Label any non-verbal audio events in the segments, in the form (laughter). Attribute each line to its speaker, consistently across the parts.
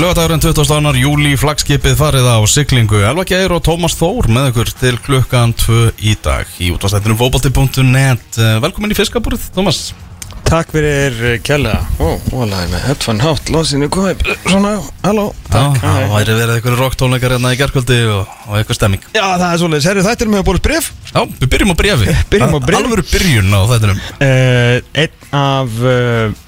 Speaker 1: Lögadagurinn 20. júli flagskipið farið á siglingu. Elva Geir og Tómas Þór með ykkur til klukkan 2 í dag. Í útvarsættinum fóbalti.net Velkomin í fiskabúrið, Tómas.
Speaker 2: Takk fyrir kjærlega Ó, ólega með headphone hátt Lóðsinu komið Svona, halló. Takk
Speaker 1: það væri verið einhverju rocktónleikar hérna í gerkvöldi og, og eitthvað stemming.
Speaker 2: Já, það er svolítið Herru, þetta er með að bóla bref
Speaker 1: Já, við byrjum á brefi (laughs)
Speaker 2: Byrjum á bréfi.
Speaker 1: Alvöru byrjun á þættinum.
Speaker 2: Uh, Einn af uh,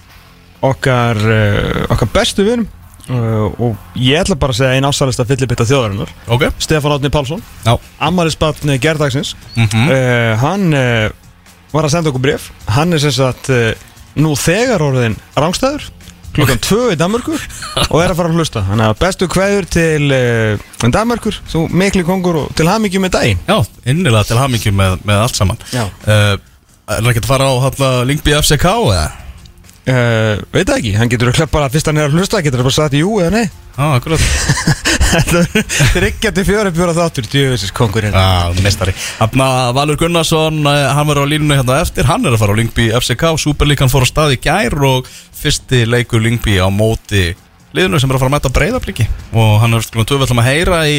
Speaker 2: okkar uh, okkar bestu vinum uh, og ég ætla bara að segja einn ásælista fyllibitta þjóðarinnar.
Speaker 1: Ok,
Speaker 2: Stefán Átni Pálsson
Speaker 1: já.
Speaker 2: Ammarisbatn gerðdagsins
Speaker 1: mm
Speaker 2: uh, Hann uh, var að senda okkur bref Hann er sem sagt nú þegar orðin rángstæður klukkan tvö í Danmörku og er að fara að hlusta. Þannig að bestu kveður til uh, Danmörkur, þú mikli kongur og til hamingju með daginn.
Speaker 1: Já, innilega til hamingju með, með allt saman. Er það ekki að fara á Lingby FCK eða?
Speaker 2: Uh, Veit það ekki, hann getur að kleppa að fyrst hann er að hlusta getur að bara sagt jú eða nei.
Speaker 1: Akkurat.
Speaker 2: Þetta er ekki að til fjóra fjóra þáttur djöfisins kongur hérna
Speaker 1: Já, mestari Hanna Valur Gunnarsson, eh, hann var á línunni hérna eftir. Hann er að fara á Lingby FCK Superlíkan fór á stað í gær og fyrsti leikur Lingby á móti liðinu sem er að fara að mæta breyðabliki og hann er klukkan 2 við ætlum að heyra í,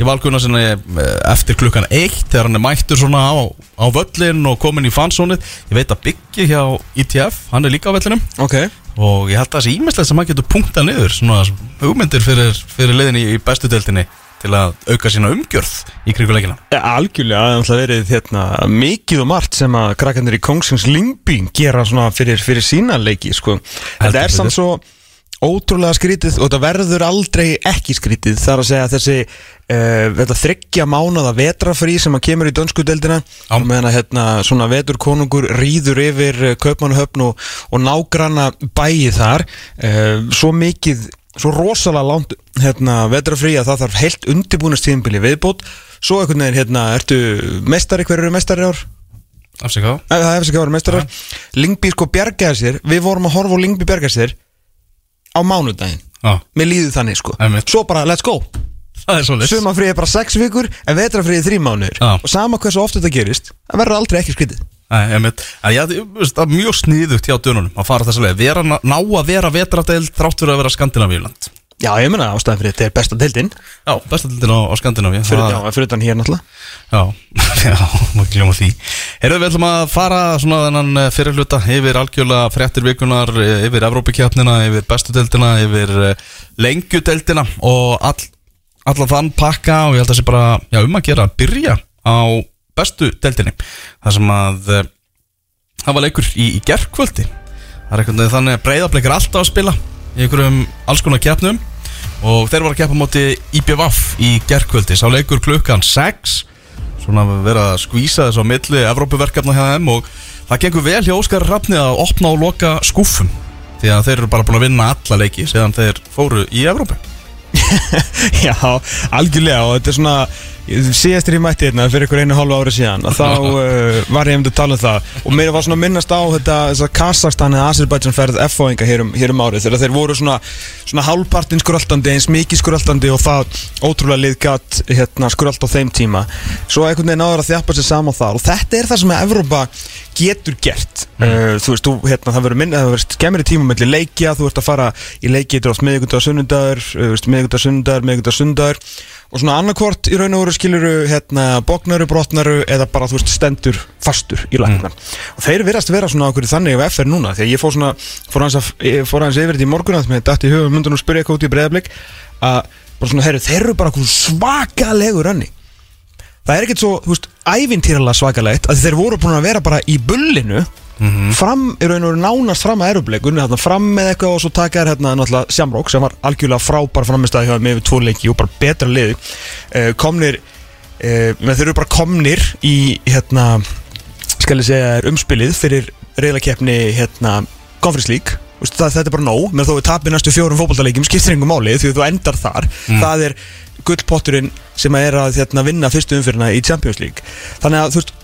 Speaker 1: í Val Gunnarssoni eftir klukkan 1 þegar hann er mættur svona á, á völlin og komin í fansónið. Ég veit að Byggi hjá ITF, hann er líka á vellinum.
Speaker 2: Ok,
Speaker 1: og ég held að það sé ímestlega sem hann getur punktað niður svona hugmyndir fyrir, fyrir liðinni í bestu deildinni til að auka sína umgjörð í kringuleikina
Speaker 2: ja, algjörlega það er alltaf verið hérna, mikið og margt sem að krakkarnir í Kongsins Lingby gera fyrir, fyrir sína leiki sko. Þetta er samt svo ótrúlega skrítið og þetta verður aldrei ekki skrítið. Þar að segja þessi uh, þetta þryggja mánaða vetrafrí sem að kemur í dönsku deildina
Speaker 1: Já.
Speaker 2: meðan að hérna, svona veturkonungur rýður yfir uh, Kaupmannhöfn og, og nágranna bæi þar. Uh, svo mikið svo rosalega langt hérna, vetrafrí að það þarf heilt undirbúnast tíðinbili viðbót. Svo einhvern veginn hérna, ertu mestari, hver eru mestari ár? Nei, Það hefði ekki að vera mestarar Lingby sko bjargaði sér. Við vorum að horfa á Lingby bjargaði sér Á mánudaginn.
Speaker 1: Já,
Speaker 2: Mér líður þannig sko.
Speaker 1: Einmitt.
Speaker 2: Svo bara let's go.
Speaker 1: Það er svolítið
Speaker 2: Sumafrið er bara sex vikur En vetrafrið er þrý mánuður
Speaker 1: Já.
Speaker 2: Og sama hversu oft þetta gerist Það verður aldrei ekki skrítið.
Speaker 1: Nei, veit, en ég, ég veist, það er mjög sniðugt hjá dönunum að fara þessa leið, vera, ná að vera vetradeild þrátt fyrir að vera Skandinavíuland
Speaker 2: Já, ég meina ástæðan fyrir þetta er besta deildin.
Speaker 1: Já, bestadeildin á, á Skandinavíu.
Speaker 2: Fyrir,
Speaker 1: Það-
Speaker 2: já, fyrir utan hér náttúrulega
Speaker 1: Já, (laughs) já, ekki gljóma því. Heyrðu, við ætlum að fara svona þennan eh, fyrirhluta yfir algjörlega fréttir vikunar eh, yfir Evrópikjarnina, yfir bestudeldina yfir eh, lengjudeldina og all, allan þann pakka og ég held að það sé bara já, um að gera að byrja á bestudeldinni þar sem að það var leikur í, í gerkvöldi það er einhvern veginn þannig að breyðableikir alltaf að spila í einhverjum alls konar keppnum og þeir voru að keppa á móti IBVF í gerkvöldi sá leikur klukkan 6 svona verið að skvísa þess á milli Evrópuverkefna hjá þeim og það gengur vel hjá Óskar Rafni að opna og loka skúfum því að þeir eru bara búin að vinna alla leiki síðan þeir fóru í Evrópu. (laughs)
Speaker 2: Já, algjörlega og þetta er svona síðastir í mætti hérna fyrir ykkur einu hálfu ári síðan að þá (laughs) uh, var ég um að tala um það. Og mér var svona að minnast á þetta þess að Kazakstan eða Azerbaijan ferð F-fóinga hér, um, hér um árið þegar þeir voru svona, svona hálfpartin skuraltandi eins mikið skuraltandi og það ótrúlega liðgat hérna, skuralt á þeim tíma. Svo einhvern veginn áður að þjappa sér saman þar. Og þetta er það sem að Evrópa getur gert. Uh, þú veist, þú, hérna, það verður það verður skemmri tíma mellir leikja, þú ert að fara í leiki og svona annarkvort í raun og veru skiluru hérna, bóknaru, brotnaru eða bara þú veist stendur fastur í lagna og þeir verðast vera svona okkur þannig af FR núna því að ég fór svona, fór hans, að, fór hans yfir þetta í morgun að með dætt í hugum myndunum spyrja eitthvað út í breyðablik að bara svona, heyru, þeir eru bara okkur svakalegur önni það er ekkert svo, þú veist, ævintýralega svakalegt að þeir voru búin að vera bara í bullinu fram, í raun og veru nánast fram að erubleik, unni þarna fram með eitthvað og svo taka þér hérna náttúrulega Shamrock sem var algjörlega frábær framistæði hjá yfir tvo leiki og bara betra liði uh, komnir uh, með þeir eru bara komnir í hérna, skal ég segja umspilið fyrir reyðlakeppni hérna, Conference League. Það, þetta er bara nóg, með þó við tapir næstu fjórum fótballtaleikjum skiptir engum máli því að þú endar þar. Það er gullpotturinn sem er að hérna, vinna fyrstu umfyrirna í Champions League. Þannig að þú veist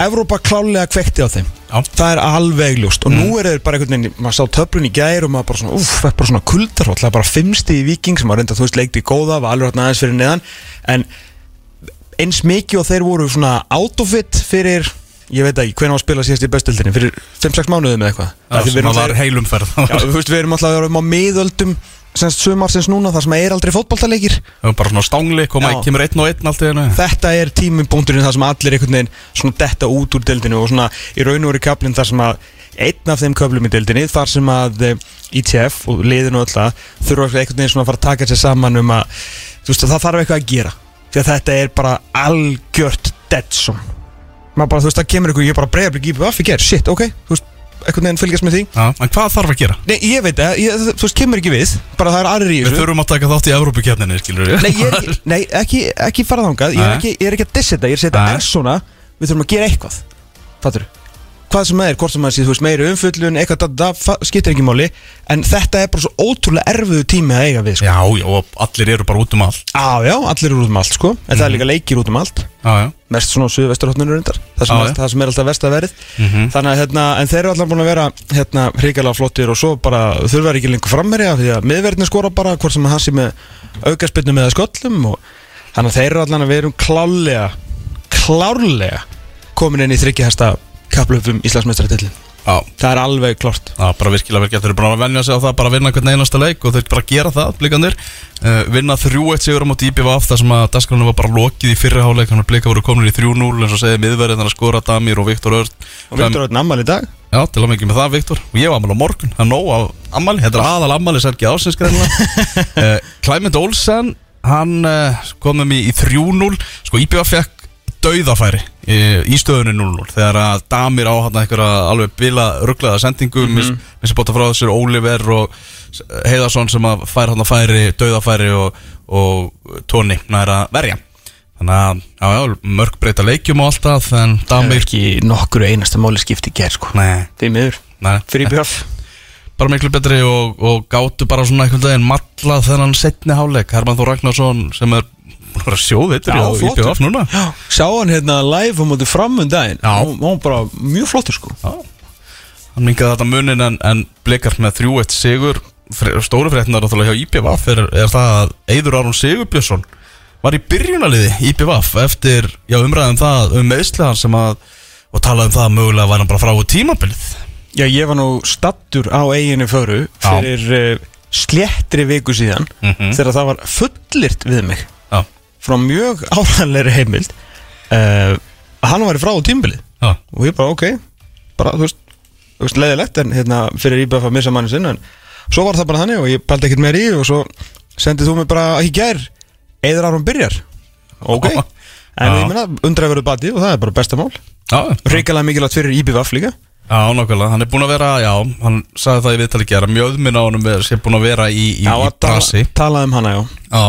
Speaker 2: Evrópa klálega kvekti á þeim.
Speaker 1: Já.
Speaker 2: það er alveg ljóst. Og nú er þeir bara einhvern veginn maður sá töflun í gær og maður bara svona uff, það er bara svona kuldarhóll, það er bara fimmsti í Viking sem var reynda þú veist leikti í góða, var alveg hérna aðeins fyrir neðan. En eins mikið og þeir voru svona out of it fyrir, ég veit ekki, hvernig var að spila síðast í bestildinni, fyrir 5-6 mánuðum eða eitthvað? Af því við
Speaker 1: sem
Speaker 2: erum
Speaker 1: að var heilumferð.
Speaker 2: Já, þú veist, við erum alltaf að vera á miðöldum semst sumarsins núna þar sem er aldrei
Speaker 1: er bara svona stangli, koma,
Speaker 2: Já.
Speaker 1: kemur einn og einn allt í hennu
Speaker 2: þetta er tímupunkturinn þar sem allir einhvern veginn svona detta út úr deildinu og svona í raun og veru kaplinn þar sem að einn af þeim köflum í deildinni þar sem að eh, ITF og liðin og öll það þurfa einhvern veginn svona að fara að taka sér saman um að þú veist að það þarf eitthvað að gera. Því að þetta er bara algjört deadsome maður bara þú veist það kemur ykkur ég bara breyða einhvern veginn fylgjast með því
Speaker 1: Já, en hvað þarf að gera?
Speaker 2: Nei, ég veit það, ég, þú veist, kemur ekki við Bara það er aðrir í
Speaker 1: Við
Speaker 2: þessu
Speaker 1: þurfum að taka þátt í Evrópukefninni, skilur við
Speaker 2: Nei, ég er (laughs) ekki, nei, ekki, ekki fara þangað Ég er
Speaker 1: Nei.
Speaker 2: ekki, ég er ekki að dissa þetta Ég er að segja þetta
Speaker 1: Nei.
Speaker 2: er svona Við þurfum að gera eitthvað Fattur Hvað sem það er, hvort sem það sé, þú veist, meiri umfyllun Eitthvað, da, da, fa- skiptir ekki máli En þetta er bara svo ótrúlega erfiðu tími að eiga við sko.
Speaker 1: Já, já, og allir eru bara út um allt
Speaker 2: Á, já, allir eru út um allt, sko En það er líka leikir út um allt
Speaker 1: Já, já
Speaker 2: Mest svona á suðvesturhóttninu reyndar það sem, er,
Speaker 1: já.
Speaker 2: það sem er alltaf vest að verið
Speaker 1: Mhm.
Speaker 2: Þannig að, hérna, en þeir eru alltaf búin að vera hérna, hrikalega flottir og svo bara þurfa ekki lengur frammerja því að miðverðin skora bara hvort sem hann sé með aukaspinnu með sköllum og þannig að þeir eru alltaf að vera klálega klárlega komin inn í þryggjahesta kaplöfum Íslandsmeistaratillin
Speaker 1: Já,
Speaker 2: það er alveg klárt.
Speaker 1: Það er bara virkilega gert. Þeir eru bara að venja sig á það, bara að vinna hvern einasta leik og þeir bara gera það, blikandir uh, Vinna 3-1 sigur á móti IPVF þar sem að Dasgranu var bara lokið í fyrri háleik Þannig að blika voru komin í 3-0 eins og segið miðverðin að skora Damir og Viktor Örn.
Speaker 2: Og Viktor Örn ammal í dag?
Speaker 1: Já, til að mikið með það, Viktor. Og ég var ammali á morgun, það er nóg af ammali Þetta er aðal ammali Sergi Ásins greinlega uh, (laughs) Clement Olsen, hann uh, kom með mér í 3-0 Sko, IPVF fekk dauðafæri í, í stöðunni 0-0 Þegar að Damir á hann einhverja alveg bila rugglaða sendingu mm -hmm. Missi bóta frá þessir Oliver og Heiðarsson sem að fær hann að færi Dauðafæri og, og Tóni næra verja. Þannig að, já, já, mörg breyta leikjum og allt En
Speaker 2: það er
Speaker 1: Damir,
Speaker 2: ekki nokkru einasta máli skipti ger sko. Miður.
Speaker 1: Nei.
Speaker 2: Fyrir björf (laughs)
Speaker 1: bara miklu betri og, og gátu bara svona einhvern veginn malla þennan setni háleik Herman Þór Ragnarsson sem er bara sjóðveitur
Speaker 2: Já,
Speaker 1: í
Speaker 2: flottur.
Speaker 1: IPVF núna
Speaker 2: Já, sá hann hérna live á móti framundaginn
Speaker 1: Já.
Speaker 2: Hún hún var bara mjög flottur sko
Speaker 1: Já. hann mingaði þetta munin en, en blikar með 3-1 sigur Fre- stóru fréttinar náttúrulega hjá IPVF er, er það að Eidur Aron Sigurbjörnsson var í byrjunaliði IPVF eftir já, umræðum það um meðslega sem að og talaði um það að mögulega var hann bara frá úr tímabilið
Speaker 2: Já, ég var nú stattur á eiginu föru fyrir uh, sléttri viku síðan
Speaker 1: Mhm.
Speaker 2: þegar það var fullirt við mig
Speaker 1: Já,
Speaker 2: frá mjög (laughs) áræðanleiri heimild uh, að hann var frá á tímbilið
Speaker 1: já,
Speaker 2: og ég bara ok bara þú veist, þú veist leiðilegt en hérna fyrir IBF að missa manni sinn en svo var það bara þannig og ég pældi ekkert meir í og svo sendið þú mig bara í gær eður árum byrjar. Ok. En
Speaker 1: Já.
Speaker 2: ég meina undra verður bati og það er bara besta mál.
Speaker 1: Já,
Speaker 2: reikalega mikilvægt fyrir IBF líka.
Speaker 1: Já, nákvæmlega, hann er búinn að vera, já, hann sagði það í viðtali gera, mjöðminn á honum er sé búinn að vera í, í,
Speaker 2: Já,
Speaker 1: í
Speaker 2: að tala,
Speaker 1: brasi.
Speaker 2: talað um hana já.
Speaker 1: Já,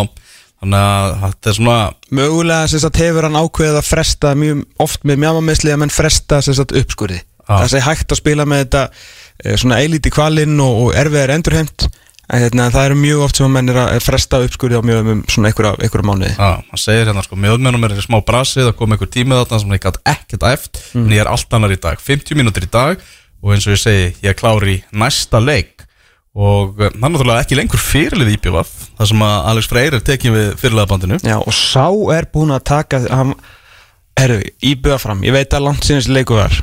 Speaker 1: þannig að þetta er svona,
Speaker 2: mögulega sem sagt hefur hann ákveðið að fresta mjög oft með mjámamisli að menn fresta sem sagt uppskurði
Speaker 1: Já.
Speaker 2: það sé hægt að spila með þetta eh, svona eilíti kvalinn og, og erfiðar endurheimt en hérna, það eru mjög oft sem að menn er að fresta uppskurði á mjög um svona einhverja, mánuði
Speaker 1: já, hann segir hérna sko, mjöðmennum er í smá brasi, það kom einhver tímið þarna sem ég gæti ekkert eft,
Speaker 2: Mm.
Speaker 1: en ég er allt annar í dag, 50 mínútur í dag og eins og ég segi, ég er klár í næsta leik og hann er náttúrulega ekki lengur fyrirlið íbjöfaf, það sem að Alex Freyr er tekið við fyrirliðabandinu.
Speaker 2: Já, og sá er búin að taka hann, herru, íbjöða fram ég veit að langt sinnes leiku var.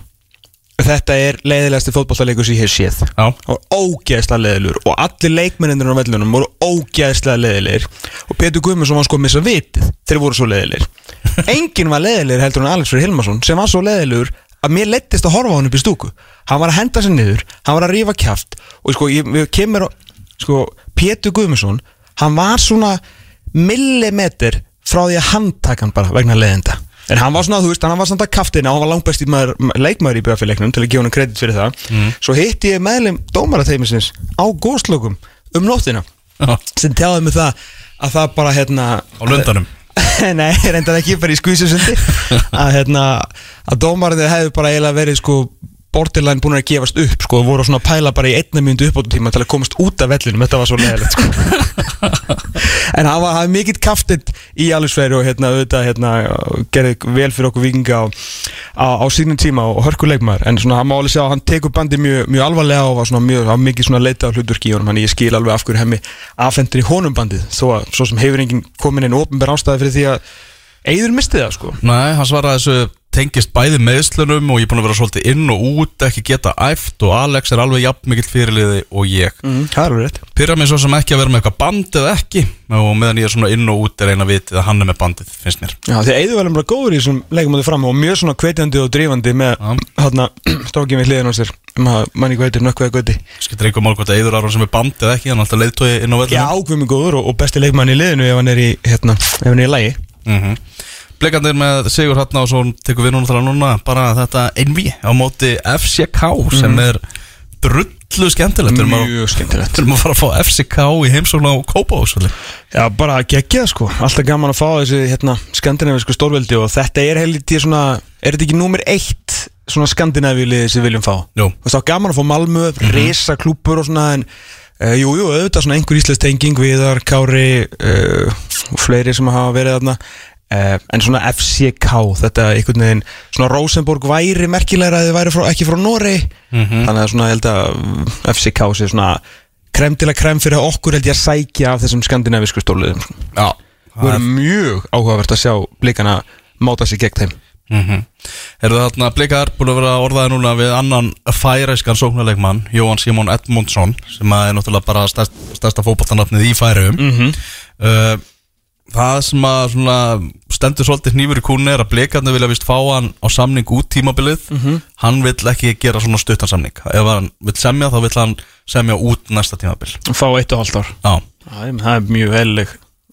Speaker 2: Þetta er leiðilegasti fótballtaleikur sem ég hef séð.
Speaker 1: Já,
Speaker 2: og ógeðslega leðilur og allir leikmennir á vellunum voru ógeðslega leðilegir og Petur Guðmundsson var sko að missa vitið þeir voru svo leðilegir (laughs) enginn var leðilegir heldur en Alex Freyr Hilmarsson sem var svo leðilegur að mér lettist að horfa á hann upp í stúku. Hann var að henda sér niður, hann var að rífa kjaft og sko, ég, ég kemur á sko, Petur Guðmundsson hann var svona millimeter frá því að handtaka hann bara vegna leðinda En hann var svona, þú veist, hann var samt að kaftina og hann var langbæst í maður, leikmaður í BF-leiknum til að gefa hann kredit fyrir það. Svo hitti ég meðlum dómarateimisins á góðslökum um nóttina.
Speaker 1: Já,
Speaker 2: sem tjáði mig það að það bara, hérna...
Speaker 1: á lundanum (laughs)
Speaker 2: Nei, reyndar ekki bara í skvísusundi (laughs) að, hérna, að dómarinn hefði bara eiginlega verið, sko, borderline búin að gefast upp, sko, og voru svona að pæla bara í einna myndu uppbótum tíma til að komast út af vellinum, þetta var svo leðilegt, sko. (laughs) en hann var, mikill kaftitt í Alisfæri og hérna, auðvitað, hérna, gerði vel fyrir okkur vikinga á, á, á sínum tíma og hörkuleikmaður, en svona, hann má alveg sjá að hann tekur bandi mjög, mjög alvarlega og var svona mjög, var mikið svona leita á hluturki í honum, hann ég skil alveg af hverju hemmi afhendur í honum bandið, þó að, svo sem hefur enginn komin inn ofnbær ástæði fyrir því að Eiður misti það, sko.
Speaker 1: Nei, hann svaraði þessu tengist bæði meðslunum og ég er búin að vera svolítið inn og út ekki geta æft og Alex er alveg jafn mikill fyrirliði og ég.
Speaker 2: Mm,
Speaker 1: Pyrra mig svo sem ekki að vera með eitthvað band eða ekki og meðan ég er svona inn og út er eina vitið að hann er með bandið, finnst mér.
Speaker 2: Já, því Eður var alveg góður í þessum leikum á því fram og mjög svona hvetjandi og drífandi með
Speaker 1: Já.
Speaker 2: hérna (clears throat) strókið við hliðin á sér um að manni hvað heitir nökkveða göti
Speaker 1: Skilur einhver mál hvort að Eidur Aron sem er band eða ekki hann er alltaf leiðtói inn á
Speaker 2: Já,
Speaker 1: vellinu
Speaker 2: Guðmi góður og, besti leikmann í liðinu ef hann er í, hérna, ef hann er í lægi
Speaker 1: mm Blikandir með Sigur svo tekur við núna þar núna bara þetta einví á móti FCK sem er drullu skemmtilegt. Að-
Speaker 2: Mjög skemmtilegt.
Speaker 1: erum að fara að fá FCK í heimsókn á Kópavóksvöli
Speaker 2: Já, bara geggjað sko, alltaf gaman að fá þessi hérna, skandinavísku stórveldi og þetta er helítið svona, er þetta ekki númer eitt svona skandinavílið sem við viljum fá?
Speaker 1: Jú.
Speaker 2: Þú veist þá gaman að fá Malmö, mm risa klúpur og svona en uh, jú, jú, auðvitað svona einhver íslensk tenging Viðar, Kári uh, og fleiri sem hafa verið þarna uh, en svona FCK þetta einhvern veginn, svona Rosenborg væri merkilegra að þið væri frá, ekki frá Nóri þannig að svona ég held að mm, FCK sé svona krem til að krem fyrir okkur held ég að sækja af þessum skandinavísku stórliðum sko.
Speaker 1: Já
Speaker 2: Það verður mjög áhugavert að sjá blikana máta sig gegn þeim
Speaker 1: mm -hmm. Eru það þarna blikar búin að vera orðaði núna við annan færeiskan sóknarleikmann Jóhann Simon Edmundsson sem er náttúrulega bara stærst, stærsta fótballtanafnið í færium
Speaker 2: Mhm.
Speaker 1: uh, Það sem að svona, stendur svolítið hnífur í kúnni er að blikarnir vilja vist fá hann á samning út tímabilið.
Speaker 2: Mhm.
Speaker 1: Hann vill ekki gera svona stuttan samning. Ef hann vill semja þá vill hann semja út næsta tímabil.
Speaker 2: Fá eitt og halvt ár.
Speaker 1: Já,
Speaker 2: Það er- mjög eðlileg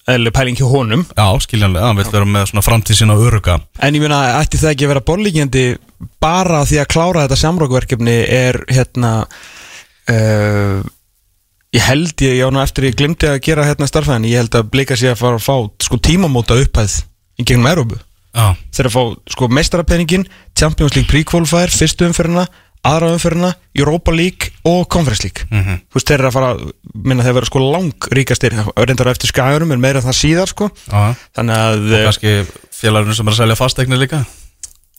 Speaker 2: eðlileg pæling hjá honum.
Speaker 1: Já skiljanlega, hann vill vera með svona framtíð sína öruga
Speaker 2: En ég meina, ætti það ekki að vera borlíkjandi bara því að klára þetta samrákverkefni er hérna uh, ég held ég, já eftir ég glimti að gera hérna starfæðin, ég held að blika sig að fara að fá sko tímamóta upphæð í gegnum Európu
Speaker 1: Já,
Speaker 2: þeir að fá sko mestarapenningin Champions League pre-qualifier, fyrstu umferðina aðra umferðina, Europa League og Conference League.
Speaker 1: Mhm.
Speaker 2: þú veist þeir eru að fara minna þeir vera sko lang ríkastir á eftir skæðurum en meira það síðar sko.
Speaker 1: Já.
Speaker 2: Þannig að eh,
Speaker 1: Kannski félagurinn sem er að selja fastegnir líka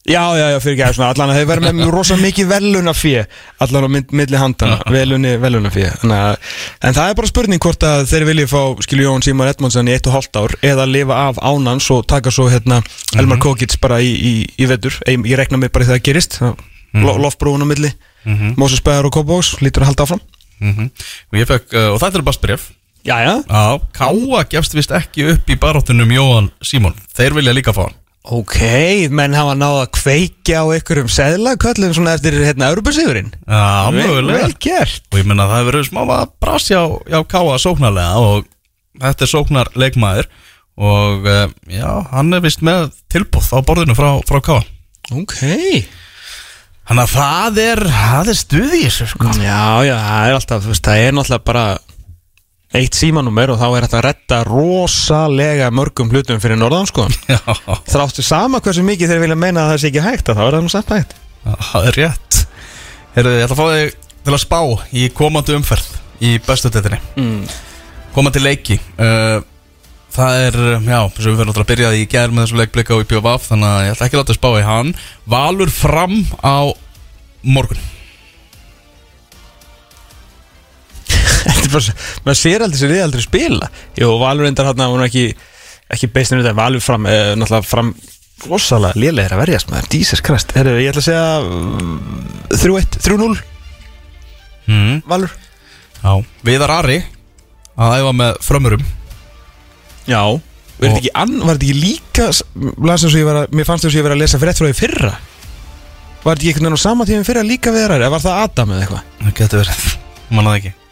Speaker 2: Já, já, já, fyrir ekki aðeins Allan að þeir verða með mjög rosa mikið veluna fjö Allan á milli handana Velunni, veluna fjö En það er bara spurning hvort að þeir vilja fá Skilju Jón Símar Edmondsson í eitt og hálft ár Eða lifa af ánans og taka svo hérna Elmar Kókits bara í, í, í vetur. Ég, rekna mig bara í það að gerist mm -hmm. Lofbrúin á milli.
Speaker 1: Mhm.
Speaker 2: Móses Bæðar og Kópavóks Lítur að halda áfram.
Speaker 1: Mm og, fekk, uh, og þetta er bara spref
Speaker 2: Já, já.
Speaker 1: Já, Káa gefst vist ekki upp í baróttunum Jóhann Símon. Þeir vilja líka fá hann
Speaker 2: Ok, menn hafa náð að kveikja á einhverjum seðlaköllum svona eftir hérna Európa-sigurinn
Speaker 1: Já, mögulega
Speaker 2: Vel gert.
Speaker 1: Og ég menna það hefur verið smá að brasja á, á Káa sóknarlega og þetta er sóknar leikmaður og uh, já, hann er vist með tilbúð á borðinu frá, frá Káa
Speaker 2: Ok.
Speaker 1: Þannig að það er, það er stuði í þessu sko.
Speaker 2: Já, já, það er alltaf, þú veist, það er náttúrulega bara eitt símanúmer og þá er þetta að retta rosalega mörgum hlutum fyrir norðan, sko. (laughs)
Speaker 1: Já,
Speaker 2: Þráttu sama hversu mikið þeir vilja meina að það sé ekki hægt þá er það nú samt hægt.
Speaker 1: Það er rétt. Herðu, ég ætla að fá þig til að spá í komandi umferð í bestu deildinni.
Speaker 2: Mm.
Speaker 1: komandi leiki uh, það er, já, þess að við verðum náttúrulega að byrja í gær með þessum leikblika á IPVF þannig að ég ætla ekki að láta að spá í hann. Valur fram á morgun
Speaker 2: maður sér aldrei sér við aldrei spila. Jú, Valur endar hann að hún ekki ekki beistinu þetta, Valur fram eh, náttúrulega fram rosalega lélegir að verjast maður, Jesus Christ, Heru, ég ætla að segja mm, 3-1, 3-0
Speaker 1: mm.
Speaker 2: Valur?
Speaker 1: Já, Viðar Ari að æfa með frömmurum.
Speaker 2: Já. Var þetta ekki, ann, var þetta ekki líka las eins og ég var að, Mér fannst þess að ég var að lesa eftir frá því fyrra. Var þetta ekki einhvern veginn á sama tíma fyrra líka við þar Eða var það Adam eða eitthvað?
Speaker 1: Það getur verið, manna það ekki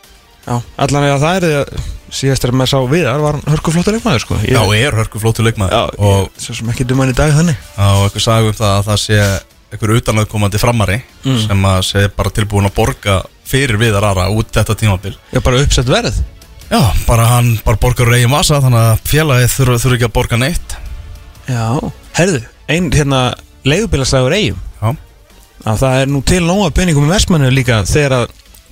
Speaker 2: allan eða það er því að Síðast er maður sá viðar var hann hörkuflottur leikmaður sko. Ég,
Speaker 1: Já, er hörku flótu leikmaður og,
Speaker 2: ég, Svo sem ekki duman í dag þannig.
Speaker 1: Og eitthvað sagði um það að það sé einhver utanöðkomandi framari
Speaker 2: Mm.
Speaker 1: sem að sé bara tilbúin að borga fyrir Viðar Ara út þetta tímabil.
Speaker 2: Já, bara uppsett verð.
Speaker 1: Já, bara hann bara borgar úr eigin vasa þannig að félagið þurfa þurfa ekki að borga neitt.
Speaker 2: Já. Herðu, ein hérna leigubilaslagur eigum
Speaker 1: Já,
Speaker 2: að það er nú til nóga peningum í versmannu líka þegar að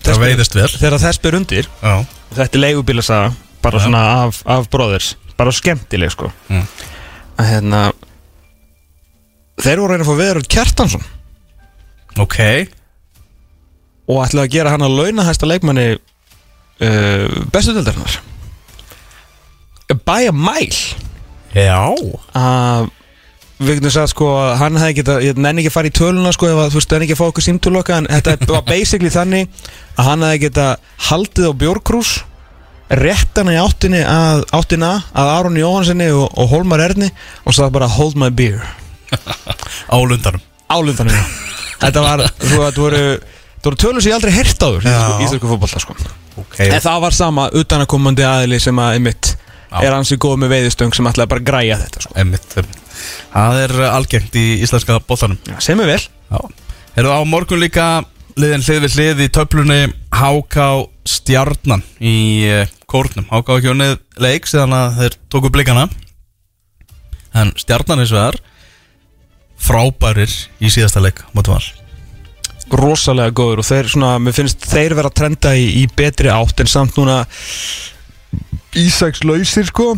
Speaker 1: það veiðist vel.
Speaker 2: þegar þess ber undir
Speaker 1: Já,
Speaker 2: Þetta er leigubilasaga bara
Speaker 1: Já.
Speaker 2: svona af, af bróðers bara skemmtileg sko.
Speaker 1: Mm.
Speaker 2: að hérna þeir voru að reyna að fá viður Kjartansson.
Speaker 1: Ok.
Speaker 2: Og ætlaði að gera hann að launahæsta leikmanni uh, bestu dildarinnar by a mile.
Speaker 1: Já.
Speaker 2: Að við getum sagt sko að hann hefði geta, ég nenni ekki að fara í töluna sko ef að, þú veist, nenni ekki að fá okkur símtöloka en þetta var basically þannig að hann hefði geta haldið á bjórkrús réttana í áttinni að, áttina að Aron Jóhansinni og, og Holmar Erni og sagði bara hold my beer
Speaker 1: Á lundanum
Speaker 2: álundanum já. þetta var, þú veist, þetta voru þetta voru tölur sem ég aldrei heyrt áður í
Speaker 1: Já.
Speaker 2: íslensku- íslensku fótbolta sko
Speaker 1: Ok
Speaker 2: En það var sama utanakomandi aðili sem að einmitt
Speaker 1: Já.
Speaker 2: er hansi góð með veiðistöng sem ætlaði bara að græja þetta sko.
Speaker 1: Einmitt, einmitt. Það er algengt í íslenska bóttanum
Speaker 2: sem er vel.
Speaker 1: Já. Erum á morgun líka liðin hlið við hlið í töflunni HK Stjarnan í uh, kórnum. HK ekki unnið leik síðan að þeir tóku blikana En Stjarnan eins og það er frábærir í síðasta leik mótum all
Speaker 2: rosalega góður og þeir svona, mér finnst þeir vera að trenda í, í betri átt en samt núna Ísaks lausir sko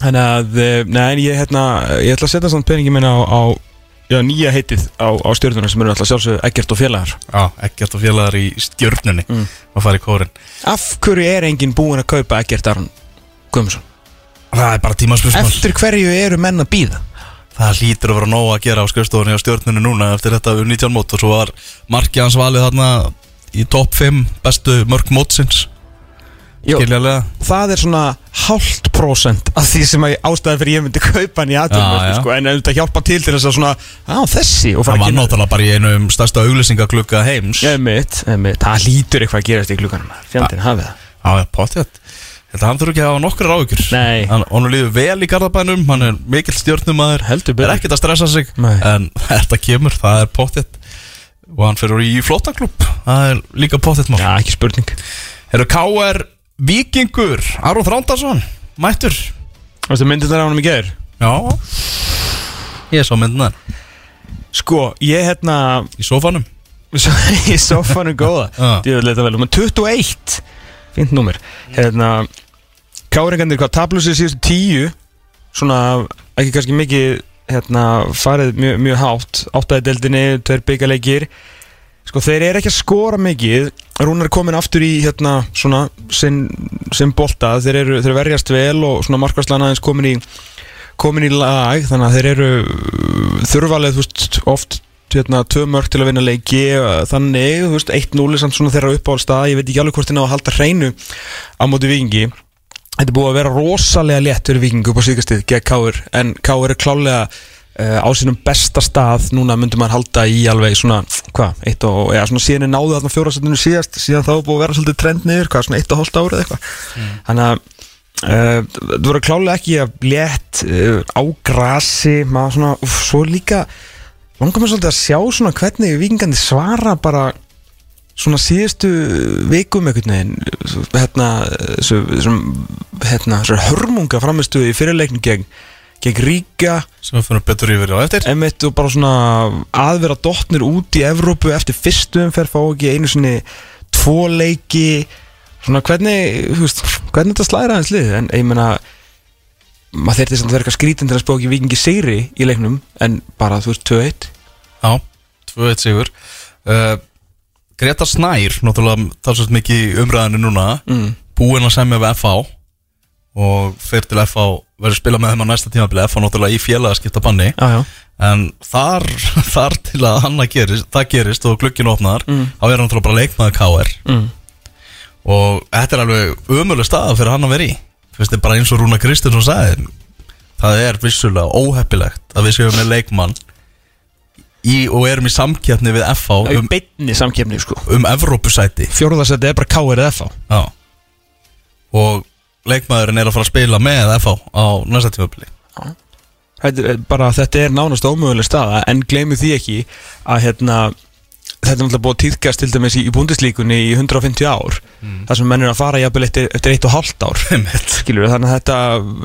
Speaker 2: þannig að, eh, nein, ég hérna ég ætla að setja samt peningi minna á, á já, nýja heitið á, á stjórnuna sem eru alltaf sjálfsögðu ekkert og félagar
Speaker 1: Já, ekkert og félagar í stjörnunni
Speaker 2: Mm.
Speaker 1: fara í kórin
Speaker 2: af hverju er enginn búinn að kaupa ekkert Aron Guðmundsson?
Speaker 1: Það er bara tímaspörsmál
Speaker 2: Eftir hverju eru menn að býða?
Speaker 1: Það hlýtur að vera nóg að gera á skrifstofunni á stjórnunni núna eftir þetta um 19 mót og svo var markið hans valið þarna í topp 5 bestu mörg mótsins
Speaker 2: Jó,
Speaker 1: skiljalega
Speaker 2: það er svona hálft prósent af því sem að ástæði fyrir ég myndi (laughs) kaupa hann í
Speaker 1: já.
Speaker 2: sko, en þetta hjálpa til til þess að svona á þessi og
Speaker 1: Það var náttúrulega bara í einum stærsta auglýsingaklukka heims. Já,
Speaker 2: Emitt, emitt, það lítur eitthvað að gerast í klukkanum Fjandinn hafið það.
Speaker 1: Já, pottjætt Þetta hann þurfi ekki að hafa nokkrar áhyggjur.
Speaker 2: Nei.
Speaker 1: Hann líður vel í Garðabænum Hann er mikill stjórnumæður
Speaker 2: Heldur
Speaker 1: Er ekkert að stressa sig
Speaker 2: Nei.
Speaker 1: En (laughs) þetta kemur, það er pottjætt Og hann fyrir í flóttaklub Það er líka pottjætt mál.
Speaker 2: Já, ekki spurning.
Speaker 1: Eru K.R. Víkingur Aron Þrándarsson Mættur.
Speaker 2: Varstu myndið það á hann í geður?
Speaker 1: Já. Ég sá myndina
Speaker 2: Sko, ég hérna
Speaker 1: í sofanum
Speaker 2: í sofanum (laughs) góða. (laughs)
Speaker 1: Já.
Speaker 2: Djöfull, þetta vel, nummer 21 Fínt númer. Hérna, káringarnir hvað tablusið síðustu tíu Svona, ekki kannski mikið Hérna, farið mjög, mjög hátt. Áttaði deildinni, tveir byggaleikir Sko, þeir eru ekki að skora mikið. Rúnar er komin aftur í, hérna, svona sinn bolta. Þeir eru, þeir verjast vel og svona markvarslan aðeins komin í komin í lag. Þannig að þeir eru þurfaleg þú veist oft hérna, tvö mörg til að vinna leiki. Þannig, þú veist, 1-0 er samt svona þeirra uppáhaldstað ég veit ekki alveg hvort þeir ná að halda hreinu á móti vikingi þetta er búið að vera rosalega létt fyrir vikingu upp á síkastið gegn Káur en Káur er klálega á sínum besta stað núna myndum maður halda í alveg svona, hvað, eitt og, eða svona síðan er náðu þarna fjórastundinu síðast síðan þá búið að vera svolítið trend niður, hvað, svona eitt og hálft árið eitthvað. Þannig að Uh, það voru klálega ekki að létt uh, á grasi maður svona, uff, svo líka langar mér svolítið að sjá svona hvernig vikingandi svara bara svona síðustu vikum einhvern veginn hérna, þessum, hérna, hörmunga framistu í fyrirleiknum gegn, gegn Ríka
Speaker 1: sem við fyrir betur yfir á eftir.
Speaker 2: Emitt og bara svona aðvera dottnir út í Evrópu eftir fyrstu umferð fá ekki einu sinni tvo leiki. Svona hvernig, veist, hvernig þetta slæra aðeins lið en ég meina maður þeirti samt að eitthvað skrítin til að spá ekki vikingi sigri í leiknum en bara þú veist 2-1
Speaker 1: Já, 2-1 sigur. Uh, Greta Snær náttúrulega talsvægt mikið umræðinu núna
Speaker 2: mm.
Speaker 1: búinn að semja við FH og fyrir til FH verður spila með þeim á næsta tímabili FH náttúrulega í félagaskipta banni
Speaker 2: já, já.
Speaker 1: en þar, (laughs) þar til að hann að gerist, það gerist og glukkin opnar
Speaker 2: Mm.
Speaker 1: þá er hann náttúrulega bara leikmaður KR
Speaker 2: Mm.
Speaker 1: og þetta er alveg umulig staða fyrir hann að vera í er bara eins og Rúna Kristinsson sagði það er vissulega óheppilegt að við séum með leikmann í, og erum í samkeppni við FH
Speaker 2: um
Speaker 1: um,
Speaker 2: beinni samkefni sko
Speaker 1: um Evrópusæti
Speaker 2: fjórðarsætti er bara K.R. eða F.A.
Speaker 1: Já og leikmaðurinn er að fara að spila með FH á næsta
Speaker 2: er, bara, þetta er nánast ómöguleg staða en gleymu því ekki að hérna þetta er náttúrulega búið að týðkast til dæmis í, í búndislíkunni í 150 ár þar sem menn er að fara jafnvel eftir, eftir eitt og hálft ár. (laughs)
Speaker 1: Einmitt.
Speaker 2: skilur þannig að þetta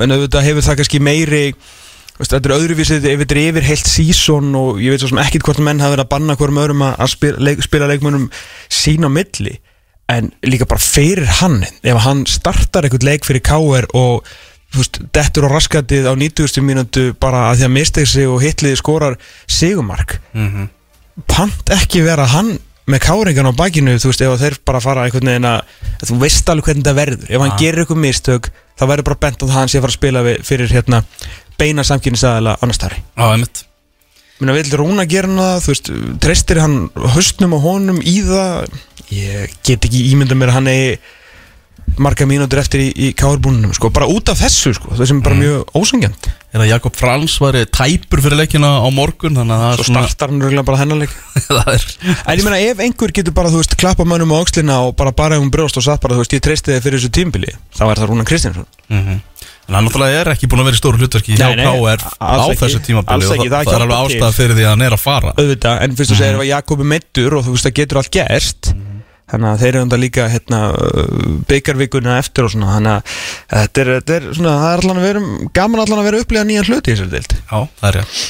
Speaker 2: en auðvitað hefur það kannski meiri veist, þetta er öðruvísið ef þetta er yfir heilt sísón og ég veit svo sem ekkit hvort menn hafa verið að banna hverjum öðrum að, að spila, leik, spila leikmönnum sín á milli en líka bara fyrir hann ef hann startar eitthvað leik fyrir K.R. og veist, dettur á raskatið á 90. mínútu bara að því að misteg sig og hitliði skorar sigumark
Speaker 1: Mhm.
Speaker 2: pant ekki vera hann með káringan á bakinu, þú veist, ef þeir bara fara einhvern veginn að, að þú veist alveg hvernig þetta verður ef hann
Speaker 1: Ah.
Speaker 2: gerir eitthvað mistök, þá það væri bara bent á það að hann sé að fara að spila við, fyrir hérna beina samkynningsaðala annars þar
Speaker 1: Já, einmitt
Speaker 2: Minna, vil Rúna gera það, þú veist, treystir hann höstnum og honum í það ég get ekki ímynda mér hann eigi marga mínútur eftir í, í kárbúnunum, sko, bara út af þessu, sko, það sem er bara mjög ósangjant
Speaker 1: Er að Jakob Frans var tæpur fyrir leikina á morgun Þannig að það
Speaker 2: Svo
Speaker 1: er svona
Speaker 2: startar hann röglega bara þennanleik (laughs)
Speaker 1: Það er
Speaker 2: En ég meina, ef einhver getur bara, þú veist, klappa mönnum á öxlina og bara bara um brjóst og satt bara, þú veist, ég treysti þið fyrir þessu tímbili þá er það Rúna Kristjánsson.
Speaker 1: Mhm. En hann náttúrulega er ekki búin að vera í stóru hlutverki hjá KR á þessu tímabili og það,
Speaker 2: það
Speaker 1: er alveg ástæða fyrir því að hann er að fara.
Speaker 2: Auðvitað, það þannig að þeir eru enda líka hérna, byggarvíkuna eftir og svona. Þannig að þetta er, þetta er svona, það er allan að vera gaman allan að vera að upplifa nýjan hluti í þessari dild
Speaker 1: Já, það er rétt.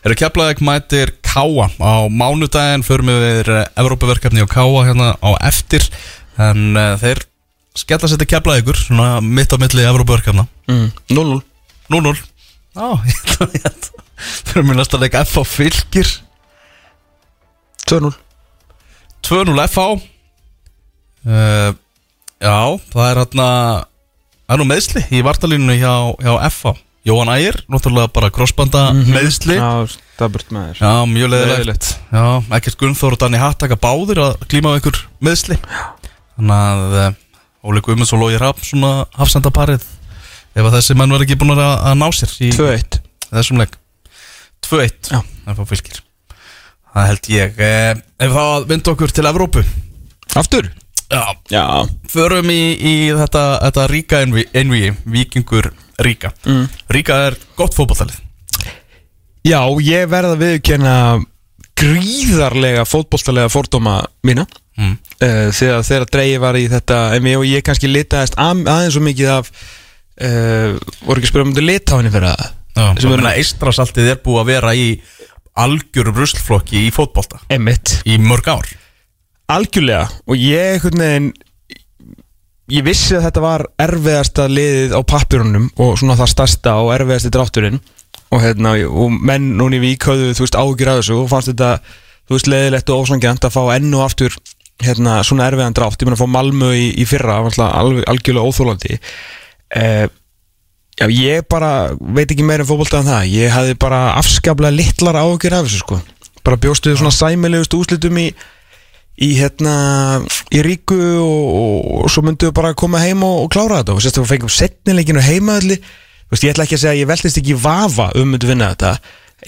Speaker 1: Eru Keflavík mætir Káa á mánudaginn förum við Evrópaverkefni og Káa hérna á eftir. En uh, þeir skella sér til Keflavíkur svona mitt á milli Evrópaverkefna
Speaker 2: mm. 0-0
Speaker 1: 0-0 Já, ég held að ég held Fyrir mér næsta leik F á fylgir
Speaker 2: 2-0
Speaker 1: 2-0 FH uh, Já, það er hérna Það er nú meðsli í vartalínu hjá, hjá FH Jóhann Ægir, náttúrulega bara crossbanda meðsli Já,
Speaker 2: Já, staburt með þér
Speaker 1: mjög leðilegt. Já, ekkert Gunnþór og Danni Hattaka báðir að klíma á einhver meðsli Þannig að uh, Óli Guðmunds og Lógi Rapp svona hafsendaparið ef að þessi menn verður ekki búin að, að ná sér í
Speaker 2: 2-1
Speaker 1: þessum leik. 2-1
Speaker 2: Já.
Speaker 1: FH fylgir Það held ég. Eh, Ef það vindu okkur til Evrópu.
Speaker 2: Aftur?
Speaker 1: Já,
Speaker 2: Já.
Speaker 1: Förum í, í þetta, þetta ríka einví Víkingur Ríka.
Speaker 2: Mm.
Speaker 1: Ríka er gott fótballtalið
Speaker 2: Já, ég verða að viðkjanna gríðarlega fótbolltalega fordóma mína.
Speaker 1: Mm.
Speaker 2: uh, þegar þegar dreigi var í þetta en ég, og ég kannski litaðist að, aðeins svo mikið af uh, voru ekki að spyrja um þetta litáinni fyrir það er-
Speaker 1: er Eistrasaltið er búið að vera í algjörum ruslflokki í
Speaker 2: Emmitt
Speaker 1: í mörg ár
Speaker 2: algjörlega. Og ég veginn ég vissi að þetta var erfiðasta liðið á pappirunum og svona það stærsta og erfiðasti drátturinn. Og, hérna, og menn núni í vík höfðu þú veist ágjur af þessu og fannst þetta veist leðilegt og ósangjant að fá enn og aftur hérna, svona erfiðan drátt. Ég meina að fá Malmö í, í fyrra alveg, algjörlega óþólandi eh, já ég bara veit ekki meira um fótbolta en það. Ég hafði bara afskaplega litlar ágjur af þessu sko. Bara bjóstu svona sæmilegust úslitum í í hérna í ríku og, og, og svo myndu við bara koma heim og, og klára þetta. Og sérstaklega við fengum setnileikinu heimaðli veist, ég ætla ekki að segja að ég veltist ekki vafa um myndu vinna þetta.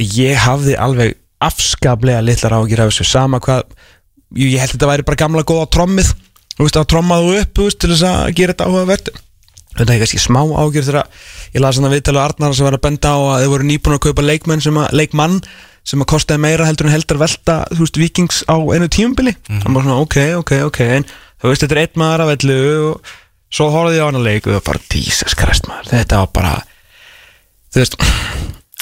Speaker 2: Ég hafði alveg afskaplega litlar ágjur af þessu. Sama hvað ég, held að þetta væri bara gamla góða trommið. Þú veist að trommaðu upp þú veist, til þess að gera þetta áhugavert. Þetta er kannski smá ágjur þegar ég hann að viðtala Arnar sem var að benda á að þau voru nýbúin að kaupa leikmenn sem að, leikmann sem að kostaði meira heldur en heldur velta þú veist, vikings á einu tímubili mm hann var svona, ok, ok, ok en þú veist, þetta er einn maður af vellu og svo horfði ég á hann að leik og það var bara, Jesus Christ maður, þetta var bara þú veist,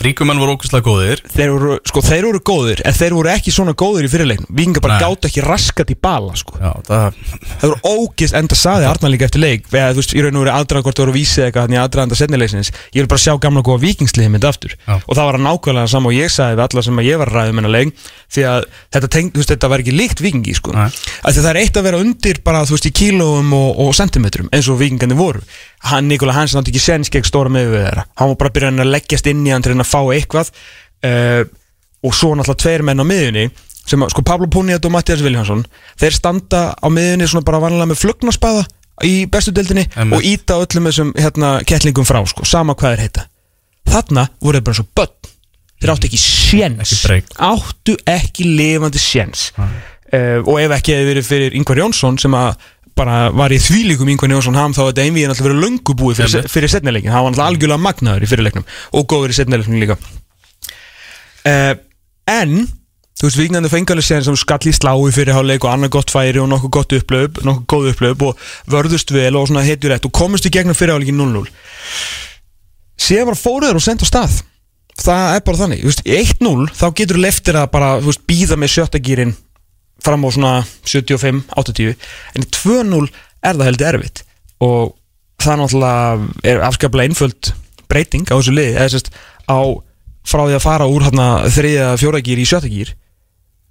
Speaker 1: Ríkumenn voru ókvæslega góðir
Speaker 2: þeir voru, sko, þeir voru góðir en þeir voru ekki svona góðir í fyrirleiknum vikingar bara
Speaker 1: Nei.
Speaker 2: gátt ekki raskat í bala, sko
Speaker 1: Já, það
Speaker 2: Það voru ógist enda saði Arnar líka eftir leik eða þú veist, í raun og veru aðdraðan hvort það voru vísið eitthvað þannig aðdraðanda setnilegsins ég vil bara sjá gamla góða vikingsliði mitt aftur
Speaker 1: Já.
Speaker 2: og það var að nákvæmlega sama og ég sagði við alla sem að ég var að ræða um hennar leik því að þetta, teng, þú veist, þetta var ekki líkt vikingi sko.
Speaker 1: Nei.
Speaker 2: að það er eitt að vera undir bara þú veist í kílóum og, og sentimetrum eins og vikingandi voru hann Nikola Hansen átti ekki sens gegn stóra þeirra hann var bara að byrja að leggjast inn í hann til að fá eitthvað. Uh, og svo náttúrulega tveir menn á miðjunni sem sko Pablo Puniat og Mattias Viljánsson þeir standa á miðjunni svona bara vanlega með flugnarspaða í bestu deildinni
Speaker 1: Einmitt.
Speaker 2: og íta öllum þessum hérna, kettlingum frá sko, sama hvað þeir heita. Þarna voru þeir bara svo börn. Þeir áttu ekki séns. Áttu ekki lifandi séns. Uh, og ef ekki hefði verið fyrir Ingvar Jónsson sem að bara var í þvílíkum Ingvar Jónsson ham þá þetta einvíðin alltaf verið löngu búið fyrir,
Speaker 1: Einmitt.
Speaker 2: fyrir setnileikin, það var alltaf algjörlega magnaður í fyrirleiknum og góður í setnileiknum líka. Uh, en þú veist, viknandi fengalið séðan sem skall í slái fyrir háleik og annað gott færi og nokkuð gott upplöp nokkuð góð upplöp og vörðust vel og svona hetjur rétt og komist í gegnum fyrir háleikin 0-0 síðan bara fóruður og sendt á stað. Það er bara þannig, þú veist, í 1-0 þá getur leftir að bara, veist, býða með sjöttagýrin fram á svona 75-80 en í 2-0 er það heldur erfitt. Og það náttúrulega er afskaplega einföld breyting á þessu liði eða sérst á frá því að fara úr hérna þriðja fjóragýr í sjöttagýr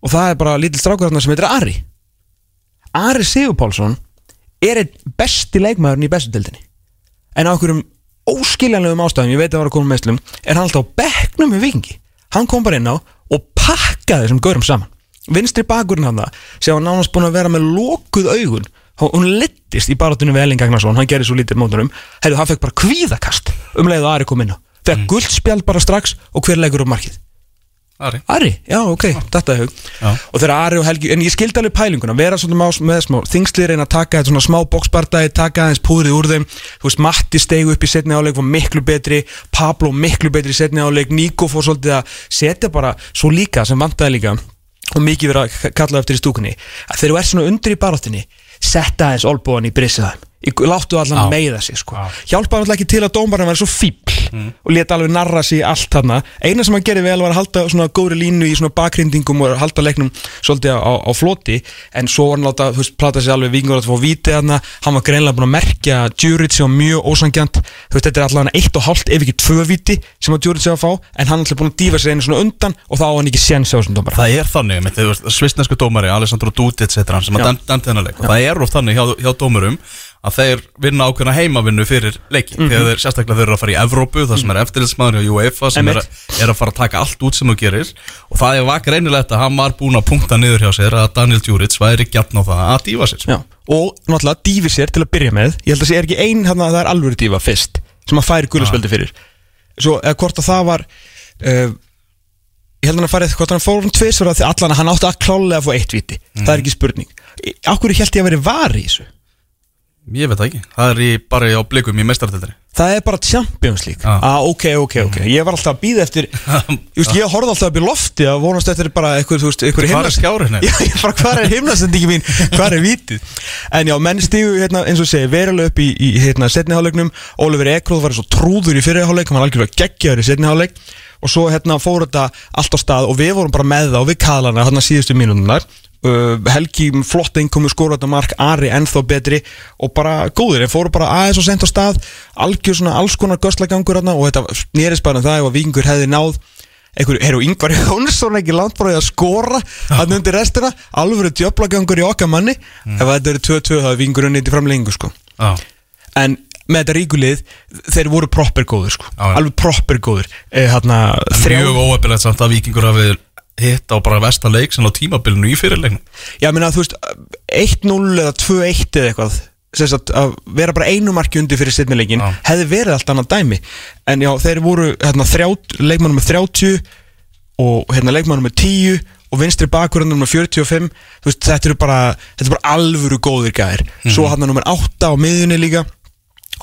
Speaker 2: og það er bara lítill strákur hérna sem heitir Ari. Ari Sigur Pálsson er einn besti leikmaðurinn í bestu deildinni. En á einhverjum óskiljanlegum ástæðum, ég veit að það var að koma meðslum er hann alltaf á bekknum með vikingi hann kom bara inn á og pakkaði þessum gaurum saman vinstri bakurinn hann það sem var nánast búin að vera með lokuð augun. Hún- lettist í barátunum við Elling Gagnarsson hann gerði svo lítið mótunum hefðu, hann fekk bara kvíðakast um leið og Ari kom inn á. Fekk mm. guldspjald bara strax og hver leggur upp markið?
Speaker 1: Ari.
Speaker 2: Ari, já ok, þetta er hug. Og þegar Ari og Helgi, en ég skildi alveg pælinguna Vera svona má, með smá þingsli reyna að taka þetta svona smá boxbardagi, taka aðeins púrið úr þeim. Þú veist, Matti stegu upp í setni áleik Var miklu betri, Pablo miklu betri í setni áleik Nico fór svolítið að setja bara Svo líka, sem vantaði líka Og mikið verið að kalla eftir í stúkunni Að þegar þú ert svona undir í baráttinni Setta aðeins olbúan í þeim Í- Láttu allan
Speaker 1: Já.
Speaker 2: meiða sig sko. Hjálpaði alltaf ekki til að dómarinn var svo fíbl Og leta alveg narra sig allt þarna. Eina sem hann gerði vel var að halda svona góðri línu Í svona bakrindingum og halda leiknum Svolítið á, á floti. En svo var hann láta, þú veist, plata sig alveg Vingur að fá víti þarna. Hann var greinlega búin að merkja Djuric og mjög ósangjant Þú veist, þetta er allavega eitt og hálft Ef ekki tvö víti sem að Djuric að fá. En hann alltaf búin að dífa sig einu svona undan Og þá á hann ekki séns á þessum dómara
Speaker 1: Það er þannig, með, þú veist, svissnesku dómari Alessandro Dudic heitir hann sem að dæmdi þennan leik. Og það er oft þannig hjá, hjá dómurum að þeir vinna ákveðna heimavinnu fyrir leiki
Speaker 2: Mhm.
Speaker 1: þegar þeir sérstaklega þeir eru að fara í Evrópu það sem er eftirlitsmaður hjá UEFA sem er, er að fara að taka allt út sem þú gerir. Og það er vakar einilegt að hann var búinn að punkta niður hjá sér að Daniel Djuric væri gjarn á það að dífa sér.
Speaker 2: Já. Og náttúrulega dífi sér til að byrja með. Ég held að það er ekki ein hann að það er alvöru dífa fyrst Sem að færi gulaspöldi fyrir. Svo eða hvort að það var uh, Ég held að hann farið hvort hann fór um tvisvar að allan að hann átti að klálega að fá eitt viti Það er ekki spurning. Akkur held ég að veri var í þessu
Speaker 1: Ég veit það ekki, það er í, bara á blikum í mestartildri
Speaker 2: Það er bara Champions League.
Speaker 1: Já.
Speaker 2: ah, ok, ok, ok. Ég var alltaf að býða eftir (laughs) Just, Ég horfði alltaf upp í lofti að vonast eftir bara eitthvað, þú veist, eitthvað
Speaker 1: Hvar er skjárinn, (laughs)
Speaker 2: Já, ég bara, hvað er himnasendingi mín? Hvað er vitið En já, menn stígu, hérna, eins og segi, verulega upp í, í hérna, setniháleiknum Oliver Ekroð var svo trúður í fyrirháleik Hann var algjörlega geggjaður í setniháleik Og svo hérna fór þetta allt á stað Og við vorum bara með það og við kalana Hérna síðustu mínútunar uh, Helgi flott einkomi skóra þetta mark Ari ennþá betri og bara góður Þeir fóru bara aðeins og sent á stað Algjör svona alls konar göstlagangur Og þetta nýrist bara um það ef að vikingur hefði náð einhverju, heyrðu, Ingvar (laughs) Jónsson ekki langt bara í að skora hann undir restina, alvöru djöflagangur í okkar manni. Ef þetta eru 2-2 þá er vingur unnið til framlengu sko.
Speaker 1: Já,
Speaker 2: en með þetta ríkulið þeir voru proper góður sko.
Speaker 1: Já, já.
Speaker 2: alveg proper góður eh, þrjá,
Speaker 1: mjög óefilegt samt að vikingur hafi hitt á bara vestan leik sem á tímabilinu í fyrirleiknum.
Speaker 2: Já minna þú veist 1-0 eða 2-1 eða eitthvað sagt, að vera bara einu marki undir fyrir setnileikin
Speaker 1: Já.
Speaker 2: hefði verið allt annað dæmi. En já þeir voru hérna, leikmannum með 30 og hérna, leikmannum með 10 og vinstri bakverðunum með 45 þú veist, þetta eru bara, þetta er bara alvöru góðir gæðir. Svo hann er nummer 8 á miðjunni líka.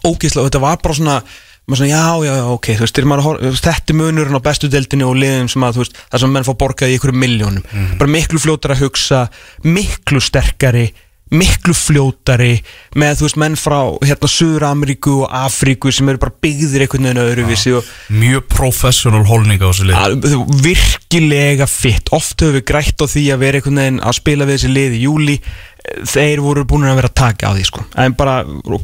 Speaker 2: Ógeðslega og þetta var bara svona maður svona, já, já, já, ok, þú veist, þegar maður hor- þú veist, þetta er munurinn á bestu deildinni og liðum sem að, þú veist, það sem menn fá borgað í ykkur miljónum, bara miklu fljótar að hugsa miklu sterkari miklu fljótari með, þú veist, menn frá, hérna, Suður Ameríku og Afríku sem eru bara byggðir einhvern veginn öðruvísi og
Speaker 1: Mjög professional holning á þessu lið
Speaker 2: virkilega fitt oft höfum við grætt á því að vera einhvern veginn að spila við þessi lið í júli þeir voru búin að vera að taka á því sko. en bara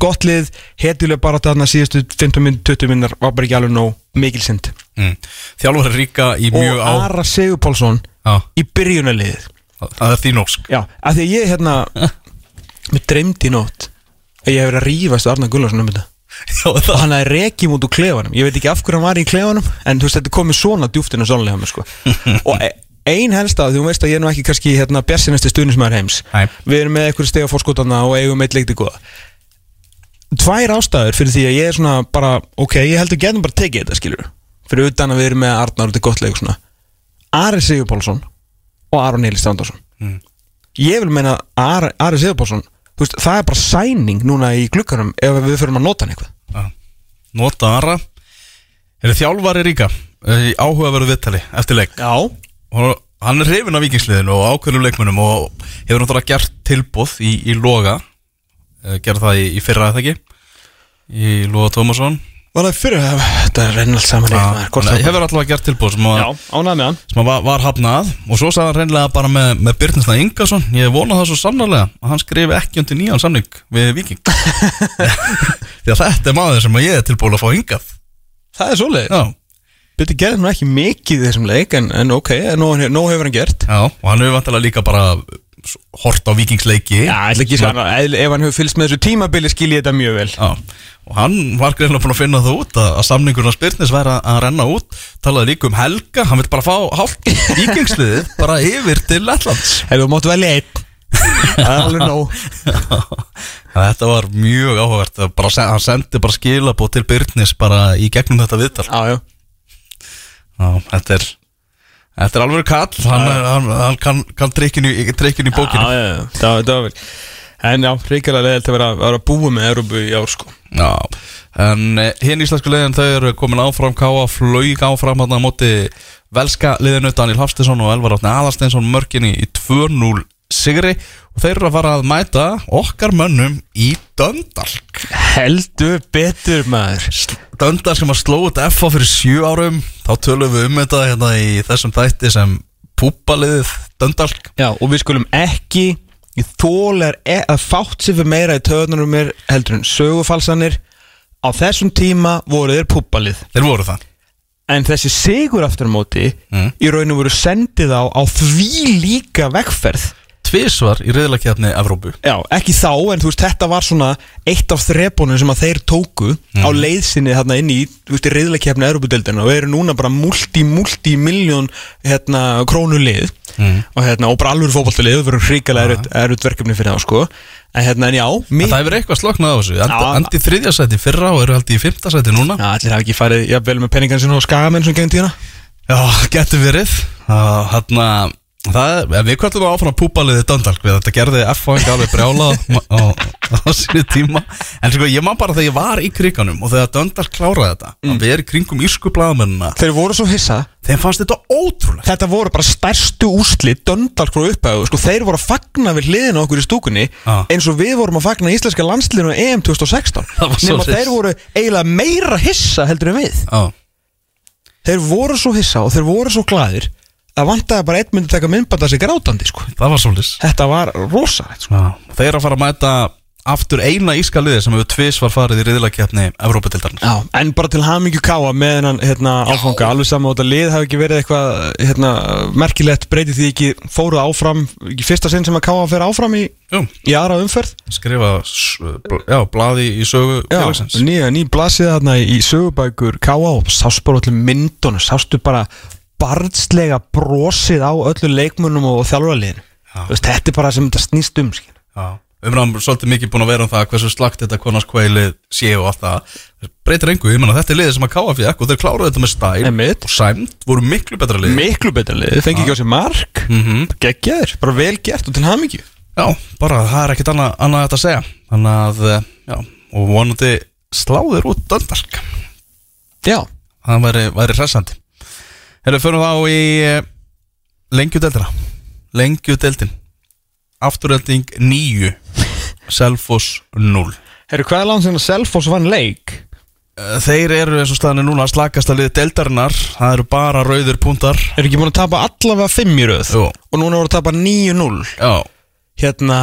Speaker 2: gott lið hetilega bara þarna síðustu 15 minn 20 minnar var bara ekki alveg nóg mikil synd.
Speaker 1: Mm. Þjálfur er ríka í mjög
Speaker 2: og
Speaker 1: á
Speaker 2: Ara Sigurpálsson
Speaker 1: Já,
Speaker 2: í byrjunarliðið.
Speaker 1: Það er þín ósk.
Speaker 2: Já, af því ég hérna (laughs) mér dreymdi í nótt að ég hef verið að rífast Arna Gullarsson um þetta.
Speaker 1: Já,
Speaker 2: og hann hafði rekið út úr klefanum. Ég veit ekki af hverju hann var í klefanum en þú veist þetta er komið svona djúftinu sónlega mér sko. (laughs) Og e- ein helsta þú veist að ég er nú ekki kannski hérna bjassinasti stuðnismæður heims.
Speaker 1: Nei.
Speaker 2: við erum með eitthvað stega fórskotana og eigum eitt leikti góða. Tvær ástæður fyrir því að ég er svona bara ok, ég held að getum bara tekið þetta skilur fyrir utan að við erum með Arnar þetta er gott leik Ari Sigurpálsson og Aron Eli Strandarsson.
Speaker 1: Mm.
Speaker 2: ég vil meina að Ari, Sigurpálsson þú veist, það er bara sæning núna í glukkanum ef við förum að nota hann eitthvað.
Speaker 1: Já. Nota Ara. Er þjálfari ríka í áhugaverðu viðtali eftir leik?
Speaker 2: Já
Speaker 1: hann er hrifin af vikingsliðinu og ákveðnum leikmunum og hefur náttúrulega gert tilbúð í, í Loga. Eh, gerði það í, í fyrra eða ekki? Í Loga Tómasson.
Speaker 2: Var það fyrir að þetta er reyna allt saman
Speaker 1: Já,
Speaker 2: eitthvað
Speaker 1: hann hefur allavega gert tilbúð sem,
Speaker 2: Já,
Speaker 1: að, sem var, var hafnað. Og svo sagði hann reynlega bara með, með Byrninsna Ingarsson ég vona það svo sannarlega að hann skrifi ekki undir nýjan samning við Viking (laughs) (laughs) því að þetta er maður sem að ég er tilbúin að fá hingað.
Speaker 2: Það er svoleið Byrti gerði nú ekki mikið í þessum leik En, en ok, nóg, nóg hefur hann gert.
Speaker 1: Já, og hann hefur vantilega líka bara hort á Vikingsleiki
Speaker 2: Já, ætla ekki segja Ef hann hefur fylgst með þessu tímabili skil ég þetta mjög vel.
Speaker 1: Já, og hann var greinlega búin að finna það út að, á Spyrnis væri að, renna út. Talaði líka um Helga, hann vil bara fá hálf vikingsliðið (laughs) bara yfir til Lettlands
Speaker 2: Hefur þú máttu velja einn. Alveg nóg. (laughs)
Speaker 1: Þetta var mjög áhugavert hann sendi bara skilabóð til Byrnis bara í gegnum þetta viðtal.
Speaker 2: Já Já,
Speaker 1: þetta er Þetta er alveg kall, hann, er- hann, hann kann, kann trikkin í, trikkin í bókinu
Speaker 2: Já, já, já, það var- það var vel. En já, ríkilega leðilt að vera, að vera búið með Európu í ár sko.
Speaker 1: Já, en eh, hinn íslensku liðin þau eru komin áfram. Káa flög áfram hann á móti velska liðinu. Daniel Hafstinsson og Elvar Átni Aðarsteinsson mörginni í 2-0 sigri og þeir eru að fara að mæta okkar mönnum í Döndalk.
Speaker 2: Heldur betur maður.
Speaker 1: Döndalk sem að sló út FA fyrir sjö árum. Þá tölum við um þetta hérna í þessum þætti sem púpaliðið Döndalk.
Speaker 2: Já, og við skulum ekki Ég þólar e að fátt sér fyrir meira í töðunar um mér heldur en sögufalsanir. Á þessum tíma voru þeir púppalið
Speaker 1: Þeir voru það.
Speaker 2: En þessi sigur aftur á móti
Speaker 1: Mm.
Speaker 2: Í rauninu voru sendið á á því líka vegferð
Speaker 1: Tvisvar í reyðlakefni Evrópu.
Speaker 2: Já, ekki þá, en þú veist, þetta var svona eitt af þrepunum sem að þeir tóku á leiðsinni þarna inn í, þú veist, í reyðleikjafni Európa-deildina og eru núna bara multi-multi-miljón hérna, krónulið
Speaker 1: Mm.
Speaker 2: og hérna, og bara alveg fótballtalið, það verður hrikalega erut, verkefni fyrir það, sko. En hérna, en já, mér
Speaker 1: það hefur eitthvað sloknað á þessu. Andi,
Speaker 2: Já.
Speaker 1: andi í þriðja sæti í fyrra og eru haldið í fymta sæti núna.
Speaker 2: Já, allir hafa ekki farið, já, vel með penningan sinna og skagamenn sem gengum tíðina.
Speaker 1: Já, getur verið. Þannig að Það við kvöldum áfram að púpaliði Döndalk við þetta gerði F-fang alveg brjála á, á, á sínu tíma. En sko ég man bara þegar ég var í kriganum og þegar Döndalk kláraði þetta
Speaker 2: Mm.
Speaker 1: við erum kringum írsku blaðamennina.
Speaker 2: Þeir voru svo hissa.
Speaker 1: Þeim fannst þetta ótrúlega
Speaker 2: Þetta voru bara stærstu úrslit Döndalk frá upphæðu, sko, þeir voru að fagna við hliðina á okkur í stúkunni
Speaker 1: Já.
Speaker 2: eins og við vorum að fagna íslenska landsliðinu á EM 2016
Speaker 1: Það var
Speaker 2: nema þeir voru eiginlega meira hissa heldur en við.
Speaker 1: Já,
Speaker 2: Þeir voru svo hissa og þeir voru svo glaðir að vantaði bara einn myndi taka myndbanda sig grátandi sko.
Speaker 1: það var svolítið
Speaker 2: Þetta var rosalegt sko.
Speaker 1: Þeir eru að fara að mæta aftur eina íska liði sem hefur tvis var farið í riðlakefni Evrópatildarnar
Speaker 2: Já, en bara til hamingju káa með hennan hérna, áfanga, alveg saman og þetta lið hafi ekki verið eitthvað hérna, merkilegt breytið því ekki fóruð áfram ekki fyrsta sinn sem að káa fyrir áfram í, í aðra umferð?
Speaker 1: Skrifa já, blaði í sögu
Speaker 2: nýja, ný blasið þarna í sögubækur káa og sást bara öllum myndunum sástu bara barnslega brosið á öllu leikmunum og veist, Þetta er bara sem þetta snýst um.
Speaker 1: Já, umræðum svolítið mikið búin að vera um það hversu slagt þetta konars kveilið sé og allt það. Breytir engu, ég menna þetta er liðið sem að káa fjökk og þeir kláruðu þetta með stæl
Speaker 2: Einmitt.
Speaker 1: og sæmt, voru miklu betra lið.
Speaker 2: Miklu betra lið, þið fengi ekki á sig mark.
Speaker 1: Mm
Speaker 2: geggjaður, bara vel gert og til hamingju.
Speaker 1: Já, bara það er ekkit annað, annað þetta að segja. Þannig að, eh, já, og vonandi sláður út döndark
Speaker 2: Já,
Speaker 1: það væri, væri við fyrir þá í eh, lengjudeldina lengjudeldin afturölding 9 Selfoss 0
Speaker 2: herru hvað er langt sem að Selfoss vann leik?
Speaker 1: Eh, Þeir eru eins og staðinu núna að slakast að liði deildarinnar. Það eru bara rauðir púntar
Speaker 2: Er ekki búin að tapa allavega 5 í röð?
Speaker 1: Jú.
Speaker 2: og núna voru að tapa 9-0
Speaker 1: Já,
Speaker 2: Hérna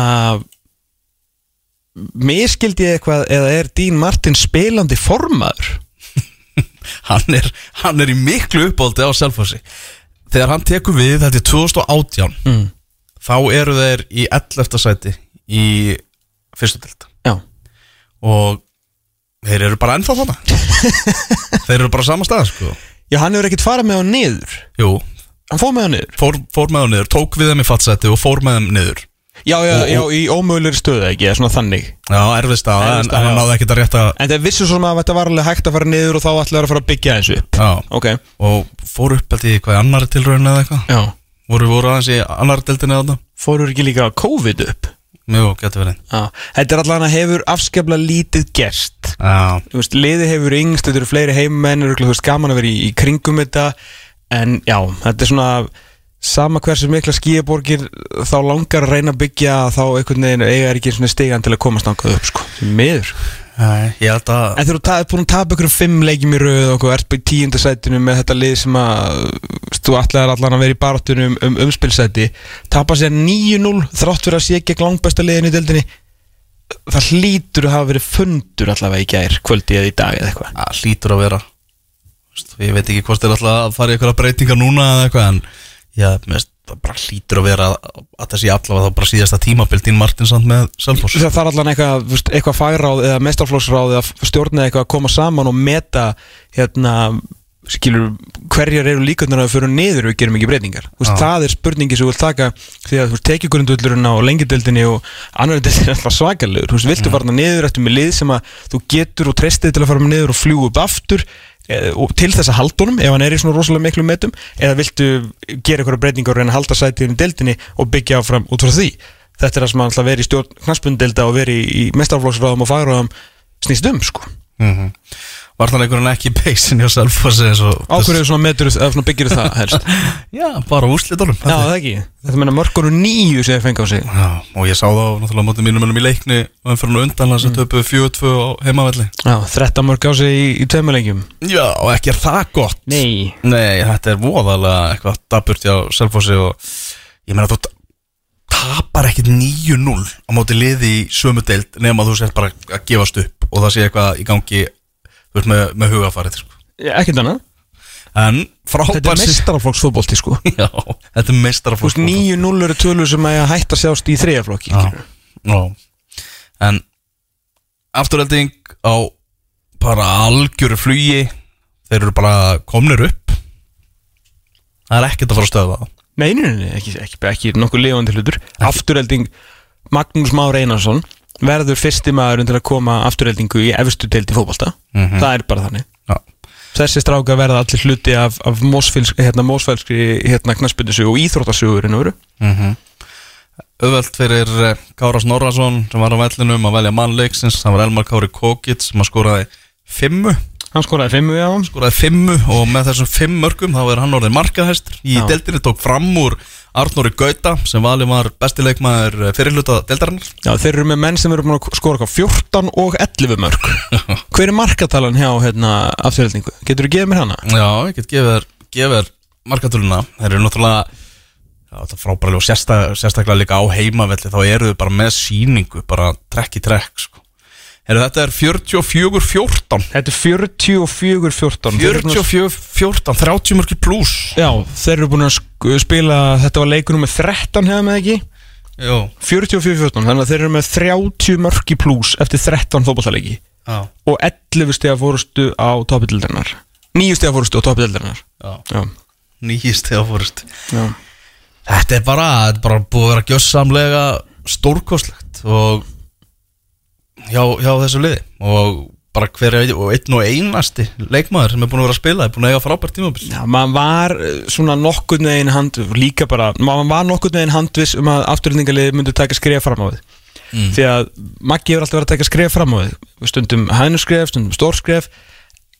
Speaker 2: Miskildi ég eitthvað eða er Dín Martin spilandi formaður?
Speaker 1: Hann er, hann er í miklu uppbóldi á Selfossi. Þegar hann tekur við, þetta er 2018
Speaker 2: Mm.
Speaker 1: Þá eru þeir í 11. sæti í fyrstu deild.
Speaker 2: Já.
Speaker 1: Og þeir eru bara ennþá þarna. (laughs) Þeir eru bara sama stað sko.
Speaker 2: Já, hann hefur ekkert farið með á niður.
Speaker 1: Jú,
Speaker 2: Hann fór með á niður.
Speaker 1: Fór, fór með þeim niður, tók við þeim í fattsæti og fór með þeim niður
Speaker 2: Já, já,
Speaker 1: Og-
Speaker 2: já, í ómögulegri stöðu ekki, svona þannig?
Speaker 1: Já, erfið stað,
Speaker 2: Erfið
Speaker 1: en, hann náði ekkert að rétta
Speaker 2: En þeir vissu svona að þetta var alveg hægt að fara niður og þá ætlaði að fara að byggja þessu upp.
Speaker 1: Já,
Speaker 2: Ok,
Speaker 1: og fór upp held í hvað í annari tilraun eða eitthvað?
Speaker 2: Já.
Speaker 1: Voru, voru aðeins í annari deildinni eða þetta
Speaker 2: Fóruður ekki líka COVID upp?
Speaker 1: Jú, getur verið.
Speaker 2: Já, þetta er allan að hefur afskaplega lítið gerst.
Speaker 1: Já,
Speaker 2: Þú veist, liði hefur yngst, þetta eru fleiri veist, gaman að vera í, í kringum þetta. En já, þetta er svona Sama hversu mikla skíaborgir Þá langar að reyna að byggja Þá einhvern veginn eiga er ekki svona stigan til að komast Nákað upp, sko, miður.
Speaker 1: Nei, ég held að
Speaker 2: En þegar þú ert búin að tapa ykkur fimm leikjum í röð og ert í tíundasætinu með þetta lið sem að þú ætlaðir allan að vera í baráttunum um, um umspilsæti. Tapa sér 9-0 þrátt fyrir að sé gegn langbæsta liðinu í deildinni. Það hlýtur að hafa verið fundur allavega í gær kvöldi eða í dag eða eitthvað.
Speaker 1: Að hlýtur að vera. Ég veit ekki hvort þeir alltaf að fara í eitthvað breytingar núna eða eitthvað En já, mest, það bara hlýtur að vera að það sé allavega þá bara síðasta tímabil Dín Martinsson með Selfoss.
Speaker 2: Það þarf allan eitthvað, eitthvað fagráð eða mestarflóksráð eða stjórna eitthvað að koma saman og meta hérna, skilur, hverjar eru líkundar að fyrir niður við gerum ekki breytingar. Veist, það er spurningi sem þú vilt taka því að tekjugrundullurinn á lengjadöldinni og deildin er alltaf svakalegur. Viltu fara niður eftir með lið sem að þú getur og treystið til að fara niður og fljúa upp aftur til þess að halda honum ef hann er í svona rosalega miklu metum eða viltu gera eitthvað breytingar og reyna að halda sætið í deildinni og byggja áfram út frá því? Þetta er það sem hann ætla að vera í stjórn knastbundelda og vera í, mestarflóksráðum og fagráðum snýst um sko.
Speaker 1: Mm Var það veginn ekki peysin hjá og
Speaker 2: ákveður svona byggir það helst? (laughs)
Speaker 1: Já, bara úrslitunum
Speaker 2: já það ekki. Þetta meina mörgunu nýju sem þeir fengi á sig.
Speaker 1: Já, og ég sá þá náttúrulega mótið mínum ennum í leikni og hann fyrir nú undan hans að töpu 4-2 á heimavelli.
Speaker 2: Já 13 mörg á sig í, í tveimurleikjum
Speaker 1: Já, og ekki er það gott?
Speaker 2: Nei.
Speaker 1: Nei, þetta er voðalega eitthvað daburt hjá Selfossi og ég meina þú tapar ekkit 9-0 á móti liði í sömu deild nema þú sért bara að gefast upp og það sé eitthvað í gangi þú veist með, með hugafarið sko.
Speaker 2: ekkert annað.
Speaker 1: En
Speaker 2: þetta
Speaker 1: frábær
Speaker 2: er mestarflóksfótbolti sko. (laughs)
Speaker 1: Já, þetta er meistara
Speaker 2: Þú veist, 9-0 eru tölur sem að hætta að sjást í þriðaflokki
Speaker 1: Já, já. En afturhelding á bara algjöru flugi þeir eru bara komnir upp. Það er ekkert að fara að stöða það.
Speaker 2: Nei, nei, nei, nei, ekki, ekki, ekki nokkuð lifandi hlutur. Afturhelding Magnús Már Einarsson verður fyrsti maðurinn til að koma afturheldingu í efstu deildi fótbolta.
Speaker 1: Mhm.
Speaker 2: Það er bara þannig.
Speaker 1: Já,
Speaker 2: Þessi stráka verða allir hluti af, af mósfélskri, hérna, hérna, knaspindisögu og íþróttasögurinn voru
Speaker 1: mm Öðvöld fyrir eh, Kára Snorrason sem var á vellinum að velja mannleiksins það var Elmar Kári Kókitt sem að skoraði fimmu,
Speaker 2: Hann skoraði fimmu á hann
Speaker 1: skoraði fimmu og með þessum fimm mörgum þá er hann orðið markahæstur í
Speaker 2: Já.
Speaker 1: deildinni tók fram úr Arnóri Gauta sem valið var bestileikmaður fyrirluta deildarinnar
Speaker 2: Já, þeir eru með menn sem eru búin að skora hvað, 14 og 11 mörg (laughs) Hver er markatalan hjá hérna, afturheldingu? Getur þú gefið mér hana?
Speaker 1: Já, ég get gefið gefið þér markatöluna þeir eru náttúrulega já, er frábærlega og sérstak, sérstaklega líka á heimavelli þá eru þau bara með síningu bara trekk í trekk sko. Heru, þetta er 44-14
Speaker 2: Þetta er 44-14
Speaker 1: 44-14, 30 mörki pluss
Speaker 2: Já, þeir eru búin að spila Þetta var leikur nummer 13 hefða með ekki?
Speaker 1: Jú,
Speaker 2: 44-14, þannig að þeir eru með 30 mörki pluss eftir 13 fótballtaleiki
Speaker 1: já,
Speaker 2: og 11 stiga fórustu á toppildildarinnar 9 stiga fórustu á toppildildarinnar
Speaker 1: já.
Speaker 2: Já,
Speaker 1: Nýjist þegar fórust
Speaker 2: já.
Speaker 1: Þetta er bara, þetta er bara búið að vera gjössamlega stórkostlegt og hjá, hjá þessu liði. Og bara hver er og einn og einasti leikmaður sem er búin að vera að spila er búin að eiga frábært tímabil.
Speaker 2: Já, maður var eh, svona nokkurn veginn hand líka bara, maður var nokkurn veginn handviss um að afturlendingalið myndi taka skref fram á við.
Speaker 1: Mm.
Speaker 2: því að Maggi hefur alltaf verið að taka skref fram á við. Stundum hænuskref, stundum stórskref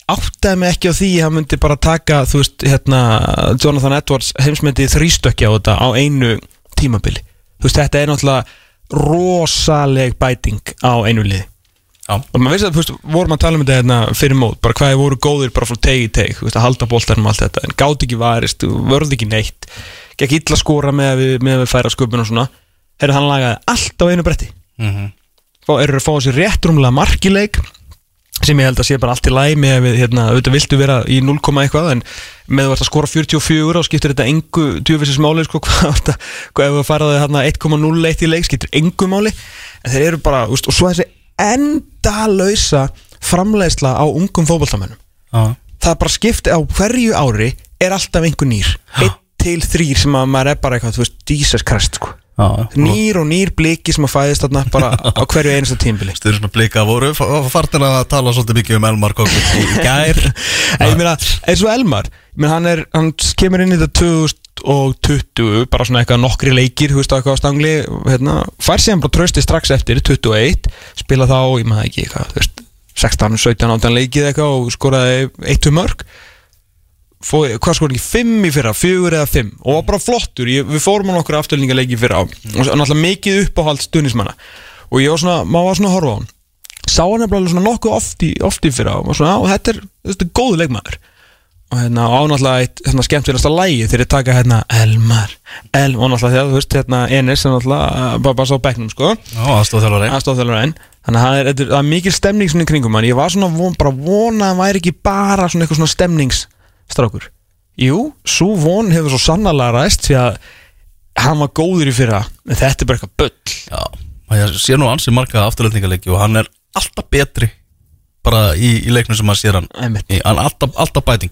Speaker 2: áttaði mig ekki á því að hann myndi bara taka, þú veist, hérna Jonathan Edwards heimsmyndið þrýstökki á þetta á einu tímabili. Þú veist, þetta er náttúrulega rosaleg bæting á einu liði.
Speaker 1: Já,
Speaker 2: og maður veist að, þú veist, vorum að tala um þetta hérna fyrir mót, bara hvað þið voru góðir bara frá tegi teg, þú veist, að halda boltanum og allt þetta en gátt ekki varist, vörði ekki neitt gekk illa að skora með að við, með að við færa sköpun og svona, herri hann lagaði allt á einu bretti,
Speaker 1: mm
Speaker 2: Fá, eru að fá sér rétt rúmlega markileik sem ég held að sé bara allt í með að við, hérna, auðvitað viltu vera í 0, eitthvað en með að verða að skora 44 og skiptir þetta engu djúfisins máli sko, (laughs) hvað, ef við faraði hérna 1,01 í leik skiptir engu máli. En þeir eru bara, úst, og svo þessi endalausa framleiðsla á ungum fótballtamennum
Speaker 1: já,
Speaker 2: það bara skipti á hverju ári er alltaf einhver nýr. Einn til þrýr sem að maður er bara eitthvað, þú veist, Jesus Christ sko.
Speaker 1: Já
Speaker 2: nýr og nýr bliki sem að fæðist þarna bara (laughs) á hverju einasta tímbili
Speaker 1: Stuður svona blika voru fartin að tala svolítið mikið um Elmar Kókut í (laughs) gær.
Speaker 2: Ég meina, eins og Elmar meina, hann, er, hann kemur inn í þetta 2020 bara svona eitthvað nokkri leikir þú veist, eitthvað á stangli hérna, fær síðan bara trösti strax eftir 21 spila þá, ég maður ekki eitthvað, þú veist 16, 17, 18 leikið eitthvað og skoraði 1-2 mörg Fó, hvað sko ekki, 5 í fyrra, 4 eða 5 og var bara flottur, ég, við fórum á nokkur afturlingaleiki í fyrra. Á og svo náttúrulega mikið uppáhald stunismanna og ég var svona, maður var svona að horfa á hann. Sá hann nefnilega svona nokkuð oft í, oft í fyrra. Og var svona, á, þetta er, þetta er góðu leikmaður. Og hérna ánáttúrulega eitt hérna, skemmtilegasta lægi þegar ég taka hérna Elmar, El, og náttúrulega þegar þú veist hérna Enes sem náttúrulega bara, bara sá bekknum sko, enn þannig að það er, er, það er mikil stemning svona í kringum hann, ég var svona von, bara vona að hann væri ekki bara svona eitthvað svona stemningsstrákur jú, svo von hefur svo sannarlega ræst því að hann var góður í fyrra en þetta er bara eitthvað bull.
Speaker 1: Já, ég sé nú ansi marga afturlendingarleiki og hann er alltaf betri bara í, í leiknum sem maður sér hann. Í, hann er alltaf, alltaf bæting.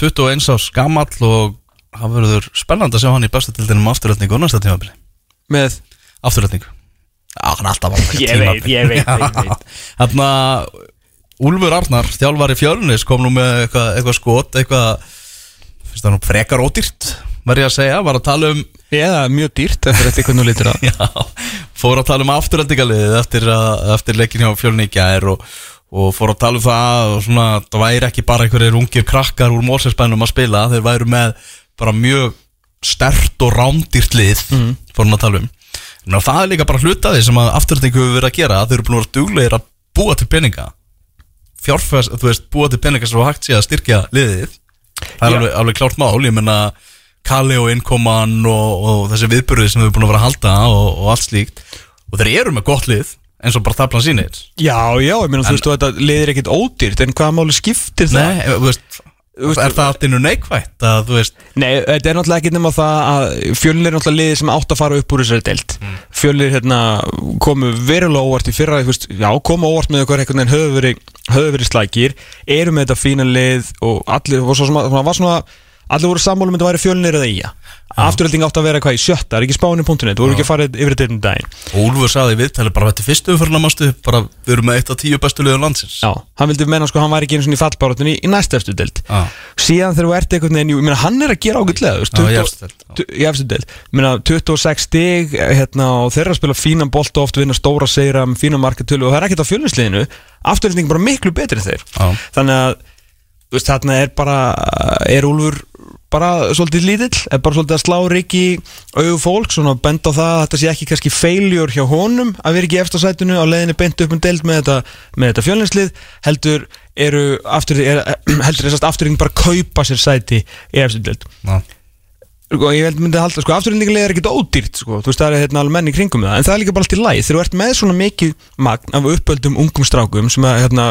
Speaker 1: 21 ás gamall og það verður spennandi að sjá hann í bestu tildinum afturlendingu og næsta tímabili.
Speaker 2: Með?
Speaker 1: Afturlendingu Já, hann er alltaf að
Speaker 2: Ég veit, ég veit, ég (laughs) veit.
Speaker 1: Þarna Úlfur Arnar, þjálfari fjölnis kom nú með eitthvað, eitthvað skot eitthvað, finnst það nú frekar ódýrt verð ég að segja, var að tala um
Speaker 2: eða mjög dýrt eftir þetta hvernig þú lítur að (laughs)
Speaker 1: Já, fór að tala um afturhendingarliðið eftir, eftir leikin hjá fjölni í gær og, og fór að tala um það og svona, það væri ekki bara einhverjir ungir krakkar úr mólsesspænum að spila þeir væru með bara mjög stert og rándýrt lið fór hann að tala um. Ná, það er líka bara hlutaði sem að afturhendingu hefur verið að gera þeir eru búin að vera duglegir að búa til peninga fjárfæs, þú veist, búa til peninga sem hægt sé að styrkja liðið. Það er alveg, alveg klárt mál, ég menna Kali og innkoman og, og þessi viðburði sem við erum búin að vera að halda og, og allt slíkt. Og þeir eru með gott lið eins og bara tablan sýnir.
Speaker 2: Já, já, ég meina þú veist, þú þetta liðir ekkit ódýrt en hvaða máli skiptir það?
Speaker 1: Nei, þú veist,
Speaker 2: veist-
Speaker 1: er það allt innu neikvætt að þú veist,
Speaker 2: Nei, þetta er náttúrulega ekki nema það að fjölnir er náttúrulega liðið sem átt að fara upp úr þessari deild mm. Fjölnir hérna komu verulega óvart í fyrra, veist, já, komu óvart með okkur einhvern veginn höfðu verið, verið slækir eru með þetta fína lið og allir, og svo það var svona allir voru sammála um að þetta væri fjölnir eða eiga Afturhelding átt að vera hvað í sjötta, er ekki spáni.net, þú voru ekki að fara yfir þetta einn daginn?
Speaker 1: Og Úlfur sagði í viðtali bara þetta er fyrstu umfyrir námastu, bara við erum með eitt af tíu bestu liðum landsins.
Speaker 2: Já, hann vildi menna sko, hann var ekki einu svona í fallbáratunni í næsta eftir
Speaker 1: Já.
Speaker 2: síðan þegar þú ert veginn, jú, ég meina hann er að gera ágætlega,
Speaker 1: í
Speaker 2: 20
Speaker 1: efstu deild, já.
Speaker 2: tu- í efstu deild, ég meina 26 stig hérna, og þeirra spila fínan bolt og oft vinna stóra segra með fínan markatölu og það er ekkert á fjölnisliðinu, afturlýsning bara miklu betri en þeir, þannig að veist, þarna er bara er Úlfur bara svolítið lítill er bara svolítið að slá Rikki auðu fólk, svona benda á það að þetta sé ekki kannski feiljur hjá honum að vera ekki í eftirsætunu á leiðinni beint upp um deild með þetta, þetta fjölninslið heldur eru aftur, er, (clears throat) heldur þessast afturring bara kaupa sér sæti í eftir deild.
Speaker 1: Já.
Speaker 2: sko, ég held myndi að halda, sko, afturhendingarlega er ekkert ódýrt sko, þú veist, það er hérna alveg menn í kringum það en það er líka bara allt í læð, þegar þú ert með svona mikið magn af uppöldum ungum strákum sem að, hérna,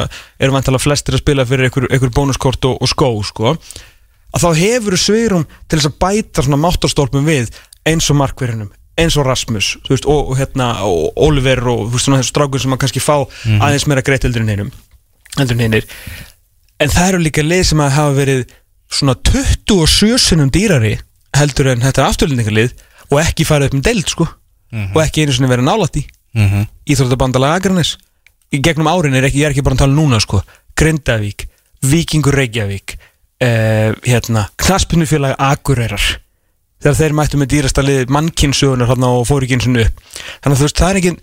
Speaker 2: að þá hefur sveirum til þess að bæta svona máttarstólpum við eins og markverðinum eins og Rasmus, veist, og, og hérna og Oliver og veist, svona þessu strákum sem að kannski fá aðeins meira greitt heldur en hinnir en það eru líka lið sem að hafa verið svona 27 sinnum dýrari heldur en þetta er afturlendingarlið og ekki farið upp með deild sko og ekki einu sinni verið nálætt í
Speaker 1: Mm -hmm.
Speaker 2: Íþróttabandalega Akranes í gegnum árin er ekki, ég er ekki bara að tala núna sko Grindavík, Víkingur Reykjavík uh, hérna Knaspinufélag Akureyrar þegar þeir mættu með dýrasta lið mannkynnsugunar hérna og fóru ekki eins og upp þannig að þú veist, það er ekki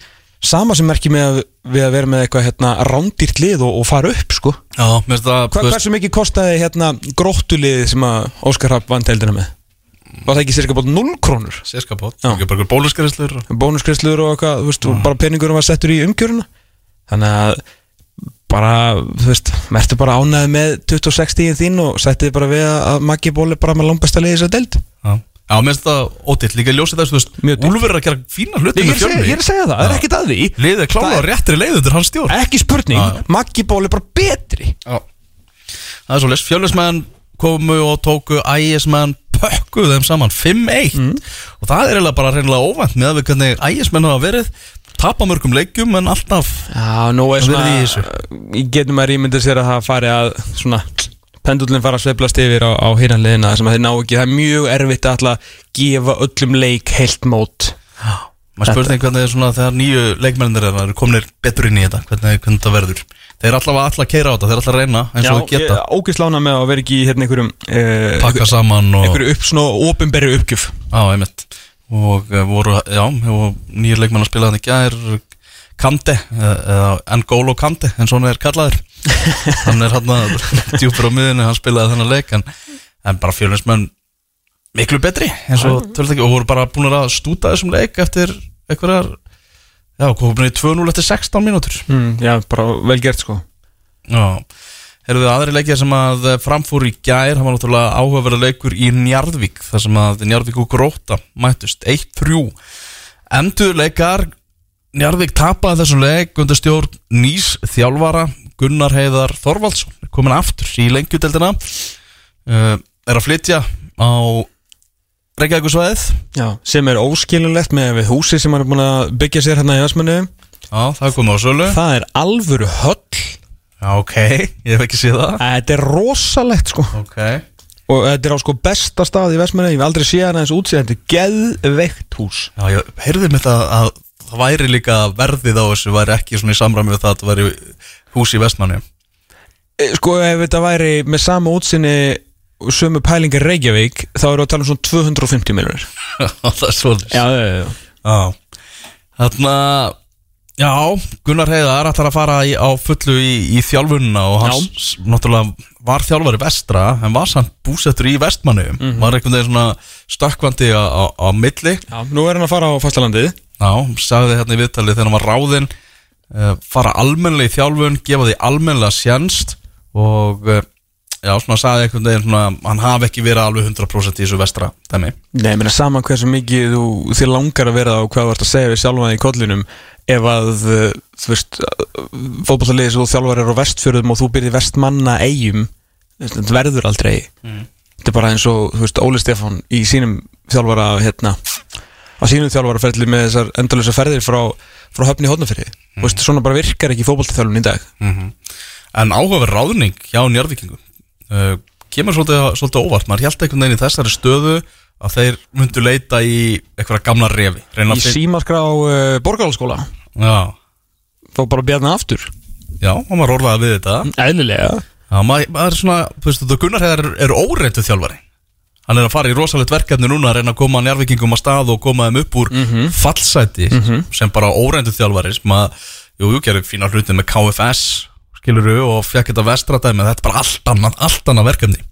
Speaker 2: sama sem merki með að, við að vera með eitthvað hérna rándýrt lið og, og fara upp sko
Speaker 1: Já, mér finnst það,
Speaker 2: Hva,
Speaker 1: þú veist,
Speaker 2: hversu mikið kostaði hérna gróttulið sem að Óskar Rapp vann deildina með? Var það ekki cirka bótt 0 krónur?
Speaker 1: sérskapot,
Speaker 2: Já.
Speaker 1: ekki bara bóluskarislur
Speaker 2: Bónuskreslur og eitthvað, þú veist, og bara peningurum var settur í umgjöruna Þannig að bara, þú veist, mertu bara ánæði með 26 stíðin þín og settið bara við að Maggi Ból er bara með langbesta liðið þess að deild
Speaker 1: Já, Já mér finnst það ótill, líka ljósið þess, þú veist. Úlfur er að gera fína hluti með
Speaker 2: segja, ég er að segja það, það er
Speaker 1: Já.
Speaker 2: ekkert að því
Speaker 1: Liðið er klála á réttri leið undir hans stjórn
Speaker 2: Ekki spurning. Maggi Ból er bara betri
Speaker 1: Já. Það er svo leys, fjölusmenn komu og tóku ægismenn pökkuðu þeim saman 5-1
Speaker 2: Mm.
Speaker 1: og það er eiginlega bara reynilega óvænt með að við hvernig ægismenn hafa verið tapa mörgum leikjum en alltaf
Speaker 2: Já, nú er
Speaker 1: Það
Speaker 2: svona. Ég getum að rýmynda sér að það fari að svona pendullin fara að sveiflast yfir á, á hinanliðina sem að þeir ná ekki, það er mjög erfitt að alltaf gefa öllum leik heilt mót.
Speaker 1: Maður spurning hvernig er svona þegar nýju leikmennir eru komnir betur inn í þetta hvernig, hvernig það verður. Þeir er alltaf að alltaf keira á þetta, þeir er alltaf að reyna eins og þau geta,
Speaker 2: ógislána með að vera ekki í hérna einhverjum uh,
Speaker 1: pakka saman og,
Speaker 2: einhverju upp, svona ofinberri uppgjöf.
Speaker 1: Á, einmitt og uh, voru, já, nýjir leikmenn að spila þannig gær Kante, eða eða N'Golo Kante en svona er kallaður. (laughs) Hann er hann að djúpur á miðinu hann spilaði þennan leik en, en bara fjölinsmenn miklu betri og og voru bara búin að stúta þessum leik eftir einhverjar já, komin í 2-0 eftir 16 mínútur.
Speaker 2: Mm, Já, bara vel gert sko.
Speaker 1: Já, erum við aðri leikjar sem að framfór í gær, hann var náttúrulega áhugaverða leikur í Njarðvík, þar sem að Njarðvík og Gróta mættust, 1-3 endur leikar Njarðvík tapaði þessum leik undir stjórn nýs þjálfara Gunnar Heiðar Þorvaldsson, komin aftur í lengjudeldina uh, er að flytja á Reykjavíkusvæðið
Speaker 2: Já, sem er óskilulegt með húsi sem hann er búin að byggja sér hérna í Vestmannu
Speaker 1: Já, það komið á sölu.
Speaker 2: Það er alvöru höll
Speaker 1: ok, ég hef ekki séð það.
Speaker 2: Þetta er rosalegt sko.
Speaker 1: Ok.
Speaker 2: Og þetta er á sko besta stað í Vestmannu Ég hef aldrei séð hann eins útsið Þetta er geðveikt hús.
Speaker 1: Já, ég heyrði mér það að það væri líka verðið á þessu væri ekki svona í samræmi við það að það væri hús í vestmanni
Speaker 2: Eh, Sko ef þetta væri með sama útsinni sömu pælingar Reykjavík þá við að tala um svona 250 miljonir (laughs)
Speaker 1: Það er svolítið
Speaker 2: Já, já, já.
Speaker 1: Já, þarna Já, Gunnar Heiðar ætlar að fara í, á fullu í, í þjálfunna og hans s- náttúrulega var þjálfari vestra en var samt búsettur í vestmannu var einhvern veginn svona stökkvandi á, á, á milli.
Speaker 2: Já, nú er hann að fara á fastalandið
Speaker 1: Já, sagði hérna í viðtalið þegar hann var ráðinn uh, fara almennilega í þjálfun gefa því almennilega sjænst og uh, já, svona sagði einhvern veginn svona, hann hafi ekki verið alveg 100% í þessu vestra dæmi.
Speaker 2: Nei, ég meina saman hversu mikið þú, þér langar að vera og hvað þú ert að segja við sjálfan í kollinum ef að, uh, þú veist fótballaliðis og þjálfar er á vestfjörðum og þú byrði vestmanna eigum þetta verður aldrei. Þetta er bara eins og, þú veist, Óli Stefán í sínum þjálfara, hérna á sínum þjálfaraferðli með þessar endalösa ferðir frá, frá höfni hóðnafyrði mm. veist, svona bara virkar ekki fótballþjálfun í dag.
Speaker 1: En áhugaverð ráðning hjá njörðvikingum uh, kemur svolítið, svolítið óvart. Maður held einhvern veginn í þessari stöðu að þeir myndu leita í eitthvað gamla Reyna
Speaker 2: í símaskrá uh, borgarhalskóla
Speaker 1: Já,
Speaker 2: þá bara bjarna aftur?
Speaker 1: Já, og maður orðaði við þetta.
Speaker 2: Eðlilega.
Speaker 1: Já, maður, maður er svona, þú veist, þú Gunnar er, er óreintu þjálfari. Hann er að fara í rosalegt verkefni núna að reyna að koma njárvikingum að stað og koma þeim upp úr fallsæti sem bara óreintu þjálfari. Sem að, jú, jú, gerir fína hluti með KFS skiluru og fekk þetta vestradæmi. Þetta er bara allt annað, allt annað verkefni.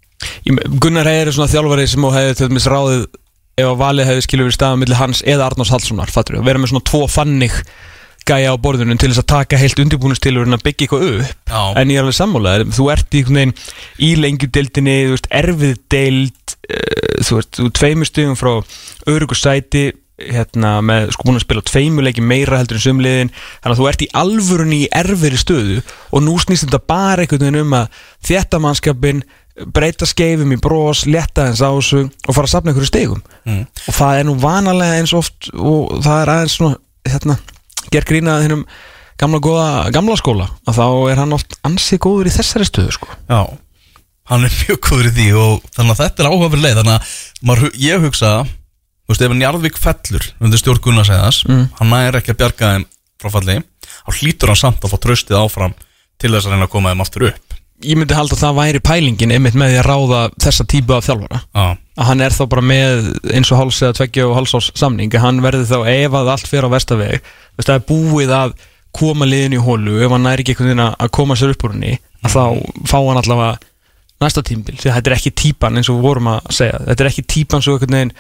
Speaker 2: Ég Gunnar Heiðar er svona þjálfari sem þú hefði til dæmis ráðið ef að valið hefði skilur við staðum millir hans eða Arnars Hallssonar, fattur við, vera með svona tvo fannig gæja á borðunum til þess að taka heilt undirbúinustilur en að byggja eitthvað upp
Speaker 1: Já.
Speaker 2: en ég er alveg sammálaður, þú ert í í lengjudeildinni, þú veist, erfið deild, uh, þú veist, þú tveimur stugum frá örugu sæti hérna með sko búin að spila tveimuleiki meira heldur en sumliðin þannig að þú ert í alvörunni í erfiðri stöðu og nú snýst þetta bara einhvern veginn um að þétta mannskapin breyta skeifum í bros, letta eins á þessu og fara að safna einhverju stegum
Speaker 1: Mm.
Speaker 2: og það er nú vanalega eins oft og það er aðeins svona hérna, ger grínað hennum gamla góða, gamla skóla og þá er hann oft ansið góður í þessari stöðu sko.
Speaker 1: Já, hann er mjög góður í því og þannig að þetta er áhugaverð leið þannig að maður, ég hugsa þú veist, ef Njarðvík fellur undir stjórn Gunnar segðas,
Speaker 2: Mm.
Speaker 1: hann næri ekki að bjarga þeim frá falli, þá hlýtur hann samt að fá tröstið áfram til þess að reyna að koma þeim aftur upp
Speaker 2: ég myndi halda að það væri pælingin einmitt með því að ráða þessa típu af þjálfara
Speaker 1: Já,
Speaker 2: að hann er þá bara með eins og háls eða tveggja og hálsás samning hann verði þá ef að allt fyrir á vestaveg það er búið að koma liðin í hólu ef hann næri ekki einhvern veginn að koma sér upp úr henni að þá fá hann allavega næsta tímbil, því þetta er ekki típan eins og við vorum að segja, þetta er ekki típan svo einhvern veginn,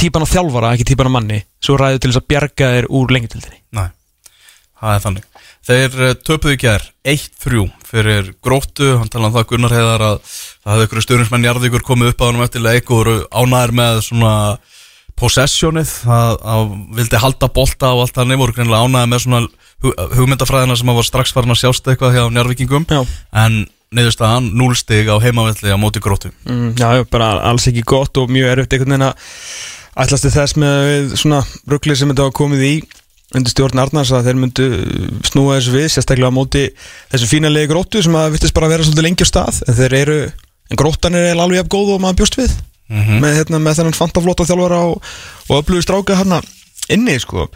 Speaker 2: típan á þjálfara, ekki típan á manni svo ræður til þess að bjarga þér úr lengjutildinni
Speaker 1: næ, það er þannig Þeir eh, töpuðu í gær 1-3 fyrir gróttu, hann talaði um það Gunnar heiðar að það hefði ykkur stjórnismenn Njarðvíkur komið upp á hann eftir leik og voru ánæður með svona possessionið, að, að vildi halda bolta og allt þannig, voru greinilega ánæður með svona hu- hugmyndafræðina sem að var strax farin að sjást eitthvað hjá Njarðvíkingum. En niðurstaðan núlstig á heimavelli á móti gróttu.
Speaker 2: Mm, Já, bara alls ekki gott og mjög erfitt einhvern veginn að ætlast til þess með svona rugglið sem þetta var komið í undir stjórn Arnars að þeir myndu snúa þessu við, sérstaklega á móti þessu fínalegi gróttu sem að vittist bara að vera svolítið lengi á stað, en þeir eru en gróttan er alveg jafn góð og maður bjóst við. Með, hérna, með þennan fantaflóta þjálfara og, og öflugu stráka hérna inni sko,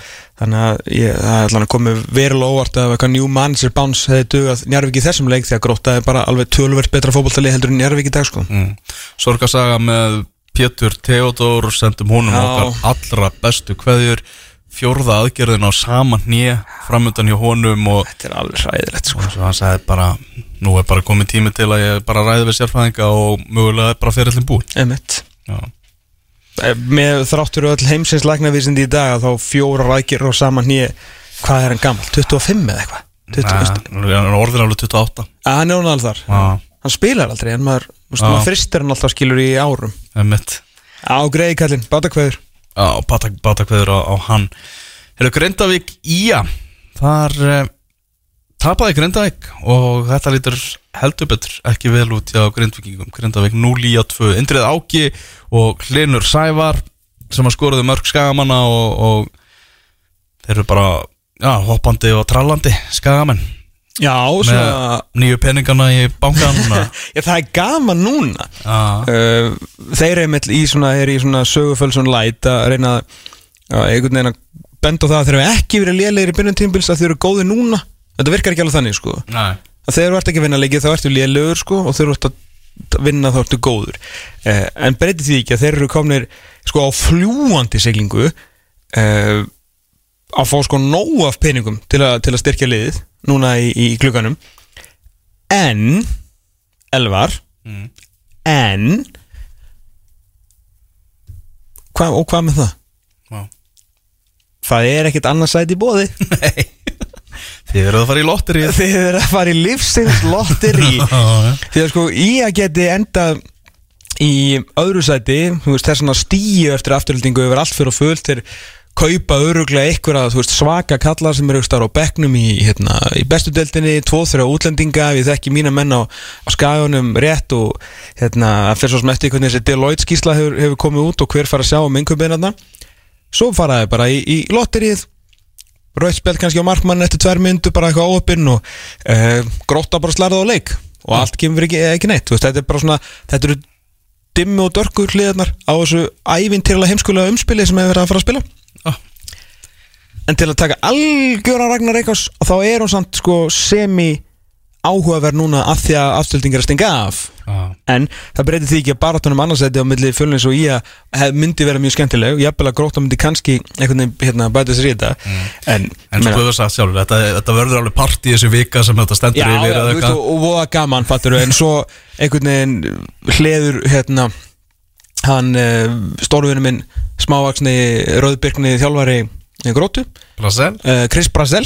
Speaker 2: þannig að ég, það er allan að komið verulega óvart að eitthvað new manager bounce hefði dugað Njarvík í þessum leik því að grótta er bara alveg tölvert betra fótballtali heldur en Njarvík í dag sko.
Speaker 1: Mm. Sorgasaga með Pétur Theodor sendum honum
Speaker 2: Já.
Speaker 1: okkar allra bestu kveðjur fjórða aðgerðin á sama hnið framöndan hjá honum og
Speaker 2: Þetta er alveg hræðilegt sko.
Speaker 1: Og hann sagði bara nú er bara komið tími til að ég bara ræði við sérfræðinga og mögulega bara fyrirlin búin
Speaker 2: Emmett
Speaker 1: Já,
Speaker 2: Með þráttur öll heimsins læknavísindi í dag þá fjóra rækir og saman nýja Hvað er hann gammal? 25 eða eitthvað? 20, veistu?
Speaker 1: Nei, hann er orðin alveg 28
Speaker 2: Að hann er hún alveg þar.
Speaker 1: Já,
Speaker 2: Hann spilar aldrei en maður, maður fristir hann alltaf skilur í árum.
Speaker 1: Emmitt
Speaker 2: Á greiði kallinn, bátakveður
Speaker 1: Já, batakveður á, á hann. Eru Grindavík Ía. Þar uh, tapaði Grindavík og þetta lítur heldur betur ekki vel út hjá Grindvíkingum. Grindavík 0 í 2 Indrið Áki og Hlinur Sævar sem að skoruðu mörg skagamanna og, og þeir eru bara já, hoppandi og trallandi skagamenn
Speaker 2: Já,
Speaker 1: með
Speaker 2: svona
Speaker 1: nýju peningana í bankan núna. (laughs)
Speaker 2: Já, það er gaman núna. Uh, Þeir með í svona, er í svona sögufölsun light að reyna að einhvern veginn að benda á það að þeir eru ekki verið lélegir í byrjun tímbils að þeir eru góði núna. Þetta virkar ekki alveg þannig sko.
Speaker 1: Nei,
Speaker 2: að þegar þú ert ekki að vinna leikið þá ertu lélegur sko og þegar þú ert að vinna þá ertu góður. Uh, en breytir því ekki að þeir eru komnir sko á fljúandi siglingu. Uh, að fá sko nóg af peningum til, a, til að styrkja liðið núna í, í klukkanum en Elvar
Speaker 1: Mm.
Speaker 2: en hva, og hvað með það?
Speaker 1: já.
Speaker 2: Það er ekkert annars sæti í bóði (laughs)
Speaker 1: Þið verður að fara í lotterið
Speaker 2: Þið eru að fara í lífsins lotteri (laughs) Því að sko að geti enda í öðru sæti þú veist, þess að stíu eftir afturhildingu yfir allt fyrir og fullt þeir kaupa öruglega einhverja veist, svaka kallar sem eru á bekknum í, hérna, í bestu deildinni, tvo þrjá útlendinga við þekki mína menn á, á skagunum rétt og hérna, fyrir svo sem eftir hvernig þessi Deloitte skísla hefur, hefur komið út og hver fara að sjá um einhverjum svo faraði bara í, í lotterið rauðspjald kannski á markmann eftir tvær myndu bara eitthvað óöppinn og uh, gróta bara slarða á leik og allt kemur ekki, ekki neitt veist, þetta er bara svona, þetta eru dimmi og dörkur hliðarnar á þessu ævintýrlega heimskulega umspili sem hefur verið að fara að spila. En til að taka algjöra Ragnar Reykjás þá er hún samt sko semi áhugaverð núna að því að afstöldingar er stinga af.
Speaker 1: Já.
Speaker 2: en það breytir því ekki að barátunum annarsæti á milli fjölnins og hef, myndi vera mjög skemmtileg. Jafnvel að gróta myndi kannski einhvern veginn hérna, bæta sér í þetta. En,
Speaker 1: En svo þú sagt sjálfur, þetta, þetta verður alveg part í þessu vika sem þetta stendur
Speaker 2: Já,
Speaker 1: yfir
Speaker 2: já, veist, og, og voða gaman, fattur en svo einhvern veginn hleður hérna hann uh, stórvinu minn smávaksni rauðbyrkni þjálfari grótu,
Speaker 1: Brasil?
Speaker 2: uh, Chris Brazel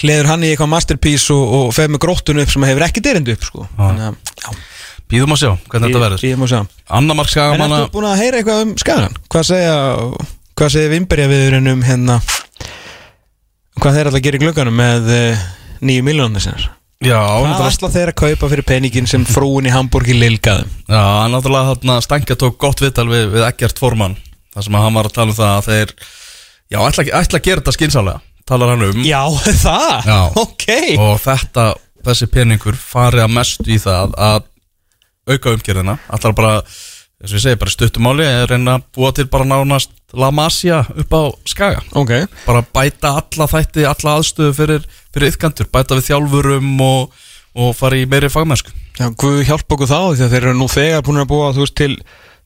Speaker 2: hleður hann í eitthvað masterpiece og, og feð með grótun upp sem hefur ekki derindu upp sko. Já,
Speaker 1: Býðum að sjá hvernig þetta verður.
Speaker 2: ég, ég má segja
Speaker 1: Anna Mark
Speaker 2: En ertu búin að heyra eitthvað um skagan? Hvað segja, hvað segja Vimberja viðurinn um hérna hvað þeir alltaf gerir glögganum með uh, nýju miljónir sinnar?
Speaker 1: já, náttúrulega,
Speaker 2: ætla þeir að kaupa fyrir peningin sem frúin í Hamburgi lilgaðum?
Speaker 1: já, náttúrulega þarna Stangja tók gott viðtal við, við Eggert Forman, þar sem hann var að tala um það að þeir, já, ætla, ætla að gera þetta skinsálega, talar hann um.
Speaker 2: Já, (laughs) það?
Speaker 1: Já.
Speaker 2: Ok
Speaker 1: og þetta, þessi peningur fari að mestu í það að auka umgjörðina, allar bara eins og ég segi, bara í stuttumáli er reyna að búa til bara nánast La Masia upp á Skaga,
Speaker 2: Ok
Speaker 1: bara bæta alla þætti, alla aðstöðu fyrir, fyrir yðkantur, bæta við þjálfurum og, og fara í meiri fagmennsku
Speaker 2: Já, Guð hjálpa okkur þá því að þeir eru nú þegar búin að búa þú veist til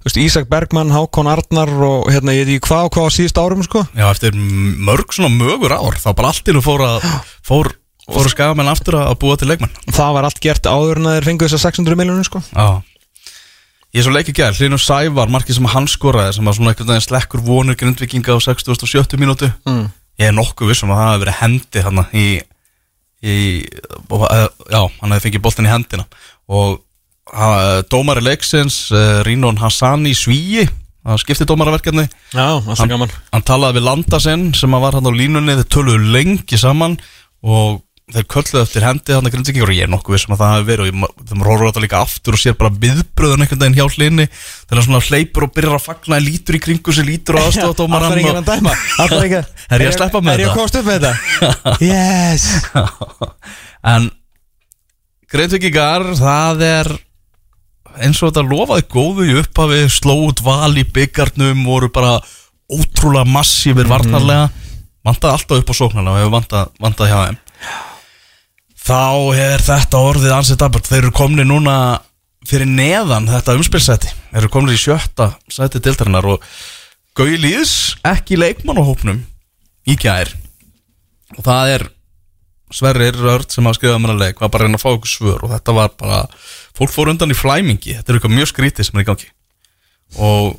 Speaker 2: veist, Ísak Bergmann, Hákon Arnar og hérna ég veit ekki hvað og hvað á síðust árum sko.
Speaker 1: Já, eftir mörg svona mögur ár þá bara allt í nú fór að fór, fór skagamenn aftur að búa til leikmenn.
Speaker 2: Það var allt gert áður en þeir fengu þessar 600 miljónir sko.
Speaker 1: Já. Ég er svo leikið gæl, Hlynur Sævar, markið sem hann skoraði sem var svona veginn slekkur vonur grindvikinga á 60.70 mínútu.
Speaker 2: Mm.
Speaker 1: Ég er nokkuð vissum að það hefði verið hendi hann í, í og, eh, Já, hann hefði fengið boltin í hendina. Og dómari leiksins uh, Rínon Hassani Svíi það skipti
Speaker 2: alltaf
Speaker 1: hann,
Speaker 2: gaman.
Speaker 1: hann talaði við landa sinn sem var hann á línunni, þeir töluðu lengi saman og þeir kölluðu eftir hendi hann að grindvikingar og ég er nokkuð vissum að það hefði verið og þeim róður þetta líka aftur og sér bara viðbröðun einhvern veginn hjá hlinni þegar hann svona hleypur og byrjar að fagna lítur í kringu sig, lítur á aðstofadómaran
Speaker 2: Allar ekki að dæma? Allar ekki
Speaker 1: Er ég að sleppa með
Speaker 2: Er ég að
Speaker 1: þetta?
Speaker 2: komast upp með þetta? (laughs) Yes!
Speaker 1: En Greinvikingar, það er eins og þetta lofaði góðu í upphafi sló út val í byggarnum voru bara ótrúlega massífir varnarlega. Vantaði alltaf upp á sóknarlega og hefur vantað, vantað hjá þeim. Þá er þetta orðið ansið dabart þeir eru komni núna fyrir neðan þetta umspilsæti. Þeir eru komni í sjötta sæti dildarinnar og Gauði Lýðs ekki í leikmannahópnum í gær. Og það er Sverrir Rörd sem hafa skrifað mér að leik var bara að reyna að fá okkur svör og þetta var bara fólk fór undan í flæmingi. Þetta er eitthvað mjög skrítið sem er í gangi. Og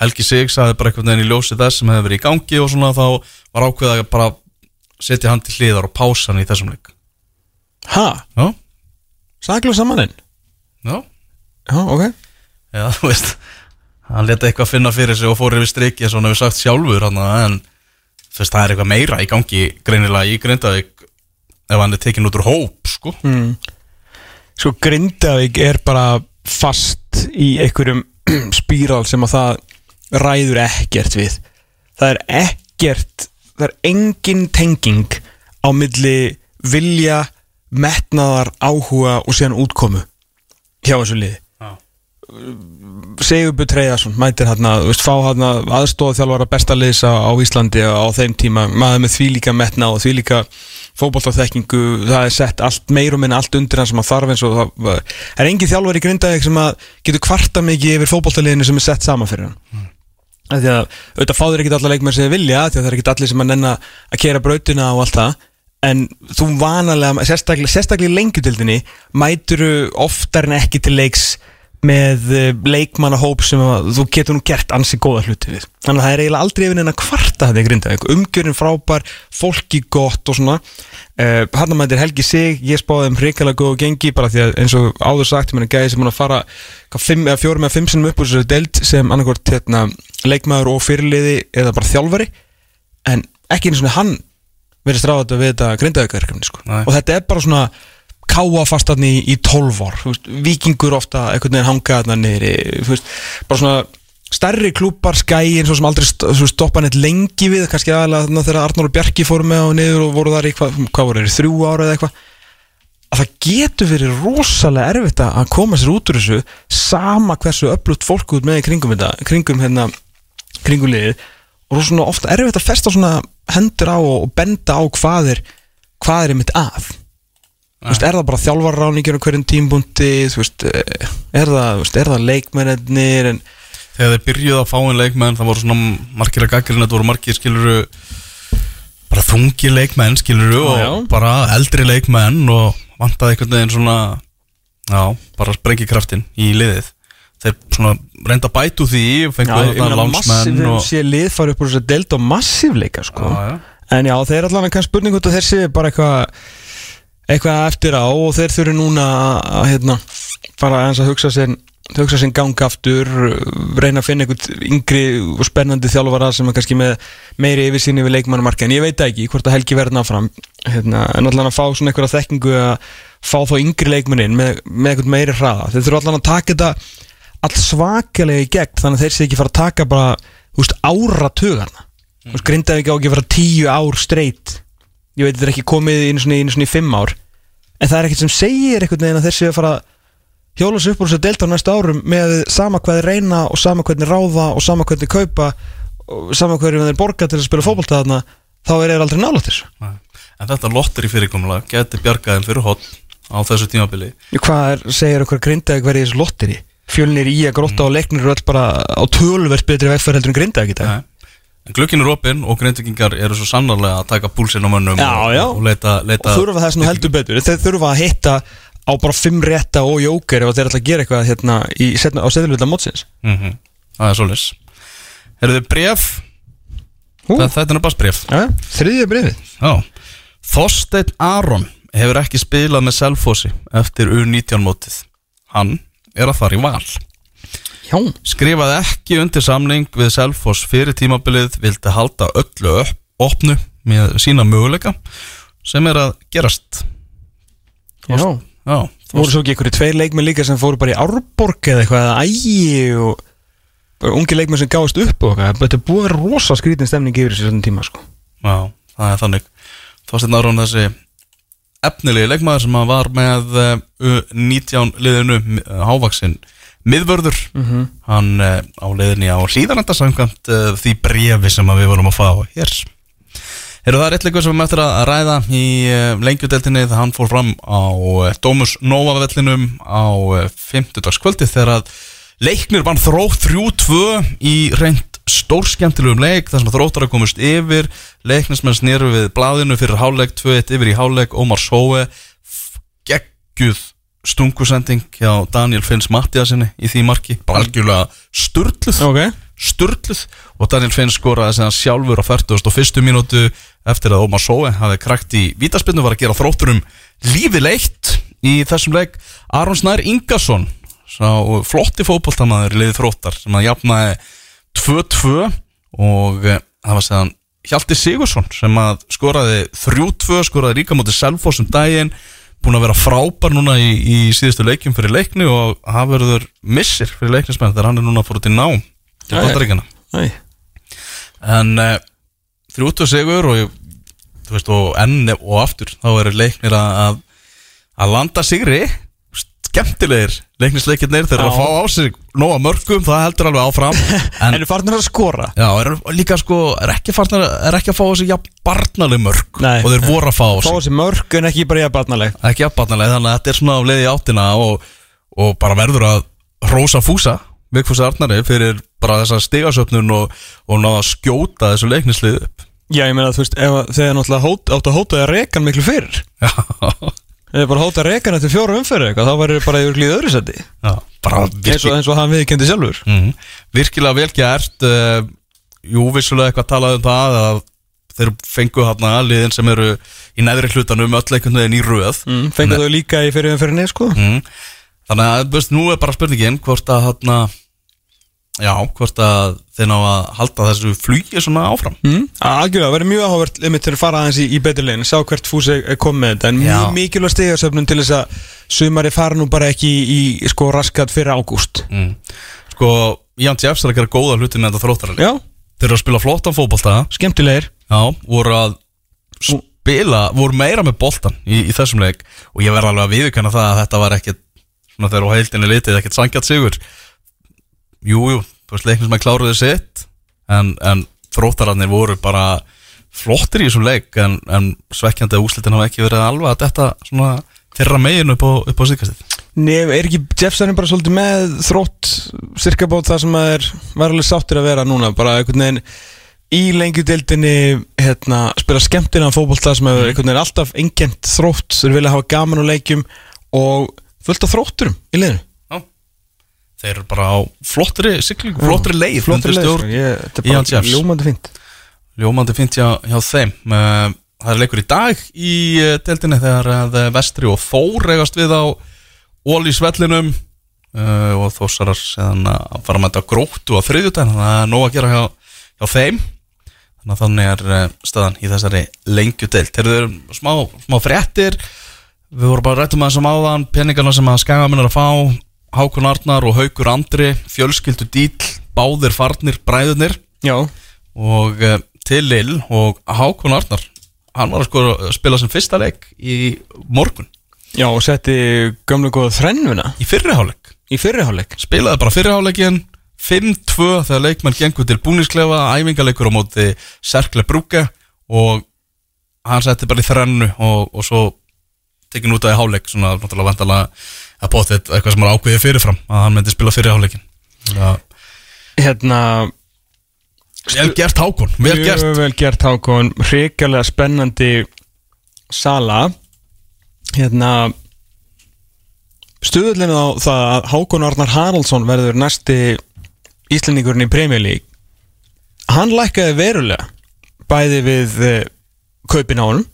Speaker 1: Helgi Sig sagði bara einhvern veginn í ljósi þess sem hefði verið í gangi og svona þá var ákveðað að bara setja hann til hliðar og pása hann í þessum leik.
Speaker 2: Ha?
Speaker 1: Já,
Speaker 2: Saklu samaninn?
Speaker 1: já,
Speaker 2: Já, ok.
Speaker 1: Já, (laughs) þú veist hann leta eitthvað finna fyrir sig og fór yfir striki eins og hann hefur sagt sjálfur hann en þú veist, það er eitthvað meira í gangi greinilega í Grindavík ef hann er tekin út úr hóp, sko.
Speaker 2: Mm. Sko Grindavík er bara fast í einhverjum (clears throat) spíral sem að það ræður ekkert við. Það er ekkert það er engin tenging á milli vilja metnaðar, áhuga og síðan útkomu hjá þessu liði. Sigurbjörn Treyðarsson mætir hérna, fá hérna aðstóða þjálfara besta liðsa á Íslandi á þeim tíma, maður með því líka metna og því líka fótbolltarþekkingu það er sett allt meir og minna allt undir hann sem að þarf eins og það er engin þjálfari í grindaðið sem að getur kvarta mikið yfir fótbolltarliðinu sem er sett saman fyrir hann? Mm. því að auðvitað fá þér ekki allar leikmenn sem þið vilja því að það er ekki allir sem að nenn að kera brautina og allt það. En þú vanalega, sérstaklega, sérstaklega lengjutildinni mæturu oftar en ekki til leiks með eh, leikmannahóp sem að, þú getur nú gert ansi góða hluti við. Þannig að það er eiginlega aldrei yfir en að kvarta þetta í grinda umgjörinn frábær, fólki gott og svona. Uh, hann að mætir Helgi Sig, ég spáði um hrikalega góð gengi bara því að eins og áður sagt mér er gæði sem hann að fara fjórum eða fimm sinum upp úr þessu delt sem annarkort hérna, leikmaður og fyrirliði eða bara þjálfari. En ekki eins og hann verið stráðat við þetta grindaðugarverkefni sko. og þetta er bara svona káa fastarni í, í 12 ár veist, vikingur ofta einhvern veginn hanga þarna neyri bara svona stærri klúpar skæin svo sem aldrei stoppa neitt lengi við kannski aðalega þegar Arnur og Bjarki fóru með og niður og voru þar í hvað, hvað voru þeir, þrjú ára eða eitthvað. Að það getur verið rosalega erfitt að koma sér út úr þessu sama hversu öflugt fólk út með í kringum þetta, kringum hérna kringum liðið og svona ofta erfitt að festa svona hendur á og benda á hvað er hvað er mitt að Veist, er það bara þjálfarráningir á hverjum tímbúndi veist, eh, er það, það leikmennir en...
Speaker 1: þegar þeir byrjuði að fá einn leikmenn það voru svona margir að gaggrinn þetta voru margir skiluru bara þungi leikmenn skiluru og já. bara eldri leikmenn og vantaði einhvern veginn svona já, bara sprengi kraftin í liðið. Þeir svona reynda bætu því fenguði þetta lánsmenn
Speaker 2: og sé lið fara upp úr þess að delta massívleika sko. Já, en já, þeir allavega kannski spurning og þeir sé bara eitthvað eitthvað eftir á og þeir þurfi núna að hérna, fara að hugsa sér hugsa sér ganga aftur reyna að finna einhvern yngri og spennandi þjálfara sem er kannski með meiri yfirsýni við leikmannumarka en ég veit ekki hvort að Helgi verði náfram hérna, en allan að fá svona einhverja þekkingu að fá þá yngri leikmannin með, með einhvern meiri hraða. Þeir þurfa allan að taka þetta allt svakalega í gegn þannig að þeir sé ekki fara að taka bara veist, ára tugarna mm. grindaði ekki á ekki að fara tíu ár streyt ég veit þetta er ekki komið einu svona, einu svona í fimm ár. En það er ekkert sem segir einhvern veginn að þeir séu að fara hjóla sér upp úr þessu delta á næsta árum með sama hvað þeir reyna og sama hvernig ráða og sama hvernig kaupa og sama hvernig þeir borga til að spila fókbalta þarna þá er þeir aldrei nálátt þessu.
Speaker 1: En þetta lottir í fyrirkommulega getur bjargaðin fyrir hot á þessu tímabili.
Speaker 2: Hvað er, segir okkur grindaði hverju þessu lottir í? Fjölnir í að gróta mm. og leiknir bara á tölverð betri vegferð heldur en grindaði ekki það
Speaker 1: Glöggin er opinn og greintökingar eru svo sannarlega að taka púlsinn á mönnum
Speaker 2: já, já.
Speaker 1: og leita, leita
Speaker 2: og þurfa það sem heldur betur. Þeir þurfa að hitta á bara fimm rétta og jóker ef þeir ætla að gera eitthvað hérna, í, á seðlulega mótsins.
Speaker 1: Mm -hmm. Það er svolítið Eru þið bref? Þetta er bara bref
Speaker 2: ja, Þriðja brefið
Speaker 1: Þorstein Aron hefur ekki spilað með Selfossi eftir U19 mótið. Hann er að fara í val
Speaker 2: Já.
Speaker 1: Skrifaði ekki undir samling við Selfoss fyrir tímabilið vildi halda öllu upp, opnu með sína möguleika sem er að gerast.
Speaker 2: Já, Já voru svo ekki einhverju tveir leikmenn líka sem fóru bara í Árborg eða eitthvað eða ægi og bara ungi leikmenn sem gáðist upp og eitthvað. Þetta er búið að vera rosa skrítin stemning yfir þessu tíma sko.
Speaker 1: Já, það er þannig. Þorstein Aron þessi efnilegi leikmaður sem var með U19 eh, liðinu hávaksinn miðvörður. Mm -hmm. hann uh, á leðinni á hlýðaranda samkvæmt uh, því brefi sem við vorum að fá hér. Eru það réttleikur sem við möttum að ræða í uh, lengjudeltinni þegar hann fór fram á Domus Nova vellinum á 50 dags kvöldi þegar að leiknir vann þrótt 3-2 í reynd stórskjæntilegum leik þar sem þróttar að komast yfir. Leiknismenn snýru við bladinu fyrir háleik 2-1 yfir í háleik Ómar Sóe gegguð stungusending hjá Daniel Finns Mattiasinni í því marki, bara algjörlega sturgluð
Speaker 2: okay.
Speaker 1: sturgluð og Daniel Finns skoraði sem hann sjálfur á 41. mínútu eftir að Ómar Sóe hafi krækt í vítaspinnu var að gera þrótturum lífi leitt í þessum leik. Aron Snær Ingarsson flotti fókbaltamaður í leiði þróttar sem að jafnaði 2-2 og eh, það var segðan Hjalti Sigursson sem að skoraði 3-2 skoraði ríka motið Selfossum daginn búin að vera frábær núna í, í síðustu leikjum fyrir leikni og hafa verður missir fyrir leiknismenn þegar hann er núna fóruð til ná til bandaríkjana. En uh, þrjútu sigur og, veist, og enn og aftur þá eru leiknir að, að landa sigri skemmtilegir leiknisleikirnir þeir eru að fá á sig nóga mörgum, það heldur alveg áfram. (laughs)
Speaker 2: En
Speaker 1: en
Speaker 2: er farnir að skora?
Speaker 1: já, er líka sko er ekki, farnar, er ekki að fá á sig jafn barnaleg mörg
Speaker 2: Nei.
Speaker 1: og þeir voru að fá á
Speaker 2: Fá
Speaker 1: sig.
Speaker 2: þessi mörg en ekki bara ég að barnaleg.
Speaker 1: Ekki jafn barnaleg, þannig að þetta er svona á leiði áttina og, og bara verður að hrósa fúsa, Vigfús Arnari fyrir bara þessa stigasöfnun og, og náða að skjóta þessu leiknislið upp.
Speaker 2: Já, ég meina þú veist, ef að- þegar náttúrulega áttu að hóta að reka hann miklu fyrr.
Speaker 1: Já, (laughs)
Speaker 2: Ef þið bara hóta að reka hann eftir fjóra umferði eitthvað Þá væri bara í örglíð öðru seti
Speaker 1: já bara
Speaker 2: eins og,
Speaker 1: virki,
Speaker 2: eins og hann viðkendi sjálfur.
Speaker 1: Mm, virkilega vel gert uh, Jú, vissulega eitthvað talað um það að þeir fengu hérna liðin sem eru í neðri hlutanum öll einhvern veginn í röð.
Speaker 2: Mm, Fengur þau líka í fyrir umferðinni sko.
Speaker 1: Mm. Þannig að, veist, nú er bara spurningin hvort að hérna Já, hvort að þeir ná að halda þessu flugi svona áfram.
Speaker 2: Mm. Algjörlega, það verður mjög áhugavert einmitt til að fara aðeins í, í betri legin Sjá hvert fúsi komið með þetta. En
Speaker 1: Já.
Speaker 2: mjög mikilvæg stigarsöfnun til þess að Sumari fara nú bara ekki í, í sko raskat fyrir ágúst.
Speaker 1: Mm. Sko, Jan Jeffs er að gera góða hluti með þetta þróttarali
Speaker 2: Já,
Speaker 1: Þeir eru að spila flottan fótbolta.
Speaker 2: Skemmtilegir.
Speaker 1: Já, voru að spila, voru meira með boltan í, í þessum leik. Og ég verði alveg að viðurkenna það að þetta var ekkit svona þegar á heildinni litið ekkit sangjart sigur Jú, jú, þú veist leiknir sem að kláruðu sitt en, en þróttararnir voru bara flottir í þessum leik en, en svekkjandi að úslitin hafa ekki verið alveg að þetta svona þeirra megin upp á, á síkastið
Speaker 2: Nei, er ekki Jeffsson bara svolítið með þrótt cirka bót það sem að er var alveg sáttir að vera núna bara einhvern veginn í lengjudeildinni hérna, spila skemmtina fótbolta sem hefur einhvern veginn alltaf engent þrótt þeir vilja hafa gaman á leikjum og fullt af þrótturum í liðinu
Speaker 1: þeir eru bara á flottri siglingu, flottri leið
Speaker 2: flottri leið, sko. Ég- þetta er bara ljómandi fínt.
Speaker 1: Ljómandi fint hjá, hjá þeim. Eh, Það er leikur í dag í eh, deildinni þegar eh, Vestri og Þór eigast við á Ólísvellinum og Þórsarar seðan að fara með þetta gróttu á að það er nóg að gera hjá, hjá þeim. Þannig að þannig er staðan í þessari lengju deild. Þeir eru smá, smá fréttir. Við vorum bara rættum að þessum áðan peningarna sem að skagamenn er að fá Hákon Arnar og Haukur Andri fjölskyldu dýl, báðir farnir bræðurnir.
Speaker 2: Já,
Speaker 1: og uh, til Lill og Hákon Arnar hann var að sko að spila sem fyrsta leik í morgun.
Speaker 2: Já og setti gömlu góða þrennuna.
Speaker 1: Í fyrriháleik
Speaker 2: í fyrriháleik
Speaker 1: spilaði bara fyrriháleikin 5-2 þegar leikmenn gengur til búningsklefa æfingaleikur á móti Serkle Brúke og hann setti bara í þrennu og, og svo tekin út af í háleik svona náttúrulega vantalega að bóti eitthvað sem var ákveðið fyrirfram að hann myndi spila fyrriháleikin ja,
Speaker 2: Hérna
Speaker 1: vel gert Hákon, vel gert.
Speaker 2: vel gert Hákon. Hrikalega spennandi Sala. Hérna Stuðullinu á það að Hákon Arnar Haraldsson verður næsti Íslendingurinn í League Hann lækkaði verulega Bæði við uh, kaupin á honum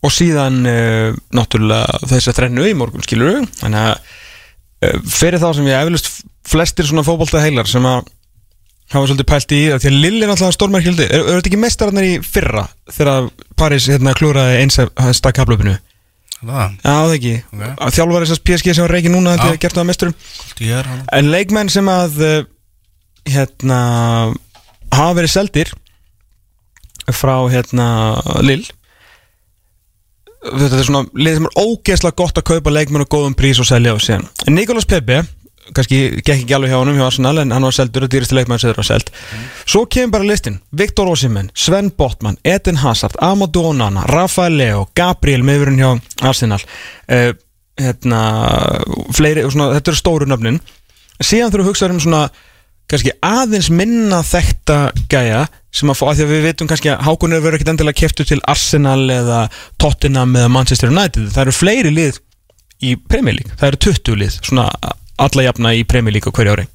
Speaker 2: Og síðan uh, Náttúrulega þess að þrennu í morgun skilur Þannig að uh, Fyrir þá sem ég eflust flestir svona fótbolta heilar Sem að hafa svolítið pælt í það því að Lill er náttúrulega stórmerkildi er, er þetta ekki mestararnir í fyrra þegar Paris hérna klúraði eins að stakka haflöpinu
Speaker 1: það,
Speaker 2: Já, það ekki
Speaker 1: Ok.
Speaker 2: okay. Þjálfari þessast PSG sem var reiki núna
Speaker 1: Já.
Speaker 2: til að gert það að mesturum En leikmenn sem að uh, hérna hafa verið seldir frá hérna Lill þetta er svona lið sem er ógeðslega gott að kaupa leikmenn og góðum prís og selja á síðan. En Nikolas Pepe kannski gekk ekki alveg hjá honum hjá Arsenal en hann var seldur og dýrasti leikmenn sem þeir var seld. Svo kemur bara listin. Viktor Osimhen, Sven Botman, Eden Hazard Amadou Onana, Rafael Leo Gabriel meðurinn hjá Arsenal. Uh, hérna fleiri, svona, þetta eru stóru nöfnin. Síðan þurfum við að hugsa um svona kannski aðeins minna þekta gæja sem að fá, að því að við veitum kannski að Hákon er verið ekkert endilega keftu til Arsenal eða Tottenham eða Manchester United. Það eru fleiri lið í Premier League. Það eru 20 lið, svona alla jafna í Premier League á hverju ári.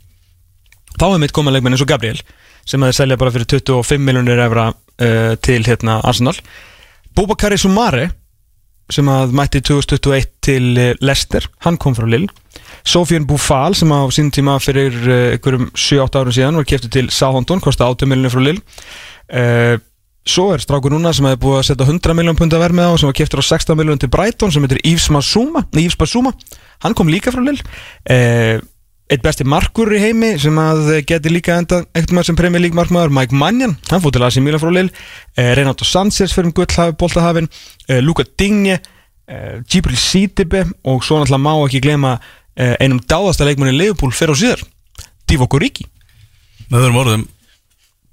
Speaker 2: Þá er mitt koma leikmenn eins og Gabriel sem að þeir selja bara fyrir 25 miljonir evra uh, til hérna Arsenal. Bubakari Sumare sem að mætti 2021 til eh, Leicester, hann kom frá Lill Sofian Boufal sem á sín tíma fyrir uh, einhverjum 7-8 árum síðan var keftur til Southampton, kosti 8 miljonir frá Lill uh, Svo er strákur núna sem hefði búið að setja 100 miljón pund að verð með á sem var keftur á 16 miljón til Brighton sem heitir Yves Basuma, hann kom líka frá Lill uh, eitt besti markur í heimi sem að geti líka enda ekkert maður sem Premier League markmaður Mike Mannion, hann fór til AC Milan frá Lille. Eh, Renato Sanchez fyrir um gullhafi boltahafin, eh, Luka Digne eh, Gibril Sidibe og svo náttúrulega má ekki glema eh, einum dáðasta leikmanni Liverpool fyrir og síðar Divo Guriki
Speaker 1: Með öðrum orðum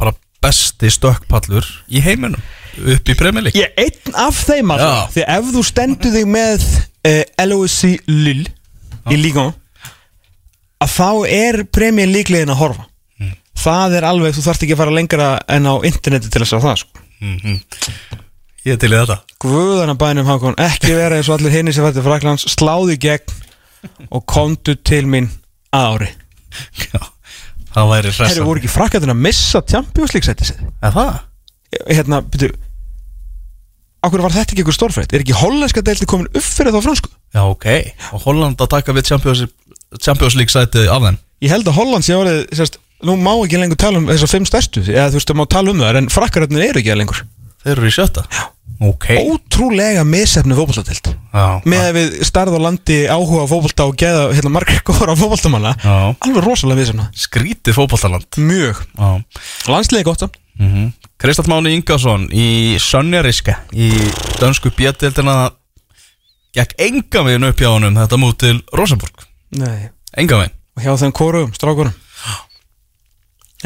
Speaker 1: bara besti stökkpallur í heiminum upp í premjölík
Speaker 2: Ég er einn af þeim alltaf Því ef þú stendur þig með uh, LOSC Lille í líka að þá er premjör líklegin að horfa. Það er alveg, þú þarft ekki að fara lengra en á interneti til að það sko.
Speaker 1: Ég er til í þetta.
Speaker 2: Guðana bænum Hákon, ekki vera eins og allir hinni sem fætti Fraklands, sláðu í gegn og komdu til mín að ári
Speaker 1: Já, það væri hressa
Speaker 2: voru ekki fraklandin að missa Champions League setið sig?
Speaker 1: Er það?
Speaker 2: Hérna, byrju Akkur var þetta ekki ykkur stórfrætt? Er ekki hollenska deildi komin upp fyrir þá fransku?
Speaker 1: Já, ok Og Holland að taka við Champions, Champions League sæti af þeim
Speaker 2: Ég held að Holland sé orðið, sérst, nú má ekki lengur tala um þessar fimm stærstu, eða þú veist, þú má tala um það, en frakkararnir eru ekki það lengur.
Speaker 1: Þeir eru í sjötta Já Ok.
Speaker 2: Ótrúlega misefni fótboltatild.
Speaker 1: Já
Speaker 2: Með að við starð á landi áhuga á fótbolta og geða hérna margir góra fótboltamanna,
Speaker 1: Já.
Speaker 2: Alveg rosalega misefna.
Speaker 1: Skrítið fótballtaland
Speaker 2: Mjög.
Speaker 1: Já.
Speaker 2: Landsliði gott samt.
Speaker 1: mm Kristall Máni Ingarsson í Sönjariske í dönsku bjöldildina gekk enga veginn upp hjá honum þetta múið til Rosenborg. Enga veginn.
Speaker 2: Og hjá þeim kórum, strákurum.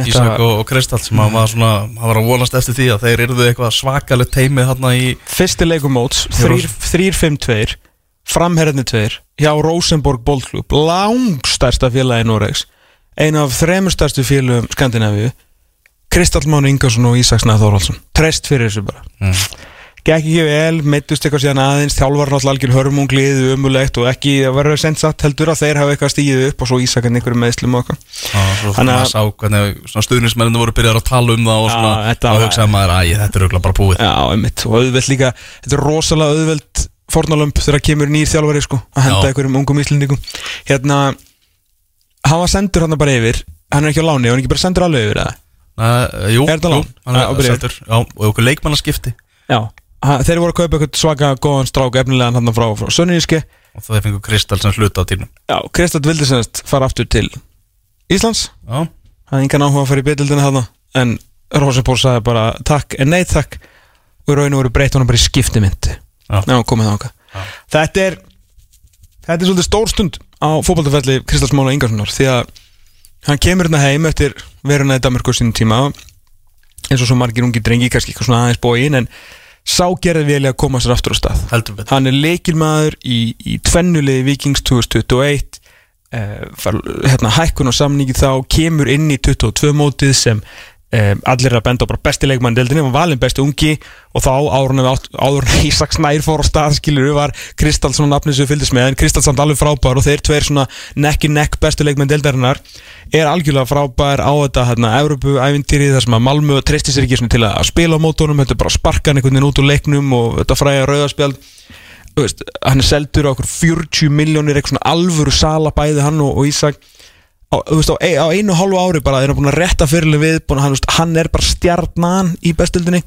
Speaker 1: Ísak og, og Kristall sem mm. var svona hann var að volast eftir því að þeir eruðu eitthvað svakalegt teimið þarna í
Speaker 2: Fyrsti leikumóts,
Speaker 1: Hjá
Speaker 2: 3-5-2 Framherðinni 2 Hjá Rosenborg Boldklub Langstærsta félagi Noregs Ein af þremur stærstu félagum Skandinavíu Kristall Máni Ingarsson og Ísak Snæð Þórhaldsson Trest fyrir þessu bara
Speaker 1: mm.
Speaker 2: Gekk ekki vel, meittust eitthvað síðan aðeins Þjálfar náttúrulega algjör hörmunglið, umulegt Og ekki að vera sendt satt heldur að þeir hafa eitthvað stíðið upp Og svo Ísak en einhverjum meðslum og eitthvað.
Speaker 1: Og svo
Speaker 2: Þannig að-
Speaker 1: sá hvernig stuðnismenninu voru byrjað að tala um það og svona og
Speaker 2: var-
Speaker 1: hugsaði maður að þetta er auðvitað bara búið.
Speaker 2: Já, einmitt, og auðveld líka Þetta er rosalega auðveld fornalömp þegar kemur nýr þjálfari sko, að henda einhverjum ungum íslendingum. Hérna hann var sendur hann bara yfir hann er ekki á láni, hann er ekki bara sendur alveg yfir
Speaker 1: uh, Jú, jú, hann er
Speaker 2: byrjar.
Speaker 1: settur Já, og okkur leikmannaskipti.
Speaker 2: Já, þeir voru að kaupa eitthvað svaka góðan strák efnilegan hann frá, frá Sönníski
Speaker 1: og það fengur Kristall sem hluta á tímum
Speaker 2: Já, Kristall vildi semst fara aftur til Íslands,
Speaker 1: Já,
Speaker 2: hann hafði engan áhuga að fara í betildina þarna en Rosenborg sagði bara takk en nei takk. Og í rauninu voru breytt honum bara í skiptimynd
Speaker 1: Já.
Speaker 2: Já, komið þáka Þetta er þetta er svolítið stór stund á fótboltafelli Kristals Mála Ingarssonar því að hann kemur hérna heim eftir veruna í Danmarku á sínum tíma eins og svo margir ungi drengi kannski eitthvað svona aðeins bóin en sá gerði vel að koma sér aftur á stað. Hann er leikilmaður í, í tvennulegi Vikings 2021 uh, far, hérna, hækkun á samningi þá kemur inn í 22 mótið sem um, allir er að benda á bara besti leikmann deildinni, var valinn besti ungi og þá árunum við átt- áður en (laughs) Ísak Snær fór á stað skilur var Kristall svona nafnið sem við fylgdist með en Kristall samt alveg frábær og þeir tveir svona neck in neck bestu leikmann deildarinnar. Er algjörlega frábær á þetta hérna, Evropu-ævintýri þar sem að Malmö treysti sér ekki svona til að spila á mótónum þetta er bara að sparka hann einhvern veginn út úr leiknum og þetta fræða rauðarspjald hann er seldur á okkur 40 miljónir eitthvað svona alvöru sala bæði hann og, og Ísak á, þú veist, á, ein- á einu hálfu ári bara er hann búin að rétta fyrirlega við búin, hann, veist, hann er bara stjarnan í bestildinni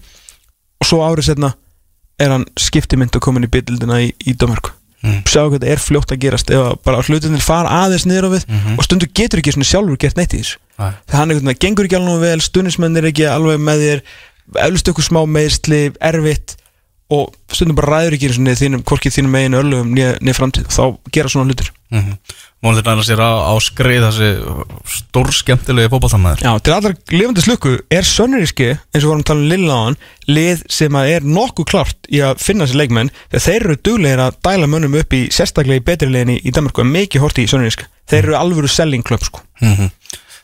Speaker 2: og svo árið setna er hann skiptimynd og komin í bitildina í, í Dömörk
Speaker 1: Mm.
Speaker 2: sjá hvað þetta er fljótt að gerast ef að bara hlutinir fara aðeins niður á við og stundu getur ekki svona sjálfur gert neitt í þessu.
Speaker 1: Nei.
Speaker 2: það hann veginn gengur ekki alveg vel stunismenn er ekki alveg með þér eflust ykkur smá meðsli, erfitt og stundum bara ræður ekki þínum, hvorki þínum megin örlugum niður framtíð. Og þá gera svona hlutir
Speaker 1: mm -hmm. Mónir næra sér á, á skrið þessi stór skemmtilegi fótballtamæður
Speaker 2: Já, til allra lifandi slukku er Sönneríski, eins og vorum að tala um Lilla á hann lið sem að er nokkuð klart í að finna sér leikmenn þegar þeir eru duglegir að dæla mönnum upp í sérstaklega í betri liðinni í Danmarku mikið horti í Sönneríski þeir eru alvöru selling club sko.
Speaker 1: Mm -hmm.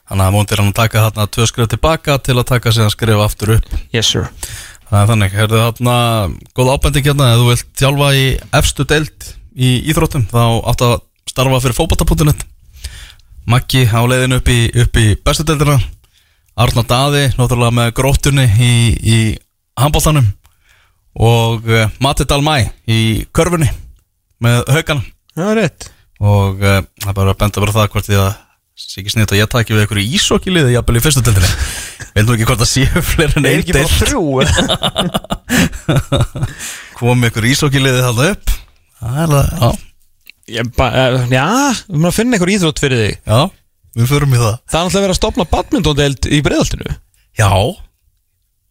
Speaker 1: Þannig að mónir hann að taka þarna tvö skrif tilbaka til að taka sig að skrifa aftur upp.
Speaker 2: Yes sir.
Speaker 1: Er þannig, herðu þarna góð ábending hérna, ef þú vilt þjálfa í efstu deild í íþróttum þá áttu að starfa fyrir fótballta.net Maggi á leiðinu upp í, í bestu deildina. Arna Daði, náttúrulega með gróttunni í, í handbóltanum og uh, Matti Dalmæ í körfunni með haugana.
Speaker 2: Já, rétt.
Speaker 1: Og uh, það er bara að benda bara það hvort því að sé ekki sniðt að ég taki við einhverju ísokiliði jafnvel í fyrstu deildinni. (laughs) Veit nú ekki hvort það séu fleiri en
Speaker 2: Er
Speaker 1: einn
Speaker 2: ekki bara þrjú (laughs)
Speaker 1: komið ykkur ísokiliði þarna upp? Það er það, já,
Speaker 2: Ég ba- eh, Já, við erum að finna einhver íþrótt fyrir þig.
Speaker 1: Já við förum í það.
Speaker 2: Það er náttúrulega verið að stopna badmyndóndeld í breiðaltinu
Speaker 1: Já,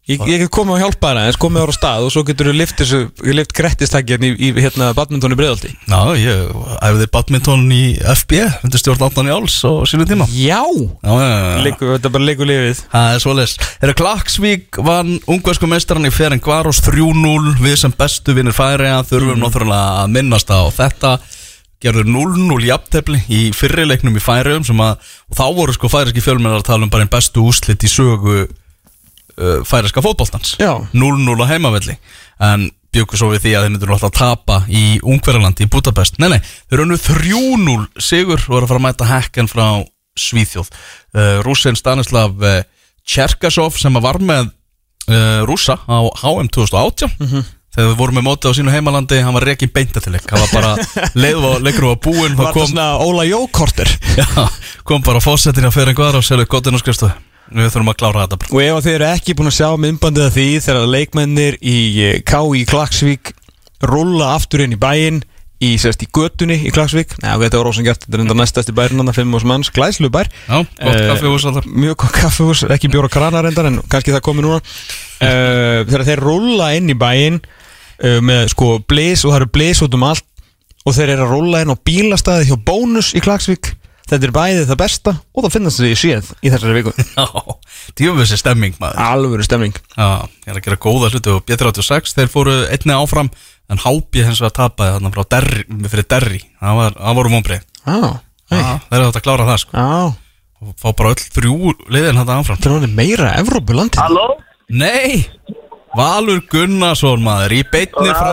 Speaker 2: Ég, ég get komið að hjálpa þér aðeins, komið ára á stað og svo getur þú lift, þessu, lift grettistækjan í, í hérna, badmyndón í breiðalti
Speaker 1: já, ég æfði badminton í FB undir stjórn Áttan Jáls á sínum tíma.
Speaker 2: Já!
Speaker 1: Já, já, já, já.
Speaker 2: Leiku, þetta er bara leiku lifið.
Speaker 1: Það er svoleiðis. Þegar Klaksvík vann ungversku meistarann í Ferenc Varos 3-0 Við sem bestu vinnir færi að þurfum náttúrulega að minnast á þetta Gerður 0-0 jafntefli í fyrrileiknum í færium sem að Og þá voru sko færiski fjölmennar að tala um bara einn bestu úslit í sögu uh, færiska fótboltans.
Speaker 2: Já.
Speaker 1: 0-0 á heimavelli. En bjöku svo við því að þeir myndur alltaf tapa í Ungverjalandi í Budapest Nei, nei, þeir önnu 3-0 sigur og eru að fara að mæta hekken frá Svíþjóð. Uh, Rússin Stanislav uh, Tjerkasov sem var með uh, Rússa á HM 2018 þegar við vorum með móti á sínu heimalandi hann var rekin beinta til leik. Hann var bara (laughs) leið og leikur var búinn
Speaker 2: Var
Speaker 1: kom,
Speaker 2: svona Óla Jókorter (laughs)
Speaker 1: já, kom bara fósettin að fyrir einhver og selja gottin og skrifstu við þurfum að klára þetta bara.
Speaker 2: Og ef þið eru ekki búin að sjá myndbandið af því þegar leikmennir í eh, K.I. Klagsvík rulla aftur inn í bæinn í, í götunni í Klagsvík Nei, þetta var gert, þetta er enda næstast í bærin fimm hús manns, glæslu bær.
Speaker 1: Já, gott
Speaker 2: Eh,
Speaker 1: kaffihús alltaf.
Speaker 2: Mjög gott kaffehús, ekki bjóra kranar endar en kannski það komi núna. Uh, Þegar þeir rulla inn í bæinn uh, með sko blis og það eru blis út um allt og þeir eru að rulla inn á bílastæði hjá Bónus í Klagsvík Þetta er bæðið það besta og það finnast þið í séð í þessari viku. (laughs)
Speaker 1: Já, djöfum stemming maður.
Speaker 2: Alvöru stemning
Speaker 1: Já, ég er að gera góða hluti og B36 þeir fóru einni áfram en Hápi hens vegar tapaði þarna frá Derri, fyrir Derri það, var, það voru vonbreið
Speaker 2: Já,
Speaker 1: Já, þeir eru þetta að klára það sko.
Speaker 2: Já,
Speaker 1: og fá bara öll þrjú liðin þetta áfram.
Speaker 2: Það er meira Evrópulandi.
Speaker 3: Halló?
Speaker 1: Nei, Valur Gunnarsson maður í beitni frá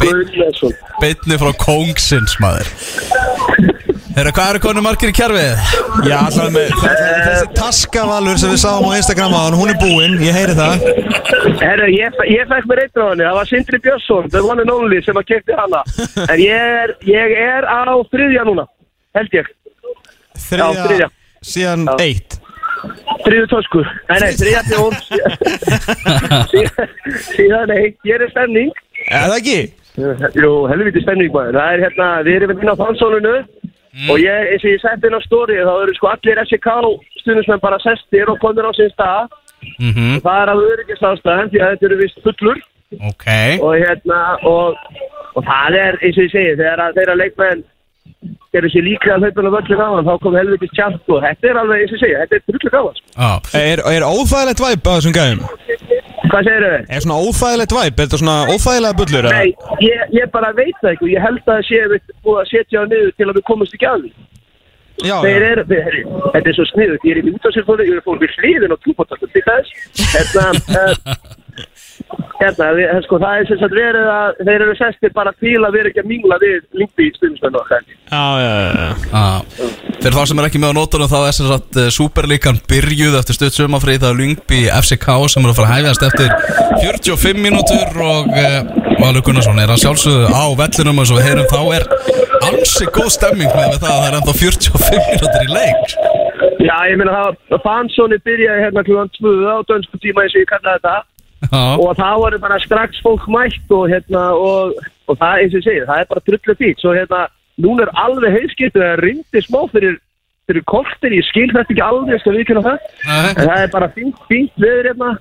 Speaker 1: beit,
Speaker 3: Guðnason
Speaker 1: beitni frá Kongsins maður Herra, hvað eru konu margir í kjærfið?
Speaker 2: Já, alltaf með þessi taskavalur sem við sáum á Instagram á hún er búinn, ég heyri það
Speaker 3: Herru, ég, ég fekk mér einn á henni, það var Sindri Björnsson, the one and only sem að kekti hana En ég er, ég er á þriðja núna, held ég
Speaker 2: Þriðja,
Speaker 3: Já, þriðja.
Speaker 2: síðan
Speaker 3: Já.
Speaker 2: eitt
Speaker 3: Þriðju tösku, nei nei, þriðja hún (laughs) Síðan, eitt, ég er stemning.
Speaker 2: Eða ekki?
Speaker 3: Jú, helviti stemning maður, það er hérna, við erum inn á fansónunu Og ég, eins og ég sett inn á stóri, þá eru sko allir SK stundismenn bara sestir og komir á sín stað.
Speaker 1: Mm
Speaker 3: Það er af öryggisástæðan því að þetta eru vist fullur.
Speaker 1: Ok.
Speaker 3: Og hérna og, og það er eins og ég segi þegar að þeirra leikmenn gerur sér líka að hlaupinu völlin á hann þá kom helviti tjart og þetta er alveg eins og segi þetta er drullu gáðan sko.
Speaker 1: Já,
Speaker 2: Er, er óþægilegt væp að þessum gæðum?
Speaker 3: Hvað segir þau?
Speaker 2: Er svona óþægilegt væp? Er þetta svona óþægilega bullur? eða?
Speaker 3: Nei, ég, ég bara veit það ekki og ég held að það sé við búið að setja á niður til að við komumst ekki að því
Speaker 2: Já,
Speaker 3: Þeir
Speaker 2: já.
Speaker 3: eru, þeir, herri, þetta er svo sniðut, ég er í útásirfóri, ég er fór við hliðin og þess (laughs) Hérna, við, sko, það er sem sagt verið að þeir eru sestir bara til að vera ekki að mingla við lingbi í stundismennu okkar.
Speaker 2: Já, já, já, já.
Speaker 1: Fyrir þá sem er ekki með á nótunum þá er sem sagt uh, Superlíkan byrjuð eftir stutt sumafrið það er Lyngby FCK sem er að fara að hæfjast eftir 45 mínútur og uh, Valur Gunnarsson er að sjálfsögðu á vellinum. Og við heyrum þá er ansi góð stemming með það að það er ennþá 45 mínútur í leik.
Speaker 3: Já, ég meina það, fansóni byrjaði hérna klúan 2 á dönsku tíma eins og ég kallaði þetta og það voru bara strax fólk mætt og hérna og, og það eins og ég segi, það er bara drullu fít svo hérna, núna er alveg heiðskipt það rindi smá fyrir, fyrir kortir, ég skil þetta ekki alveg, viðkynna það
Speaker 1: Nei.
Speaker 3: en það er bara fínt, fínt veður hérna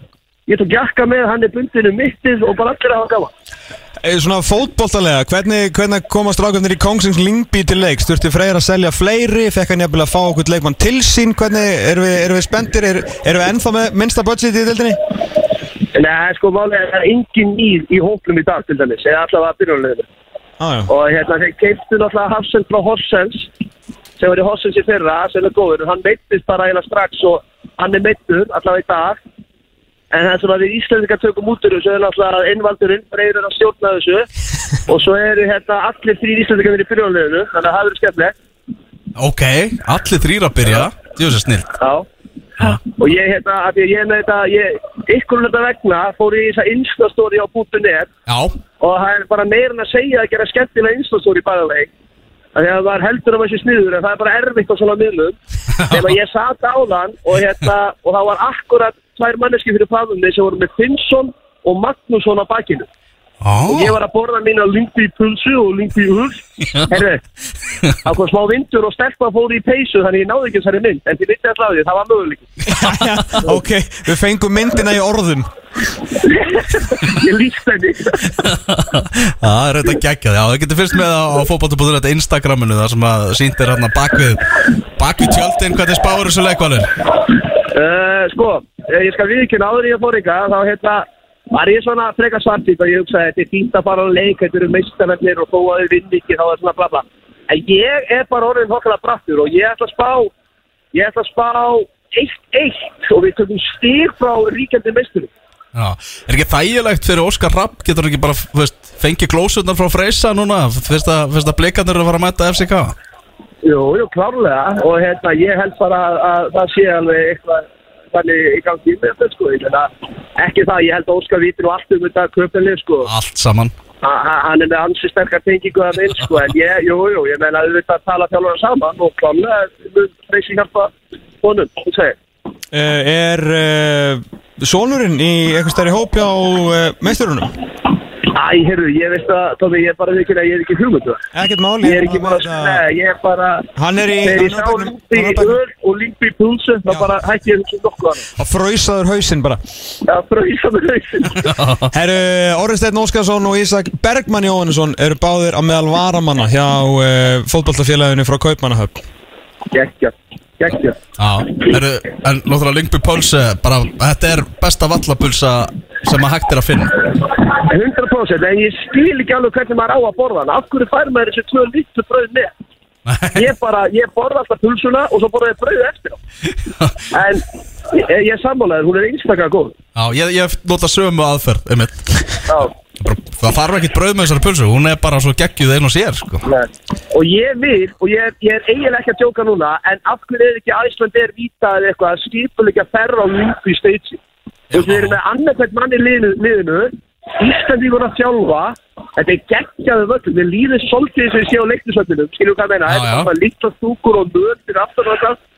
Speaker 3: ég tók jakka með, hann er bundin um mittið og bara allir að hafa gaman
Speaker 2: Eh, Svona fótboltalega, hvernig, hvernig komast rákvæmnir í Kongsins Lingby til leiks? Þurfti Freyr að selja fleiri? Fekk hann jafnvel að fá okkur leikmann til sín? Hvernig, erum við, erum við spenntir? Er, erum við ennþá með minnsta budget í dildinni?
Speaker 3: Nei, sko, málega er það er engin nýð í hóplum í dag til dæmis, eða allavega byrjunleginu
Speaker 2: já.
Speaker 3: og hérna þeir keiptu náttúrulega Hafsend frá Horsens sem var í Horsens í fyrra sem er góður, hann meittist bara eiginlega strax og hann er meittur allavega í dag. En það sem að við Íslandingar tökum út úr þessu er náttúrulega einvaldurinn reyður að stjórna þessu. (laughs) Og svo eru hérna allir þrý Íslandingar í byrjónleginu þannig að það verður skemmilegt
Speaker 1: ok, allir þrýra að byrja. Djóðs er
Speaker 3: og ég hérna, af því að ég með þetta ég, ykkur um þetta vegna fór í þessa instastóri á
Speaker 1: Já,
Speaker 3: og það er bara meira en að segja að gera skemmtilega instastóri bæðaveg Þannig að það var heldur um þessi sniður en það er bara erfitt á svona miðlum. (laughs) Þegar ég satt á þann og, hérna, og það var akkurat tvær manneski fyrir faðunni sem voru með Finnsson og Magnússon á bakinu og ég var að borða mína lingbi pulsu og lingbi hul herru, það kom smá vindur og stelpa fór í peysu þannig ég náði ekki þessari mynd en til vitið að sláði það var möguleik (laughs)
Speaker 2: Ok, við fengum myndina í orðum. (laughs)
Speaker 3: Ég líst henni.
Speaker 1: Það (laughs) er þetta geggjað, já, það getur fyrst með á, á fótbolti.net Instagraminu þar sem að sýndir hérna bakvið bakvið tjöldin hvað þið spáur þessu leikvalur
Speaker 3: uh, sko, eh, ég skal viðkynna áður en ég fór ykkar þá hérna var ég svona frekar svartýtt og ég hugsaði þetta er fínt að fara á leik þetta eru meistarnefnir og þó að þau vinn ekki þá er svona bla bla. En ég er bara orðin hokkala brattur og ég ætla að spá ég ætla að spá 1-1 og við tökum stíg frá ríkjandi meisturum.
Speaker 1: Já, er ekki þægilegt fyrir Óskar Rapp? Getur ekki bara, veist, fengið glósutnar frá Freysa núna, fyrst að, blikarnir eru að fara að mæta FCK
Speaker 3: Jú, jú, klárlega. Og hérna ég held bara að, að það sé alveg eitthvað þannig í gangi með þetta sko. Ég meina, ekki það, ég held að Óskar vítir og allt um þetta köpinni sko.
Speaker 1: Allt saman.
Speaker 3: Ha- ha- hann er með ansi sterkar tengingu að minn sko. En ég, jú, jú, ég meina auðvitað að tala þjálfara saman og mun Freysi hjálpa honum, þú segir.
Speaker 2: Uh, Er uh, sonurinn í eitthvað stærri hóp hjá uh, meisturunum?
Speaker 3: Æ, heyrðu, ég veist að, Tómi, ég er bara ekki að ég er ekki hugmyndu
Speaker 2: Ekkert máli
Speaker 3: Ég er ekki bara, nei, ég er bara
Speaker 2: Hann er í
Speaker 3: Þegar ég
Speaker 2: hann
Speaker 3: sá
Speaker 2: hann á
Speaker 3: í öl og Lingby í pulsu þá bara hætti ég þessu nokkuð annað
Speaker 2: Að fröysaður hausinn bara.
Speaker 3: Já, fröýsa með hausinn. (laughs)
Speaker 2: Herru, Orri Steinn Óskarsson og Ísak Bergmann Jóhannesson eru báðir á meðal varamanna hjá uh, fótballtafélaginu frá Kaupmannahöfn.
Speaker 3: Gekkja, gekkja.
Speaker 1: Já, eru, en náttúrulega Lyngby Pulse bara, þetta er besta vallapulsa sem að hægt er að finna.
Speaker 3: 100% en ég skil ekki alveg hvernig maður á að borða af hverju fær maður þessi tvö litlu brauð með? Ég bara, ég borða alltaf pulsuna og svo borða ég brauð eftir (laughs) en ég, ég sammálaður, hún er einstaklega góð.
Speaker 1: Já, ég, ég nota sömu aðferð Bara, það þarf ekkert brauð með þessari pulsu hún er bara svo geggjuð einn og sér sko.
Speaker 3: og ég vil, og ég, er- ég er eiginlega ekki að djóka núna en af hverju er ekki Æsland er vita eða eitthvað að skipulegja ferra á Lingby stage þú veist, við erum með annarkvæmt mann í liðinu, Íslandíkur að þjálfa. Þetta er geggjaðu völlum við líðum svolítið sem við séum á leiknisvöllunum skilju hvað meina, þetta er bara lítla stúkur og nöður aftur og þetta.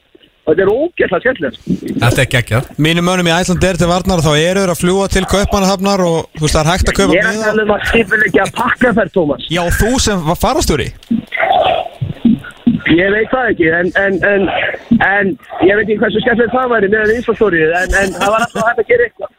Speaker 3: Og þetta er ógæslega skemmtilegt.
Speaker 1: Þetta er geggjað.
Speaker 2: Mínum mönnum í Æsland er til varnar þá eru þeir að fljúa til Kaupmannahafnar og þú veist það er hægt að kaupa
Speaker 3: ég er að
Speaker 2: miða
Speaker 3: tala um að skipulegja pakkaferð Tómas.
Speaker 2: Já, þú sem var farastjóri
Speaker 3: ég veit það ekki en, en, en, en ég veit ekki hversu skemmtilegt það væri með því Íslandstórið en, en það var alltaf hægt að gera eitthvað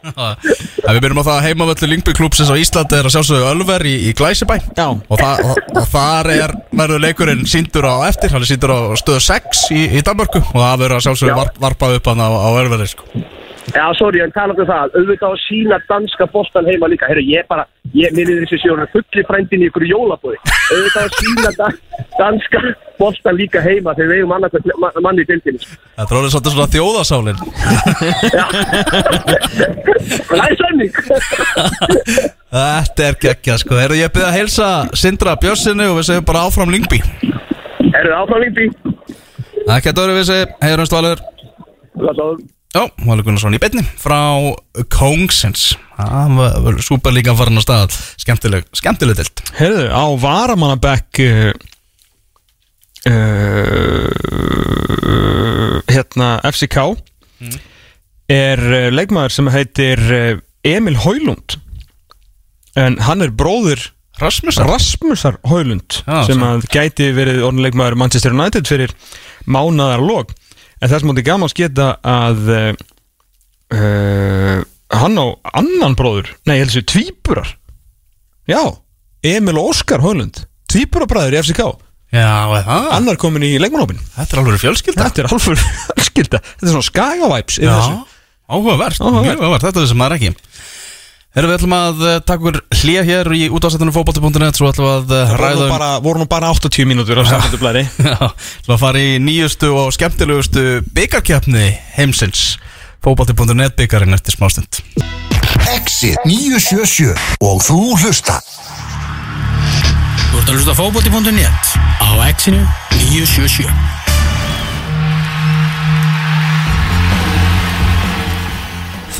Speaker 3: (laughs)
Speaker 1: við byrjum á það að heimavöldu Lyngby klúpsins á Íslandi er að sjálfsögðu Ölver í, í Glæsibæ
Speaker 2: Já.
Speaker 1: og, það, og, og þar er verður leikurinn síndur á eftir, hann er síndur á stöðu 6 í, í Danmörku og það verður að sjálfsögðu
Speaker 3: Já.
Speaker 1: var, varpað upp hann á, á Ölveri sko.
Speaker 3: Já, sorry, en tala um það, auðvitað að sína danska boltan heima líka, herru, ég bara, ég minnir þessi sjónu fulli frændin í ykkur jólabóði, auðvitað að sína da, danska boltan líka heima þegar við eigum ma manni í sko.
Speaker 1: Það er alveg svolítið svona þjóðasálin
Speaker 3: Það (laughs) er sönning. (laughs)
Speaker 1: Þetta er geggjað sko. Heyrðu, Ég byrði að heilsa Sindra Björnsinni og við segjum bara áfram Lyngby.
Speaker 3: Herru, áfram lífi.
Speaker 1: Ekki að dörru við segjum, heyrumst valur Já, Valur Gunnarsson í betni frá Kongsins Það var superlíkan farin á stað. Skemmtileg, skemmtileg dild
Speaker 2: Herðu, á varamannabekk uh, uh, hérna FCK er uh, leikmaður sem heitir Emil Haulund en hann er bróður
Speaker 1: Rasmusar.
Speaker 2: Rasmusar Haulund
Speaker 1: Já,
Speaker 2: sem að gæti verið orðinleikmaður Manchester United fyrir mánaðar lók en þess múti gaman sketa að uh, hann á annan bróður nei, ég held þessu tvíburar. Já, Emil og Óskar Haulund tvíburabræður í FCK
Speaker 1: Já, það?
Speaker 2: Annar komin í leikmannópin
Speaker 1: Þetta er alveg fjölskylda.
Speaker 2: Þetta er alveg (laughs) skilda þetta er svona skagavæps
Speaker 1: áhugavert, þetta er sem maður ekki Erum við ætlum að uh, taka okkur hlýja hér í útásættinu fótbolti.net Svo ætlum við að uh,
Speaker 2: voru
Speaker 1: ræða um
Speaker 2: bara, voru nú bara 80 mínútur á samfættublæri (laughs)
Speaker 1: Já, ætlum að fara í nýjustu og skemmtilegustu byggarkjapni heimsins. Fótbolti.net byggarinn eftir smástund.
Speaker 4: Exit 977 og þú hlusta.
Speaker 5: Þú ert að hlusta á fótbolti.net á Exinu 977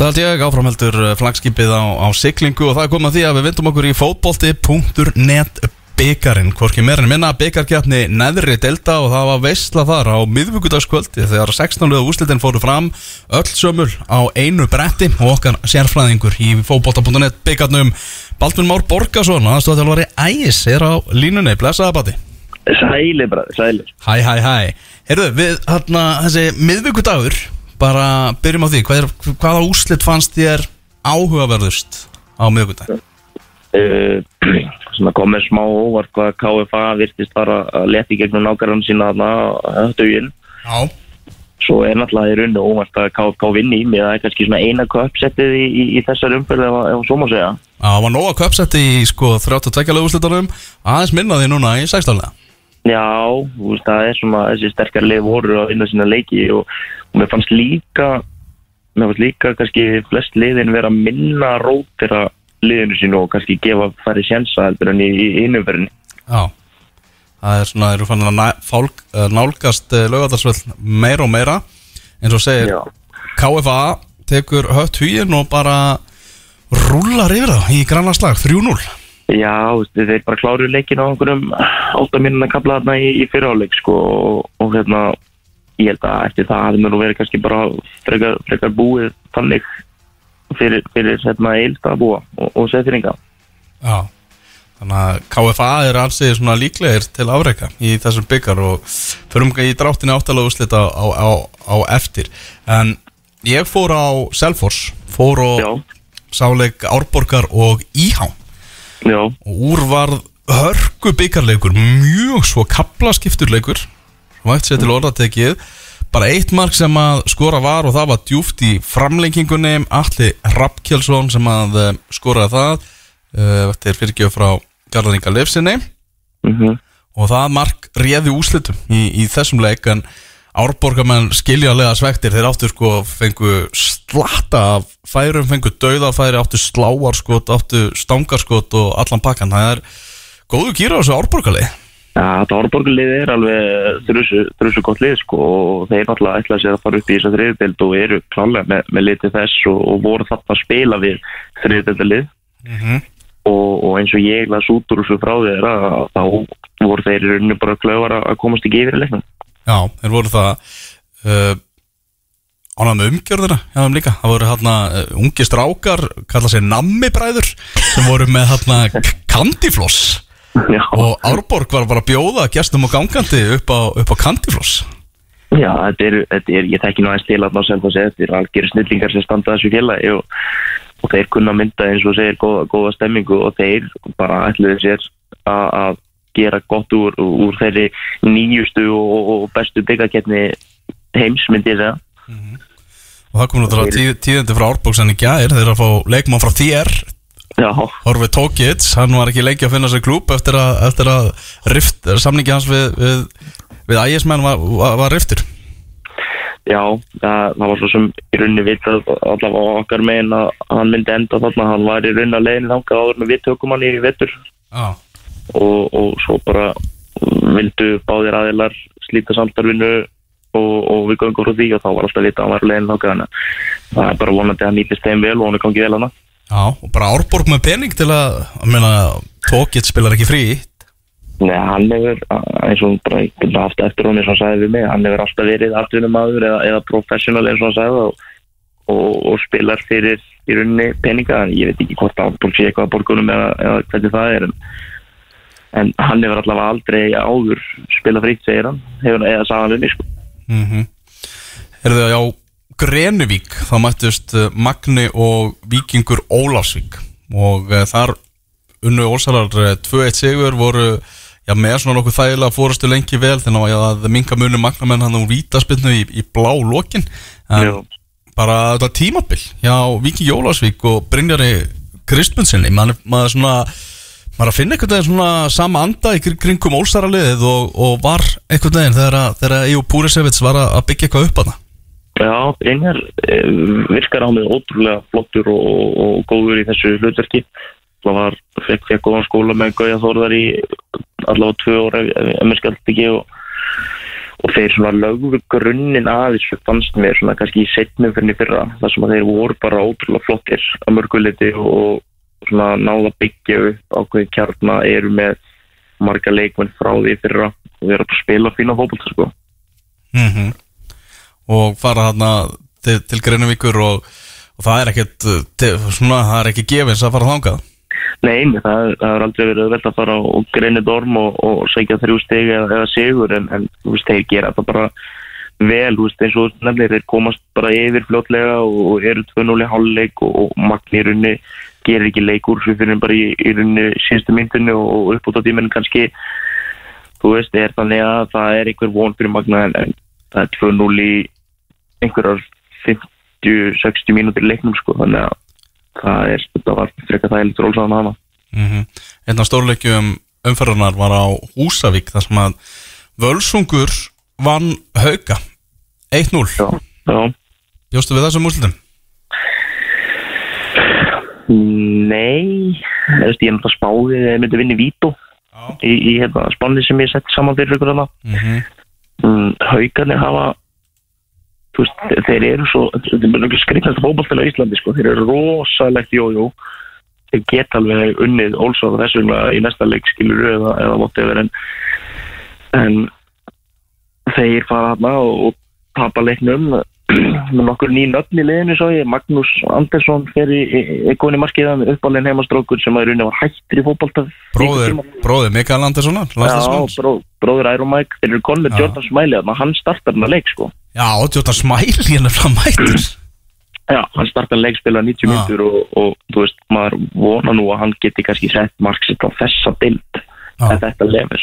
Speaker 1: Það held ég áframheldur uh, flagskipið á, á siglingu og það komið að því að við vindum okkur í fótbolti.net byggarinn, hvorki meira en minna byggarkjarni neðri delta og það var veistla þar á miðvíkudagskvöldi þegar 16. úslitin fóru fram öll sömul á einu bretti og okkar sérfræðingur í fókbóta.net byggarnum Baldvin Már Borgarsson aðstofþjálfari Ægis er á línunni, blessaða bati
Speaker 3: Sæli, bræði, sæli.
Speaker 1: Hæ, hæ, hæ Heyrðu, við hérna þessi miðvíkudagur bara byrjum á því, hvað er, hvaða úslit fannst þér áhugaverðust á miðvíkudag?
Speaker 6: uh, (clears throat) svona kom með smá óvart hvað KFA virtist fara að leta í gegnum nákvæmlega sína þarna höfðuginn
Speaker 1: Já
Speaker 6: svo er náttúrulega í rauninu óvart að KFK vinni með er kannski svona eina köpsettið í, í, í þessar umfyrðu ef, svo má segja
Speaker 1: Já, það var nóga köpsetti í sko 32 lögúslitunum aðeins minna því núna í 16.
Speaker 6: Já, veist, það er svona þessi sterkar lið voru að vinna sína leiki og, og mér fannst líka mér fannst líka kannski flest liðin vera að minna rótira liðinu sínu og kannski gefa færi sjensa heldur en í, í innumferðinni
Speaker 1: Já Það er svona, eru fannin að næ, fálk, uh, nálgast uh, lögadagsvöld meira og meira. Eins og segir
Speaker 6: Já.
Speaker 1: KFA tekur hött huginn og bara rúlar yfir það í grannarslag 3-0
Speaker 6: Já, þeir bara kláru leikin á einhverjum 8 minnuna kapla þarna í, í fyriráleik sko og, og hérna ég held að eftir það hafði mér nú verið kannski bara frekar, frekar búið þannig fyrir, fyrir hérna eilsta að búa og, og setjringa
Speaker 1: Já Þannig að KFA er ansið svona líklegir til afreika í þessum byggar og förum í dráttinni áttalega úrslit á, á, á, á eftir. En ég fór á Selfoss fór og
Speaker 6: Já,
Speaker 1: sáleik Árborgar og Íhá
Speaker 6: já,
Speaker 1: og úr var hörku byggarleikur mjög svo kaplaskiptur leikur. Vægt sér til orðatekið. Bara eitt mark sem að skora var og það var djúft í framlengingunni. Alli Rappkjelsson sem að eh, skoraði það. Uh, þetta er fyrirgjöf frá Garðaringa Leifsinni
Speaker 6: mhm.
Speaker 1: Og það mark réði úslitum í, í þessum leik en árborgamenn skiljanlega svektir þeir áttu sko fengu slatta af færum, fengu dauðafæri áttu sláarskot, áttu stangarskot og allan pakkan, það er góðu kýra á þessu árborgalið
Speaker 6: Já, þetta Árborgarlið er alveg þrjusu, gott lið sko og þeir náttúrulega ætla sér að fara upp í þessa þriðdeild og eru klálega með, með litið þess og, og voru þarna að spila við þriðdeildalið og, og eins og ég las út úr þessu frá þeir að þá voru þeir í rauninu bara klöfar að að komast ekki yfir í leiknum.
Speaker 1: Já, þeir voru það uh, ánað með umgjörðina já, þeim líka, það voru hérna uh, ungi strákar, kalla sér nammibræður sem voru með hérna kandifloss
Speaker 6: Já,
Speaker 1: og Árborg var bara að bjóða gestum og gangandi upp á, upp á kandifloss
Speaker 6: já þetta er, þetta er, ég þekki nú aðeins til að ná sem það segja, þetta er algjör snillingar sem standa þessu félagi og, og þeir kunna mynda eins og segir góða, góða stemmingu og þeir bara ætluðu sér að gera gott úr, úr þeirri nýjustu og, og bestu byggakeppni heims myndi ég segja.
Speaker 1: og það kom náttúrulega tí, tíðandi frá Árbóksan í gær þeir eru að fá leikmann frá þér.
Speaker 6: Já,
Speaker 1: Horfi Tókits, hann var ekki lengi að finna sér klúb eftir að, eftir að rift, samningi hans við, við, við ægismenn var, var, var riftur.
Speaker 6: Já, það, það var svo sem í rauninni vitað allavega á okkar megin að hann myndi enda þarna, hann var í rauninni að leiðin þangað áður með við tökum hann í vettur
Speaker 1: Já,
Speaker 6: og, og svo bara vildu báðir aðilar slíta samstarfinu og, og við göngum frá því og þá var alltaf vitað að hann var leiðin þangað þannig að það er bara vonandi að hann nýtist þeim vel og hann er gangið vel hana
Speaker 1: já, og bara Árborg með pening til að, að meina, Tókits spilar ekki frí
Speaker 6: Nei, hann hefur, eins og bara get haft eftir hún eins og hann sagði við mig, hann hefur alltaf verið atvinnumadur eða, eða professional eins og hann sagði og, og, spilar fyrir í rauninni peninga, en ég veit ekki hvort búin sé eitthvað að borgunum eða, eða hvernig það er en, en hann hefur allavega aldrei áður spilað fritt, segir hann, hefur, eða sagði hann við mig sko.
Speaker 1: mm -hmm. Er þau á Grenuvík þá mættust uh, Magni og Víkingur Ólafsvík og uh, þar unnu Ólsalar uh, 2-1 sigur voru já, með svona nokkuð þægilega fórastu lengi vel þannig að minga munu Magnamenn hann úr vítaspinnu í, í blá lokin en bara þetta tímabil hjá Víkingi Ólafsvík og Brynjari Kristmundsinni maður, maður svona maður að finna einhvern veginn svona sama anda í kring- kringum Ólsaraliðið og, og var einhvern veginn þegar, Jú Púrisevits var að byggja eitthvað upp að það
Speaker 6: Já, Brynjar eh, virkar á mig ótrúlega flottur og, og, og góður í þessu hlutverki. Það var, fekk, fekk góðan skóla með Gauja Þórðar í allavega tvö óra ekki og, og þeir svona lögðu grunninn að þessu fannst mér svona kannski í setnum fyrir þar sem að þeir voru bara ótrúlega flottir að mörguliti og svona náða byggja upp ákveði kjarna eru með marga leikmenn frá því fyrir að vera að spila fína fótbolta sko.
Speaker 1: mm og fara þarna til, til Greinavíkur og, og það er ekkert til, svona, það er ekki gefins að fara þangað
Speaker 6: Nei, það, það er aldrei verið auðvelt að fara og greina dorm og, og segja þrjú steg eða, eða sigur en, en þú veist, þeir gera það bara vel, þú veist, eins og nefnilega þeir komast bara yfir fljótlega og eru 2-0 í hálfleik og, og Magni í runni gerir ekki leik úr svo fyrir bara í, í runni síðustu myndinu og upp út á tíminn kannski. Þú veist, er þannig að það er einhver von fyrir Magna en, það er 2-0 í einhverjar 50-60 mínútur leiknum sko, þannig að það er, þetta var frekar það er rólsaðan hana
Speaker 1: mm Einn af stórleikjum umferðarnar var á Húsavík þar sem að Völsungur vann hauka 1-0
Speaker 6: Já, já.
Speaker 1: Bjóstu við þessum úrslutum?
Speaker 6: Nei, veist, ég er náttúrulega spáði að ég myndi vinna í Vító. Í, í hérna, spánni sem ég sett saman fyrir ykkur hana
Speaker 1: Mm
Speaker 6: mm, Haukarnir hafa þú veist, þeir eru svo þetta er mjög skrifnast fótballtæla í Íslandi sko, þeir eru rosalegt jójó. Þeir geta alveg unnið Olsson þessu vegna í næsta leik skilur eða, eða whatever en, en þeir fara hana og, og tapa leiknum með nokkur ný nöfn í liðinu svo ég, Magnús Andersson fer í, í, í markiðan uppálein heimastrókur sem að rauninni var hættir í fótballta
Speaker 1: Bróðir, bróðir Mikael Anderssonar
Speaker 6: Já, bró, bróður Iron Mike. Þeir eru konur með. Jordan Smiley hann startar hann að leik sko.
Speaker 1: Já, Jóta Smæl hérna fram mættur
Speaker 6: Já, hann startar leikspila 90
Speaker 1: Já.
Speaker 6: minntur og, og þú veist, maður vona nú að hann geti kannski sett marksitt á þessa dild
Speaker 1: Já.
Speaker 6: að þetta level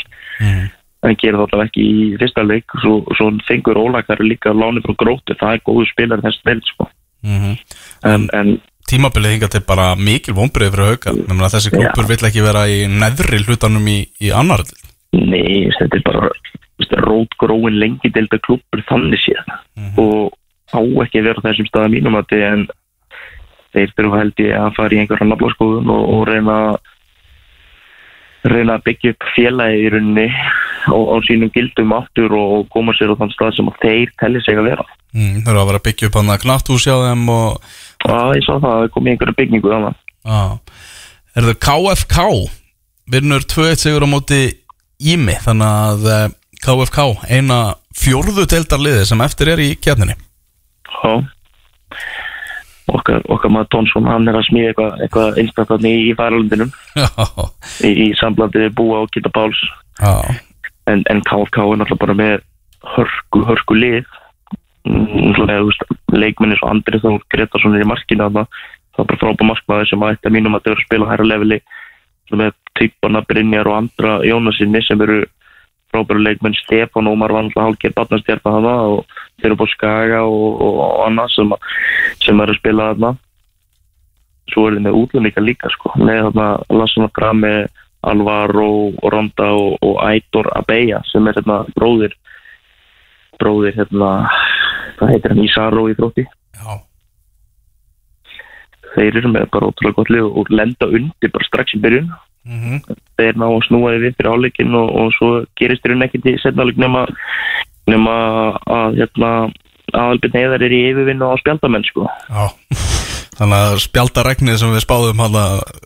Speaker 1: Mhm.
Speaker 6: hann gerir þáttaf ekki í fyrsta leik. Svo, svo fengur ólakar líka láni frá gróti, það er góðu spilar þess dild sko.
Speaker 1: Mhm.
Speaker 6: en, en
Speaker 1: Tímabilið hinga til bara mikil vonbreið fyrir Nefnir að þessi klúpur vill ekki vera í neðri hlutanum í, í annar
Speaker 6: nei, þetta er bara rótgróin lengi delta klubur þannig séð. Og á ekki vera þessum staða mínum að en þeir þurfa held ég að fara í einhverja naflaskoðun og, og reyna reyna að byggja upp félagi í rauninni á, á sínum gildum aftur og, koma sér á þann stað sem þeir telli sig að vera.
Speaker 1: Mm, Það eru að vera að byggja upp hann að knatthús hjá þeim og
Speaker 6: og ég sá það að það kom í einhverja byggingu þannig
Speaker 1: á, Er það KFK Vinnur 2-1 sigur á móti Ími Þannig að eh, KFK eina fjórðu deildarliði sem eftir er í kjarninni
Speaker 6: Já. Okkar, okkar maður Tónsson, hann er að smíða eitthvað, eitthvað einstaklega í, (laughs)
Speaker 1: Já,
Speaker 6: í, í samblandi við Búa og Gita Páls.
Speaker 1: Já,
Speaker 6: en, en KFK er náttúrulega bara með hörku, hörku lið. Leikminni svo Andri Þór Gretarsson er í markinu þarna. það er bara frábæð markmaður sem að mínum að þau eru að spila hæra leveli. Með typana Brynjar og Andra Jónasinni sem eru frábæru leikmenn. Stefán Ómar var náttúrulega hálfgerð barnastjarta þarna og þeir eru búið Skaga og, og, og annað sem, sem eru að spila þarna. Svo er þið með útlunleika líka sko, með þarna Lassana Grami Alvaro Ronda og, og Aitor Abeja sem er hérna bróðir bróðir hérna hvað heitir hann Isaro í þrótti
Speaker 1: já.
Speaker 6: þeir eru með bara ótrúlega gott lið og lenda undir bara strax í byrjun
Speaker 1: Mm
Speaker 6: þeir ná að snúa þið við fyrir áleikin og, og svo gerist þeir ekkert í setnáleik nema, nema að hérna aðalbyrn heiðar er í yfirvinnu á spjaldamenn sko
Speaker 1: já. Þannig að spjaldaregnið sem við spáðum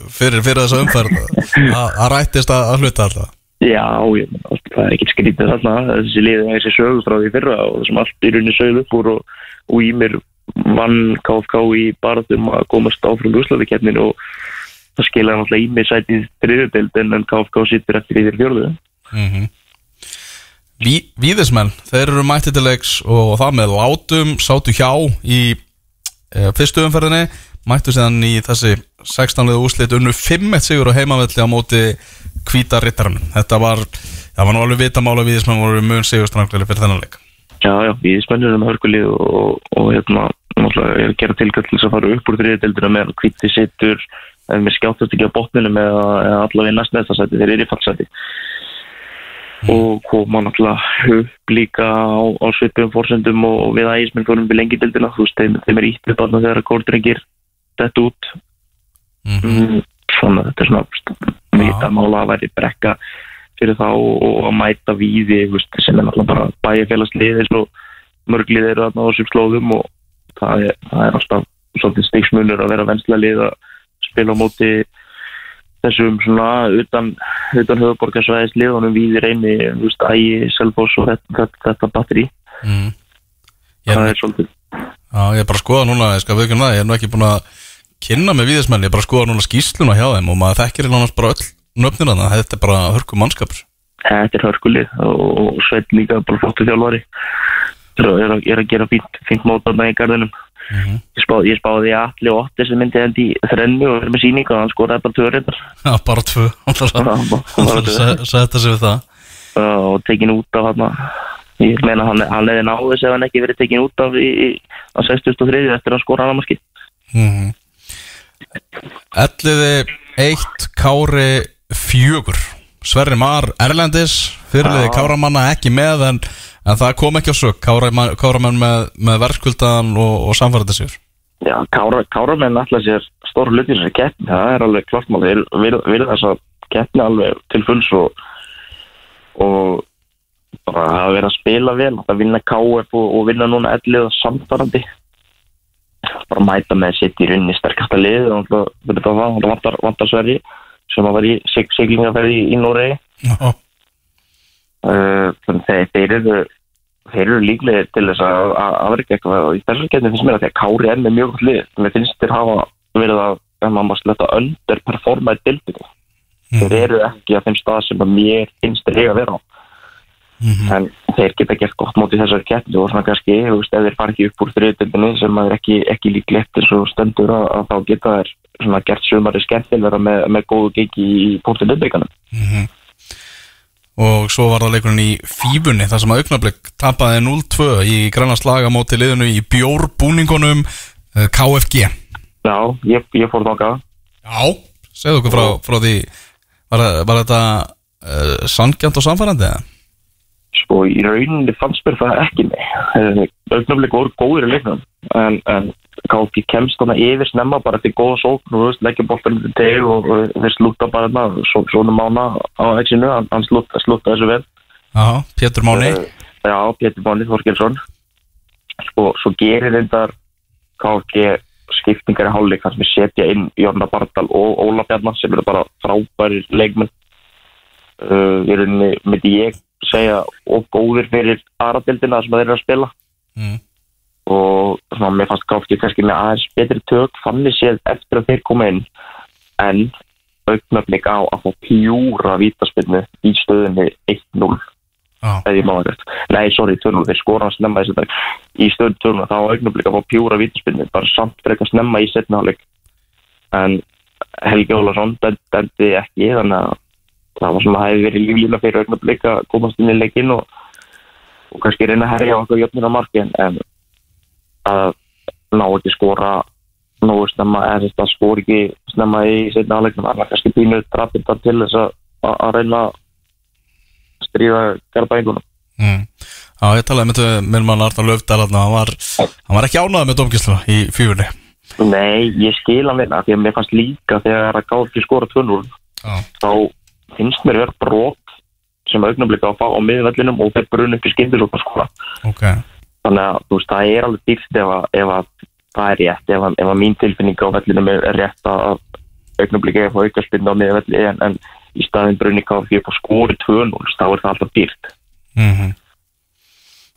Speaker 1: fyrir, fyrir þessa umferð (laughs) að rættist að, hluta alltaf
Speaker 6: Já, ég, það er ekkert skrítið þarna. Þessi liðið þessi sögur frá því fyrra og þessum allt í rauninni sögðu upp úr og, og í mér vann KFK í baraðum að komast áfram úrslaðikeppninu og það skilja náttúrulega í mig sætið þriðudeld en KFK sittur eftir í þér fjörðu
Speaker 1: mm Ví, Víðismenn, þeir eru mættið til leiks og það með látum sátu hjá í fyrstu umferðinni mættu síðan í þessi 16. liða úrslit unnu 5-1 sigur á heimavelli á móti hvíta rittarann þetta var, það var nú alveg vitamála Víðismenn voru mun sigur stranglega fyrir þennan leik
Speaker 6: Já, já, við spennum með hörkulið og, og hérna, náttúrulega er að gera tilkall til þess að fara upp úr þriðdeldina með hvíti sittur ef mér skjáttast ekki á botninu með að allavega næst neðsta sæti, þeir eru í fallsæti og koma náttúrulega upp líka á, á svipum fórsendum og, og við ægismenn fórum við lengi deildina, þú veist, þeim, þeim er ítt upp þarna þegar að kóldrengir þetta út mm, svona þetta er svona vita mála að væri brekka fyrir þá og að mæta víði veist, sem er náttúrulega bara bæjarfélagslið eins og mörglið eru þarna á þessum slóðum og það er, það er alltaf svolítið stiksmunur að vera vensla lið að spila á móti þessum svona utan, utan höfuborgarsvæðis liðunum við reyni, ægi, selfoss og þetta, þetta, þetta batteri
Speaker 1: mm.
Speaker 6: það
Speaker 1: er,
Speaker 6: svolítið
Speaker 1: já, ég er bara að skoða núna ég skal við það, ég er nú ekki búin að kynna með viðismenn, ég er bara að skoða núna skýsluna hjá þeim og maður þekkir í nánast bara öll nöfnir þannig þetta er bara hörku mannskapur.
Speaker 6: Þetta er hörkulið og, Sveit líka bara flottu þjálfari. Er, að- er, að- er að gera fínt, fínt mótarna í garðinum ég, spá, ég spáði að allir og Otti sem myndi endi í þrennu og verið með síninga og hann skoraði bara törið
Speaker 1: já, bara tvö. (laughs) (laughs) Sæ þetta sig við það.
Speaker 6: Og tekin út af hann ég meina hann, hann hefði náðis ef hann ekki verið tekin út af í, á 63 eftir að skora hann að maski
Speaker 1: mm Elliði eitt Kári fjögur Sverri Mar Erlendis fyrirliði
Speaker 6: Já.
Speaker 1: Káramanna ekki með en, en það kom ekki á sög Káramann, Káramann með, með verðskuldaðan og, og samfærandi sér
Speaker 6: Já, Kára, Káramenn alltaf sér stóru hluti í þessari keppni, það er alveg klart mál, þeir vilja þess að keppni alveg til fulls og, og bara hafa verið að spila vel, að vinna KF og, og vinna núna ellið og samfarandi bara mæta með sitt í rauninni sterkasta lið og það vantar, vantar Sverri sem að vera í sig, siglingaferði í, Noregi. Uh, þannig þeir, þeir eru þeir eru líklega til þess að að afrika eitthvað og í þessu getni finnst mér að að Kári er með mjög gott lið. Mér finnst þeir hafa verið að ef maður mást leta underperforma í dildinu þeir eru ekki á þeim stað sem að mér finnst þeir eiga að vera á en þeir geta gert gott móti þessari keppni og svona kannski, þú veist, ef þeir fara ekki upp úr þriðdildinu sem maður er ekki, ekki líklegt eins og stendur að, að þá geta þeir svona gert sumari skemmtilega með, með góðu gengi í póntinu
Speaker 1: og svo var það leikurinn í Fífunni þar sem að augnablik tapaði 0-2 í grannast laga móti liðinu í bjórbúningunum eh, KFG
Speaker 6: Já, ég, ég fór þáka
Speaker 1: Já, segðu okkur frá, frá því var, var þetta uh, sangjant og samfærandi eða?
Speaker 6: Sko í rauninni fannst mér það ekki með augnablik voru góður í leiknum en, en KFG kemst þarna yfir snemma bara til góða sókn og leggja boltan til teg og, þeir slúta bara þarna svo, svona mána á exinu hann, hann slúta, slúta þessu vel.
Speaker 1: Já, Pétur Máni.
Speaker 6: Eh, Já, Pétur Máni Þorkelsson. Sko, svo gerir reyndar KFG skiptingar í hálfleik þar sem við setja inn Jonna Bardal og Óla Bjarnar sem eru bara frábæri leikmenn. Uh, í rauninni myndi ég segja og góðir fyrir aðradeldina sem þeir eru að spila.
Speaker 1: Mm.
Speaker 6: og svona, mér fannst KFG kannski með aðeins betri tök fannig séð eftir að þeir koma inn en augnablik á að fá pjúra vítaspinnu í stöðunni 1-0
Speaker 1: Já,
Speaker 6: eða ég má það rétt. Nei, sorry, 2-0, þeir skora hann snemma í setna í stöðu 2-0, þá augnablik að fá pjúra vítaspinnu, bara samt frekar snemma í setna en Helgi Ólason dendi ekki, þannig að það var svona hefði verið líflíla fyrir augnablik að komast inn í leikinn og, og kannski reyna að herja okkur jöfnir á markin en að ná ekki skora nógu snemma, eða þess að skora ekki snemma í setna hálfleiknum, það var kannski pínuð drafnda til þess að, að að reyna að stríða garabæðingunum
Speaker 1: mm. Já, ég talaði með þetta minn mann Arnar Löfdal hann var, hann var ekki ánægð með domgisluna í Fífunni
Speaker 6: Nei, ég skil hann vel af því að mér fannst líka þegar að gáð ekki skora 2-0
Speaker 1: Já,
Speaker 6: þá finnst mér vera brot sem augnablik á að fá á miðvellinum og þeir brun upp í skindilóta skora
Speaker 1: ok.
Speaker 6: Þannig að þú veist, það er alveg dýrst ef að, ef að það er rétt, ef að, ef að mín tilfinning á vellinum er er rétt að augnablik er að fá aukarspinna á miðvelli en, en í staðin brunni gáð ekki upp á skori 2-0 þá er það alltaf dýrt.
Speaker 1: Mm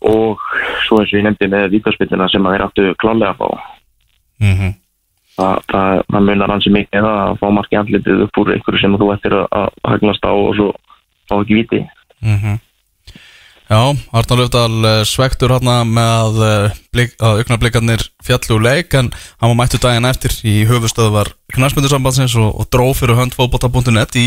Speaker 6: og svo eins og ég nefndi með vítaspinnina sem að þeir áttu klálega að fá.
Speaker 1: -hmm.
Speaker 6: Það, það, það munar hansi mikið að fá marki andlitið upp úr einhverju sem þú ættir að, að hagnast á og svo fá ekki viti
Speaker 1: Mm Já, Arnar Löfdal eh, svektur hérna með uh, blik, að augnablikarnir fjallu leik en hann var mættu daginn eftir í höfustöðvar knarspöndusambandsins og, og dró fyrir höndfóbota.net í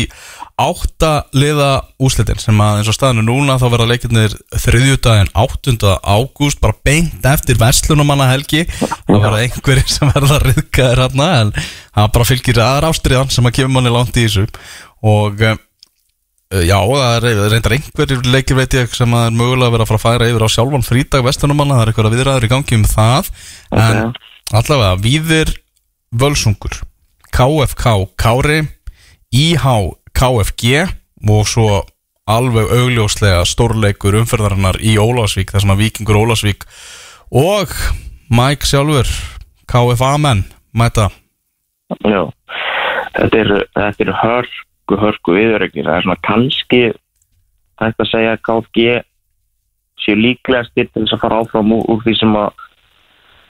Speaker 1: átta liða úslitin sem að eins og staðinu núna þá verða leikirnir þriðjudaginn 8. ágúst bara beint eftir verslunumanna helgi það verða einhverjir (laughs) sem verða riðkaðir hérna en það bara fylgir aðra ástriðan sem að kemur manni langt í þessu. Og Uh, Já, það reyndar einhverjir leikir veit ég sem að er mögulega að vera að fara að færa yfir á sjálfan frídag vestunumanna, það er eitthvað viðræður í gangi um það. En allavega Víðir Völsungur KFK Kári IH KFG og svo alveg augljóslega stórleikur umferðarinnar í Ólafsvík þar sem að Víkingur Ólafsvík og Mike sjálfur KFA menn mæta
Speaker 6: Já, þetta eru, þetta eru hörku, hörku viðurregnir. Það er svona kannski hægt að segja að KFG séu líklegastir til þess að fara áfram úr því sem að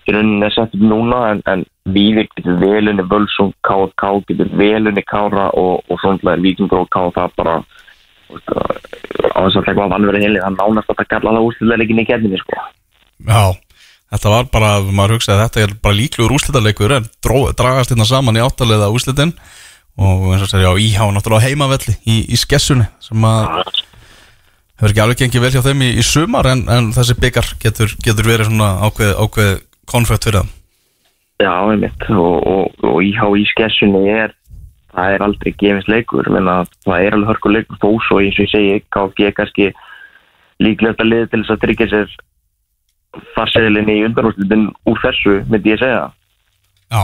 Speaker 6: í rauninni er sett upp núna en, en Víðir getur velunni Völsung, KFK getur velunni Kára og, og svona er Víkingur og KFK bara á þess að það var vannverið heilið það nánast að það kalla það úrslutaleikin í gerðinni sko.
Speaker 1: Já, þetta var bara, maður hugsaði að þetta er bara líklegur úslitaleikur en dragast hérna saman í áttalega úslitin og eins og segja, já, íhá náttúrulega heimavelli í, í skessunni sem að hefur ekki alveg gengið vel hjá þeim í, í sumar en, en þessi byggar getur, getur verið svona ákveð, ákveð konfekt fyrir það?
Speaker 6: Já, einmitt. Og, og, og íhá í skessunni er það er aldrei gefins leikur. Menna, það er alveg hörku leikur þó svo eins og ég segi KFG er kannski líklegast að liða til þess að tryggja sér farseðilinni í undanúrslutin úr þessu myndi ég segja.
Speaker 1: Já,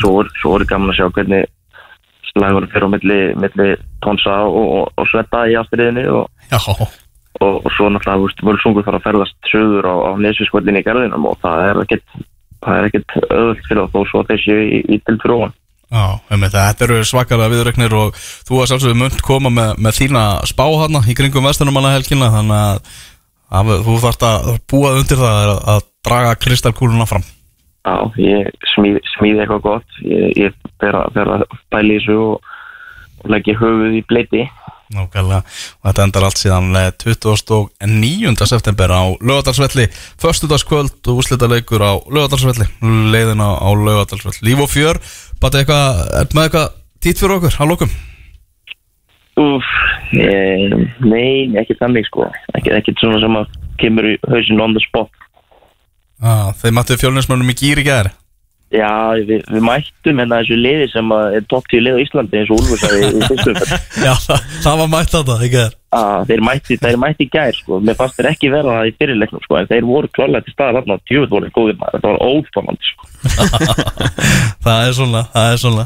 Speaker 6: svo, svo er gaman að sjá hvernig slagur fyrir á milli, milli tónsa og, og, og svetta í afturriðinu og,
Speaker 1: já,
Speaker 6: og, og svo náttúrulega veist, völsungur þarf að ferðast söður á, á nesvískvöldinni í garðinum og það er ekkert það er ekkert öðvöld fyrir þá svo þessi í, í til þróun
Speaker 1: já, um þetta eru svakara viðregnir og þú að sjálfsögðu munt koma með, með þína spá hana í kringum vestunumanna helgina þannig að, að þú þarft að búa undir það að, að draga kristalkúluna fram.
Speaker 6: Já, ég smíð, smíði eitthvað gott ég, ég fer að bæli þessu og, og leggja höfuð í bleiti
Speaker 1: Nákvæmlega, og þetta endar allt síðan eh, 29. september á lögadalsvelli, förstudagskvöld og úslitaleikur á lögadalsvelli leiðina á lögadalsvelli Líf og fjör, bara eitthvað, er með eitthvað tít fyrir okkur, að lókum
Speaker 6: Úf, eh, nei, ekki þannig sko. Ekki, ekki svona sem að kemur í hausinn on the spot.
Speaker 1: Ah, Þeir mættu fjölninsmönnum í gýri gæri
Speaker 6: Já, við, við mættum hérna þessu liði sem er topp 10 lið á Íslandi eins og Úlfur sagði í fyrstu umferð. (laughs)
Speaker 1: Já, það, það var mætt þetta, ekki þér
Speaker 6: að þeir mætti, þeir mætti gær sko. mér fannst þeir ekki vera það í fyrirleiknum sko. en þeir voru klálega til staðar þarna djúið voru góðir maður, þetta var óþólandi sko. (laughs)
Speaker 1: Það er svona, það er svona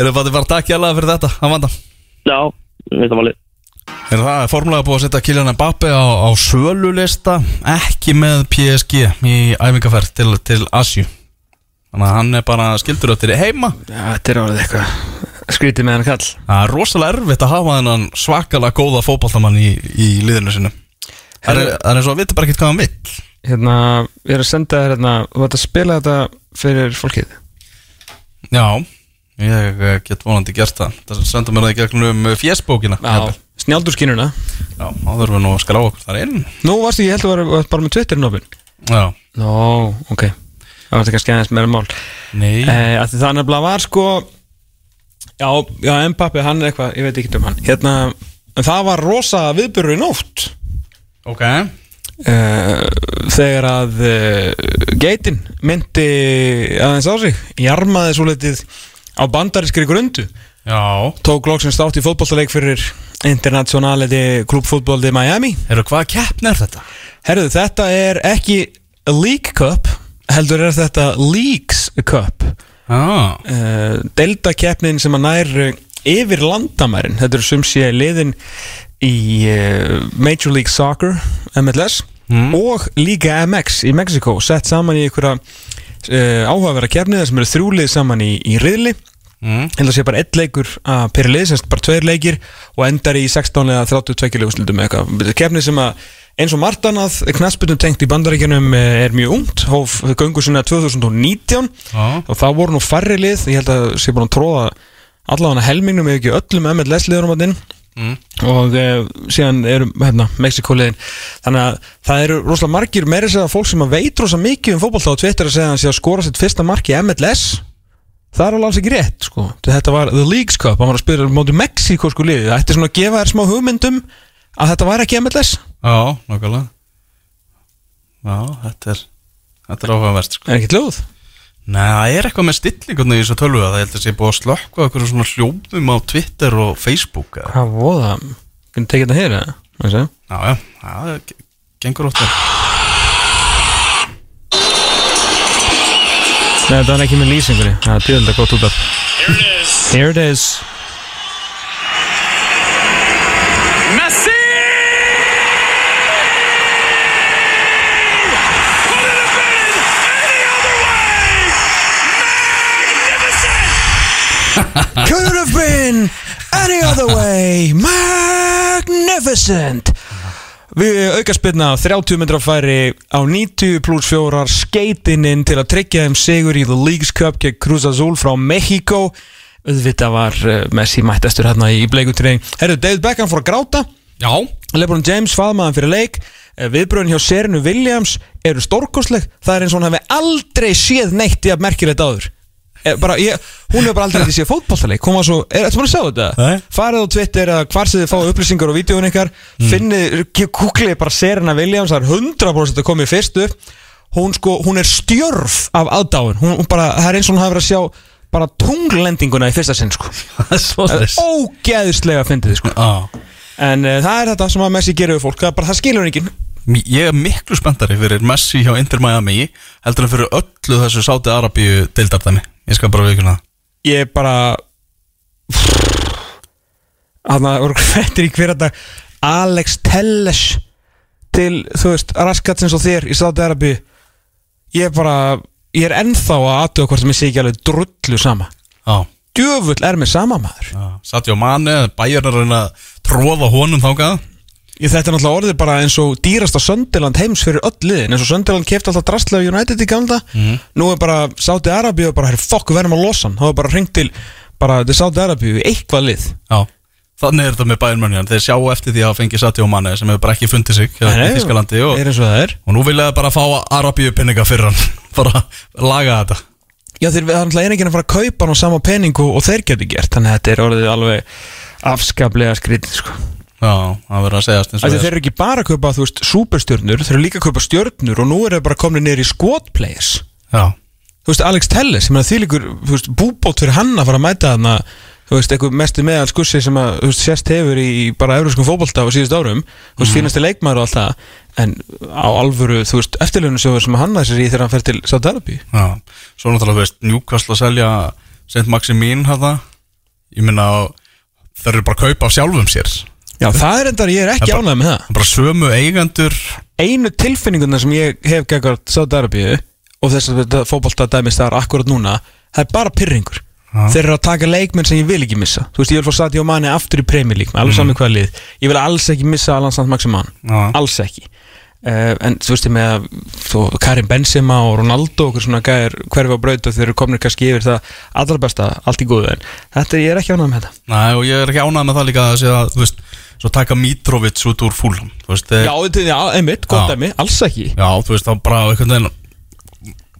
Speaker 1: Erum bara bara takk hjálpa fyrir þetta, Amanda
Speaker 6: Já, við það valið
Speaker 1: Er það formulega búið að setja Kylian Mbappe á, á sölulista ekki með PSG í æfingarferð til, til Asju Þannig að hann er bara skildur öttir heima.
Speaker 2: Já, þetta er árið eitthvað skrítið með hann kall.
Speaker 1: Það er rosalega erfitt að hafa þennan svakalega góða fótballtamann í, í liðinu sinu Það er, það er eins og að vita bara ekkert hvað hann vill.
Speaker 2: Hérna, ég er að senda þér hérna Þú vart að spila þetta fyrir fólkið.
Speaker 1: Já, ég get vonandi gert það. Það sendur mér það í gegnum eh, fjesbókina jafnvel.
Speaker 2: Snjaldurskínuna
Speaker 1: Já, þá þurfum við nú að skrá okkur þar inn.
Speaker 2: Nú varstu, ég held að vera bara með Twitterin opinn
Speaker 1: Já,
Speaker 2: Nó, ok Það var þetta kannski aðeins meira mál.
Speaker 1: Nei.
Speaker 2: Eh, að Það nefnilega var sko Já, já, Mbappi, hann er eitthvað Ég veit ekki um hann. Hérna, en það var rosa viðbyrður í nótt.
Speaker 1: Ok,
Speaker 2: uh, Þegar að uh, Geitin myndi aðeins á sig Jarmaði svo litið á bandarískri grundu.
Speaker 1: Já.
Speaker 2: Tók loksins státt í fótbolltaleik fyrir Internationality Klubfútból de Miami.
Speaker 1: Eru hvað keppn er þetta?
Speaker 2: Herðu, þetta er ekki League Cup heldur er þetta Leagues Cup.
Speaker 1: Ah,
Speaker 2: uh, Delta-keppnin sem að nær uh, yfir landamærin. Þetta er sem sé liðin í uh, Major League Soccer MLS og Liga MX í Mexico sett saman í einhverja uh, áhugaverða keppni sem eru þrjúlið saman í, í riðli.
Speaker 1: Mm.
Speaker 2: held að sé bara ett leikur að per lið, semst bara tveir leikir og endar í 16 eða 32 leikurslutum eitthvað. Þetta er keppni sem að eins og margt annað knaspunum tengt í bandaríkjunum eh, er mjög ungt, hóf göngu sinna 2019
Speaker 1: Já.
Speaker 2: og það voru nú færri lið, ég held að sé búin að tróða allavega helmingnum eða ekki öllum MLS liðurum að inn
Speaker 1: Mm.
Speaker 2: og e, síðan eru hérna, Mexiko-liðin þannig að það eru rosalega margir meira segja fólk sem að veit rosalega mikið um fótbolta á Twitter að segja að hann sé að skora sitt fyrsta mark í MLS það er alveg alls ekki rétt sko. þetta var The Leagues Cup, hann var að spila móti Mexiko sko liðið, það ætti svona að gefa þér smá hugmyndum að þetta var ekki MLS
Speaker 1: Já, nákvæmlega Já, þetta er Þetta er áhugavert sko.
Speaker 2: er ekki hljóð
Speaker 1: Nei, það er eitthvað með stillingunni í þessu tölvu að það heldur sé búið að slökka okkur svona hljóðum á Twitter og Facebook eða.
Speaker 2: hvað voða, hvernig tekið þetta hér eða? Má ég segja?
Speaker 1: Já, já, já, það ge- gengur ótt vel
Speaker 2: Nei, þetta var ekki með lýsingunni, það er djöðlega gott út af Here it is
Speaker 7: Messi! (laughs) have been any other way? Magnificent!
Speaker 2: Couldn't have been any other way Magnificent Við aukaspilna 30 myndra færi á 90 pluss 4 skeitininn til að tryggja þeim sigur í The Leagues Cup gegn Cruz Azul frá Mexico Auðvitað var uh, Messi mættastur hérna í bleikutreyning Herru, David Beckham fór að gráta.
Speaker 1: Já,
Speaker 2: Lebron James faðmaðan fyrir leik. Eh, Viðbröðin hjá Serenu Williams eru stórkostleg. Það er eins og hún hefði aldrei séð neitt í að merkilegt áður Eh, bara, ég, Hún hefur bara aldrei (laughs) séð fótballtaleik Hún var svo, er þetta búin að sjá þetta? Farið á Twitter eða hvar sem þið fá upplýsingar og vídjóin ykkar
Speaker 1: Mm.
Speaker 2: Finnið, kúklið bara Serena Williams Það er 100% að komið fyrst upp Hún sko, hún er stjörf af aðdáin Hún, hún bara, það er eins og hún hafi verið að sjá bara tunglendinguna í fyrsta sinn sko. (laughs)
Speaker 1: Það er svo
Speaker 2: Það er
Speaker 1: þess
Speaker 2: ógeðislega fyndið sko.
Speaker 1: Já.
Speaker 2: En uh, það er þetta sem að Messi gerir við fólk. Það, er bara, það skilur enginn
Speaker 1: Ég er miklu spenntari fyrir Messi hjá Inter Miami heldur en fyrir öllu þessu Sáti Arabíu deildardæmi Ég skal bara veikuna það.
Speaker 2: Ég er bara Þannig að voru hvettir í hver dag Alex Telles Til, þú veist, raskatsins og þér Í Sáti Arabi Ég er bara, ég er ennþá að aðtöða hvort sem ég sé ekki alveg drullu sama.
Speaker 1: Já.
Speaker 2: Djöfull er mér sama maður.
Speaker 1: Satjó Mane, bæjarnar að reyna að tróða honum þákað
Speaker 2: Ég þetta er náttúrulega orðið bara eins og dýrasta Söndiland heims fyrir öll liðin. Eins og Söndiland kefti alltaf drastlega United í gamla. Nú er bara Sáti Arabíu bara, herri, fokk, við verðum að losa hann. Þá er bara hringt til, bara, þetta er Sáti Arabíu eitthvað lið.
Speaker 1: Já. Þannig er þetta með bæjarmönjan Þeir sjá eftir því að fengi Satjó Mane sem hefur bara ekki fundið sig
Speaker 2: Nei,
Speaker 1: í Þískalandi og,
Speaker 2: er eins og það er.
Speaker 1: Og nú vilja það bara fá Arabíu pinninga fyrir hann. (laughs) Bara laga þetta.
Speaker 2: Já, þeir er einingin að fara að kaupa hann á sama peningu og þeir getur gert. Þannig að þetta er orðið alveg afskaplega skrítið sko.
Speaker 1: Já, það verður að segjast eins og
Speaker 2: Þeir eru ekki bara að kaupa, þú veist, superstjörnur þeir eru líka að kaupa stjörnur og nú eru þeir bara komin niður í squad players.
Speaker 1: Já,
Speaker 2: Þú veist, Alex Telles, ég meina því líkur þú veist, búbót fyrir hann að fara að mæta þarna þú veist, eitthvað mestu meðal skussi sem að, þú veist, sérst hefur í bara euróskum fótbolta á síðust árum, þú veist, fínasti leikmaður og allt það, en á alvöru, þú veist, eftirlunusjóður sem hann næsir í þegar hann fer til Saudi-Arabi
Speaker 1: já. Svo náttúrulega, þú veist, Newcastle að selja Saint Maximin hérna Ég minna þeir eru bara að kaupa af sjálfum sér
Speaker 2: Já, það er endar, ég er ekki ánægð með það.
Speaker 1: Bara sömu eigendur.
Speaker 2: Einu tilfinninguna sem ég hef geggar Sátarabíu og þess að fótbolta dæmis þar akkurat núna það er bara pyrringur þeir eru að taka leikmenn sem ég vil ekki missa. Þú veist ég vil fá Sadio Mane aftur í League alveg saman hvað lið, ég vil alls ekki missa Alan Sant Maximan,
Speaker 1: Já.
Speaker 2: alls ekki. Uh, en þú veist ég með þú, Karim Benzema og Ronaldo og okkur svona gæðir hverfi á braut og þeir eru komin kannski yfir það allra besta, allt í góðu en þetta er ég er ekki ánægð með þetta
Speaker 1: Næ, er að að, svo taka Mitrovic út úr fúlum
Speaker 2: Já, já einmitt, gott
Speaker 1: Já.
Speaker 2: dæmi, alls ekki
Speaker 1: já, þú veist, þá bara einhvern veginn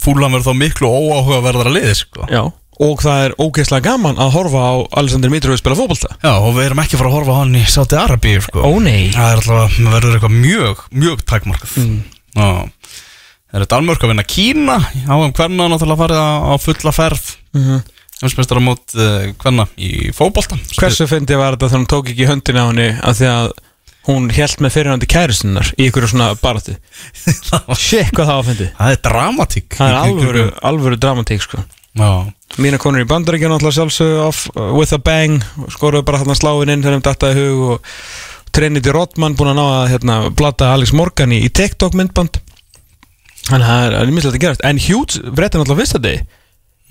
Speaker 1: Fúlam verður þá miklu óáhugaverðara liði, sko
Speaker 2: Já, og það er ógeðslega gaman að horfa á Alexander Mitrovic spila fótbolta
Speaker 1: Já, og við erum ekki að fara að horfa á hann í Sáti Arabíu, sko
Speaker 2: Ó, nei.
Speaker 1: Það er alltaf, það verður eitthvað mjög, mjög takmarkað mm. Já Það eru Danmörk að vinna Kína á um hverna náttúrulega farið á, á fulla ferð mm. -hmm. Heimsmeistar á mót uh, hverna í fótbolta.
Speaker 2: Hversu fyndi var þetta þegar hún tók ekki höndin á henni af því að hún held með fyrirhandi kæristinnar í ykkur svona baratu (laughs) Shit, hvað það var fyndi
Speaker 1: Það er dramatík
Speaker 2: Það er alvöru, alvöru dramatík sko.
Speaker 1: Já,
Speaker 2: Mína konur í bandaríkjum náttúrulega sjálfsögðu off uh, with a bang skoruðu bara hann sláin inn þegar þeim dattaði hug og Trinity Rodman búin að ná að hérna, blata Alex Morgan í, í TikTok myndband. Þannig að það er, er mislegt að gerast. En Hughes frétti náttúrulega fyrsta degi.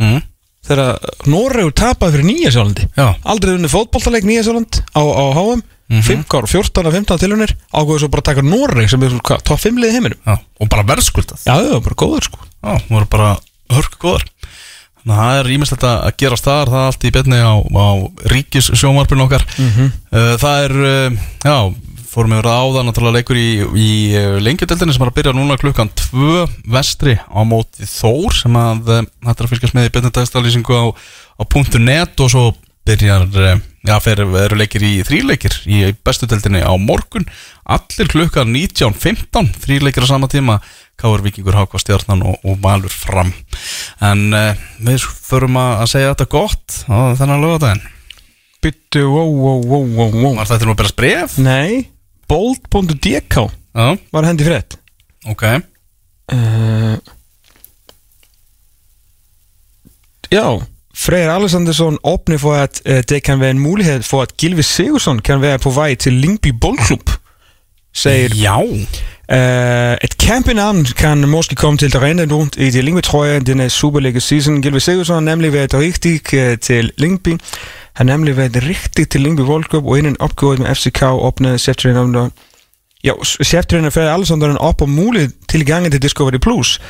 Speaker 1: Mm.
Speaker 2: Þegar Noregur tapaði fyrir Nýja Sjálandi.
Speaker 1: Já.
Speaker 2: aldrei unni fótboltaleik Nýja Sjáland á, á HM
Speaker 1: Mhm.
Speaker 2: 5 ár, 14 af 15 tilunir ákveðu svo bara að taka Noreg sem er 5 liði heiminum.
Speaker 1: Já, og bara verðskuldað.
Speaker 2: Já, það var bara góður sko.
Speaker 1: Já, hún voru bara hörku góðar. Þannig að það er ímislegt að gerast þar. Það er allt í betni á, á ríkis sjónvarpinu okkar.
Speaker 2: Mhm.
Speaker 1: uh, Það er, uh, já, fórum við að áða Náttúrulega leikur í, í uh, lengjudeldinni Sem er að byrja núna klukkan 2 Vestri á móti Þór Sem að þetta er að fylgjast með í betni dagstallýsingu á, á .net Og svo byrjar, uh, já, fer, eru leikir í þríleikir Í bestu deldinni á morgun. Allir klukkan 19.15 Þríleikir á sama tíma Káur Víkingur Hákva Stjarnan og, og Valur fram. En uh, við förum að að segja þetta gott á þennan lögadaginn
Speaker 2: byttu, wow, wow, wow, wow, wow.
Speaker 1: Var þetta nú að byrja spref?
Speaker 2: nei, bold.dk
Speaker 1: Já,
Speaker 2: var hendi frétt.
Speaker 1: Ok.
Speaker 2: Uh, ja, Freyr Alexandersson öppnar för att uh, det kan vara en möjlighet för att Gilvi Sigursson kan vara på väg till Lingby bollklubb säger
Speaker 1: Já,
Speaker 2: Uh, et kæmpe navn kan måske komme til at nu i det Lyngby-trøje denne Superliga-season. Gilve Sigurdsson har nemlig været rigtig uh, til Lyngby. Han har nemlig været rigtig til Lyngby World Cup, og inden opgået med FCK åbnede cheftræner Ja, cheftræner Frederik Allesson op og mulig tilgange til Discovery Plus.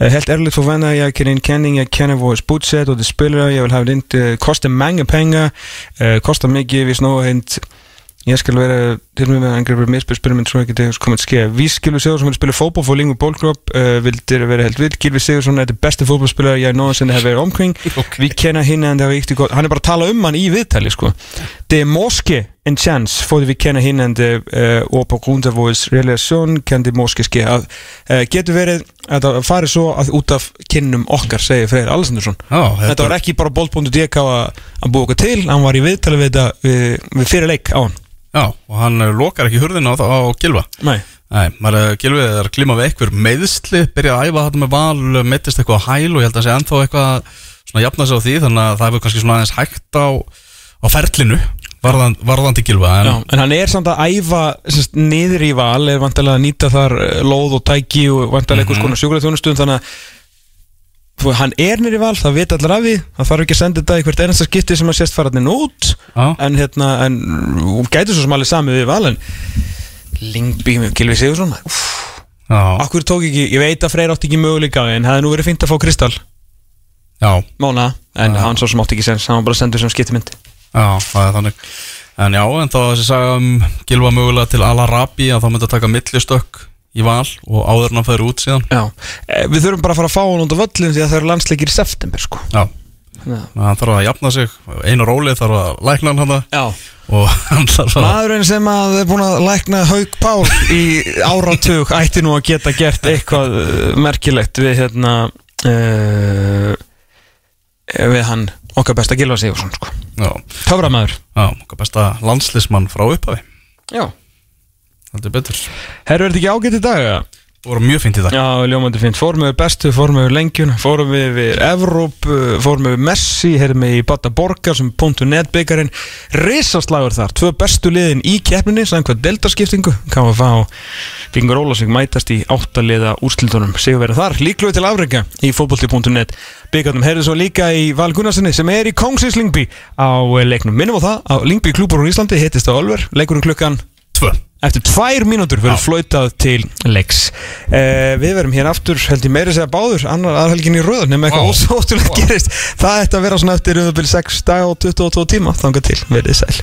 Speaker 2: Uh, helt ærligt forventer jeg, jeg kender en kending, jeg kender vores budget og de spillere, jeg vil have det uh, koste mange penge, uh, koster mig, hvis noget hent jeg skal være det med, at angribe mest spille, men tror ikke, det kommer til at ske. Vi Gilvi Sigurdsson vil spille fodbold for Lingve Boldklub, øh, vil det være helt vildt. Gilvi Sigurdsson er det bedste fodboldspiller, jeg nogensinde har været omkring. (laughs)
Speaker 1: Okay.
Speaker 2: Vi kender hinanden rigtig godt. Han er bare taler om han i vedtale, sko. Det er måske en chance, fordi vi kender hinanden, øh, og på grund af vores relation, kan det måske ske. Øh, getur verið að það fari svo að út af kynnum okkar, segir Freyr Alessandursson.
Speaker 1: Já,
Speaker 2: Þetta var ekki bara bolt.dk að að búa okkur til, hann var í viðtali við þetta við, við fyrir leik á hann.
Speaker 1: Já, og hann eh, lokar ekki hurðina á, á Gilva
Speaker 2: Nei.
Speaker 1: Nei, maður Gilvi er að glíma við eitthvað meðsli, byrja að æfa þetta með val meittist eitthvað á hæl og ég held að sé ennþá eitthvað svona jafna sig á því þannig að það hefur kannski svona aðeins hægt á, á ferlinu varðan, varðandi Gilva en,
Speaker 2: en hann er samt að æfa sérst, niður í val, er vantilega að nýta þar eh, lóð og tæki og vantilega einhvers konar sjúkulega þjónustum þannig að hann er í val, það veit allir af því. Það þarf ekki að senda þetta í hvert einasta skipti sem að sést fararnir út.
Speaker 1: Já.
Speaker 2: en hérna, en og gæti svo sem alveg sami við val en Lingby Gilvi Sigursson
Speaker 1: Já,
Speaker 2: Akkur tók ekki, ég veit að Freyr átti ekki möguleika en það hefði nú verið fínt að fá Kristall
Speaker 1: já,
Speaker 2: Mána, en hann svo sem átti ekki sens hann var bara sendur sem skiptimynd
Speaker 1: já, það er þannig. En já, en þá þessi saga um Gilva mögulega til Al-Arabi að þá myndi að taka millistökk í val og áður hann færi út síðan.
Speaker 2: Já, eh, við þurfum bara að fara að fá hann af völlum því að það eru landsleikir í september sko.
Speaker 1: Já, hann þarf að jafna sig. Einu róli þarf að lækna hann
Speaker 2: Já.
Speaker 1: Og hann þarf að
Speaker 2: Maðurinn sem að er búin að lækna Haug Pál í áratug ætti nú að geta gert eitthvað uh, merkilegt við hérna uh, við hann okkar besta Gilva Sigursson sko. Töframæður
Speaker 1: já, okkar besta landslismann frá upphafi.
Speaker 2: Já
Speaker 1: Þetta er betur
Speaker 2: Herru, er þetta ekki ágætt í dag? eða?
Speaker 1: Það voru mjög fínt í dag
Speaker 2: Já, ljómandi fint. Fórum við bestu, fórum við lengjun, fórum við við Evróp, fórum við Messi, heyrðum við í Bata Borgar sem .net byggarinn. Risaslagur þar, tvö bestu liðin í keppninni, samkvæmt deltaskiptingu. Kan við fá Fingur Ólasvík mætast í áttaliða úrslitunum. Sigur verið þar, líkluð til afreika í fótbolti.net. Byggarnum heyrðu svo líka í Val Gunnarssoni sem er í Kongsins Lingby á leiknum. Minnum á það, á Lingby klúbur úr Íslandi hittist á Ölver, leikurinn klukkan
Speaker 1: Tvö
Speaker 2: Eftir tvær mínútur verður flautað til leiks. Uh, Við verum hér aftur held ég meiri segja báður annar aðhelgin í röðun nema eitthvað
Speaker 1: Vá.
Speaker 2: ósóttulega gerist. Það ætti að vera svona eftir um 6 dag og 22 tíma. Þangað til, verið sæl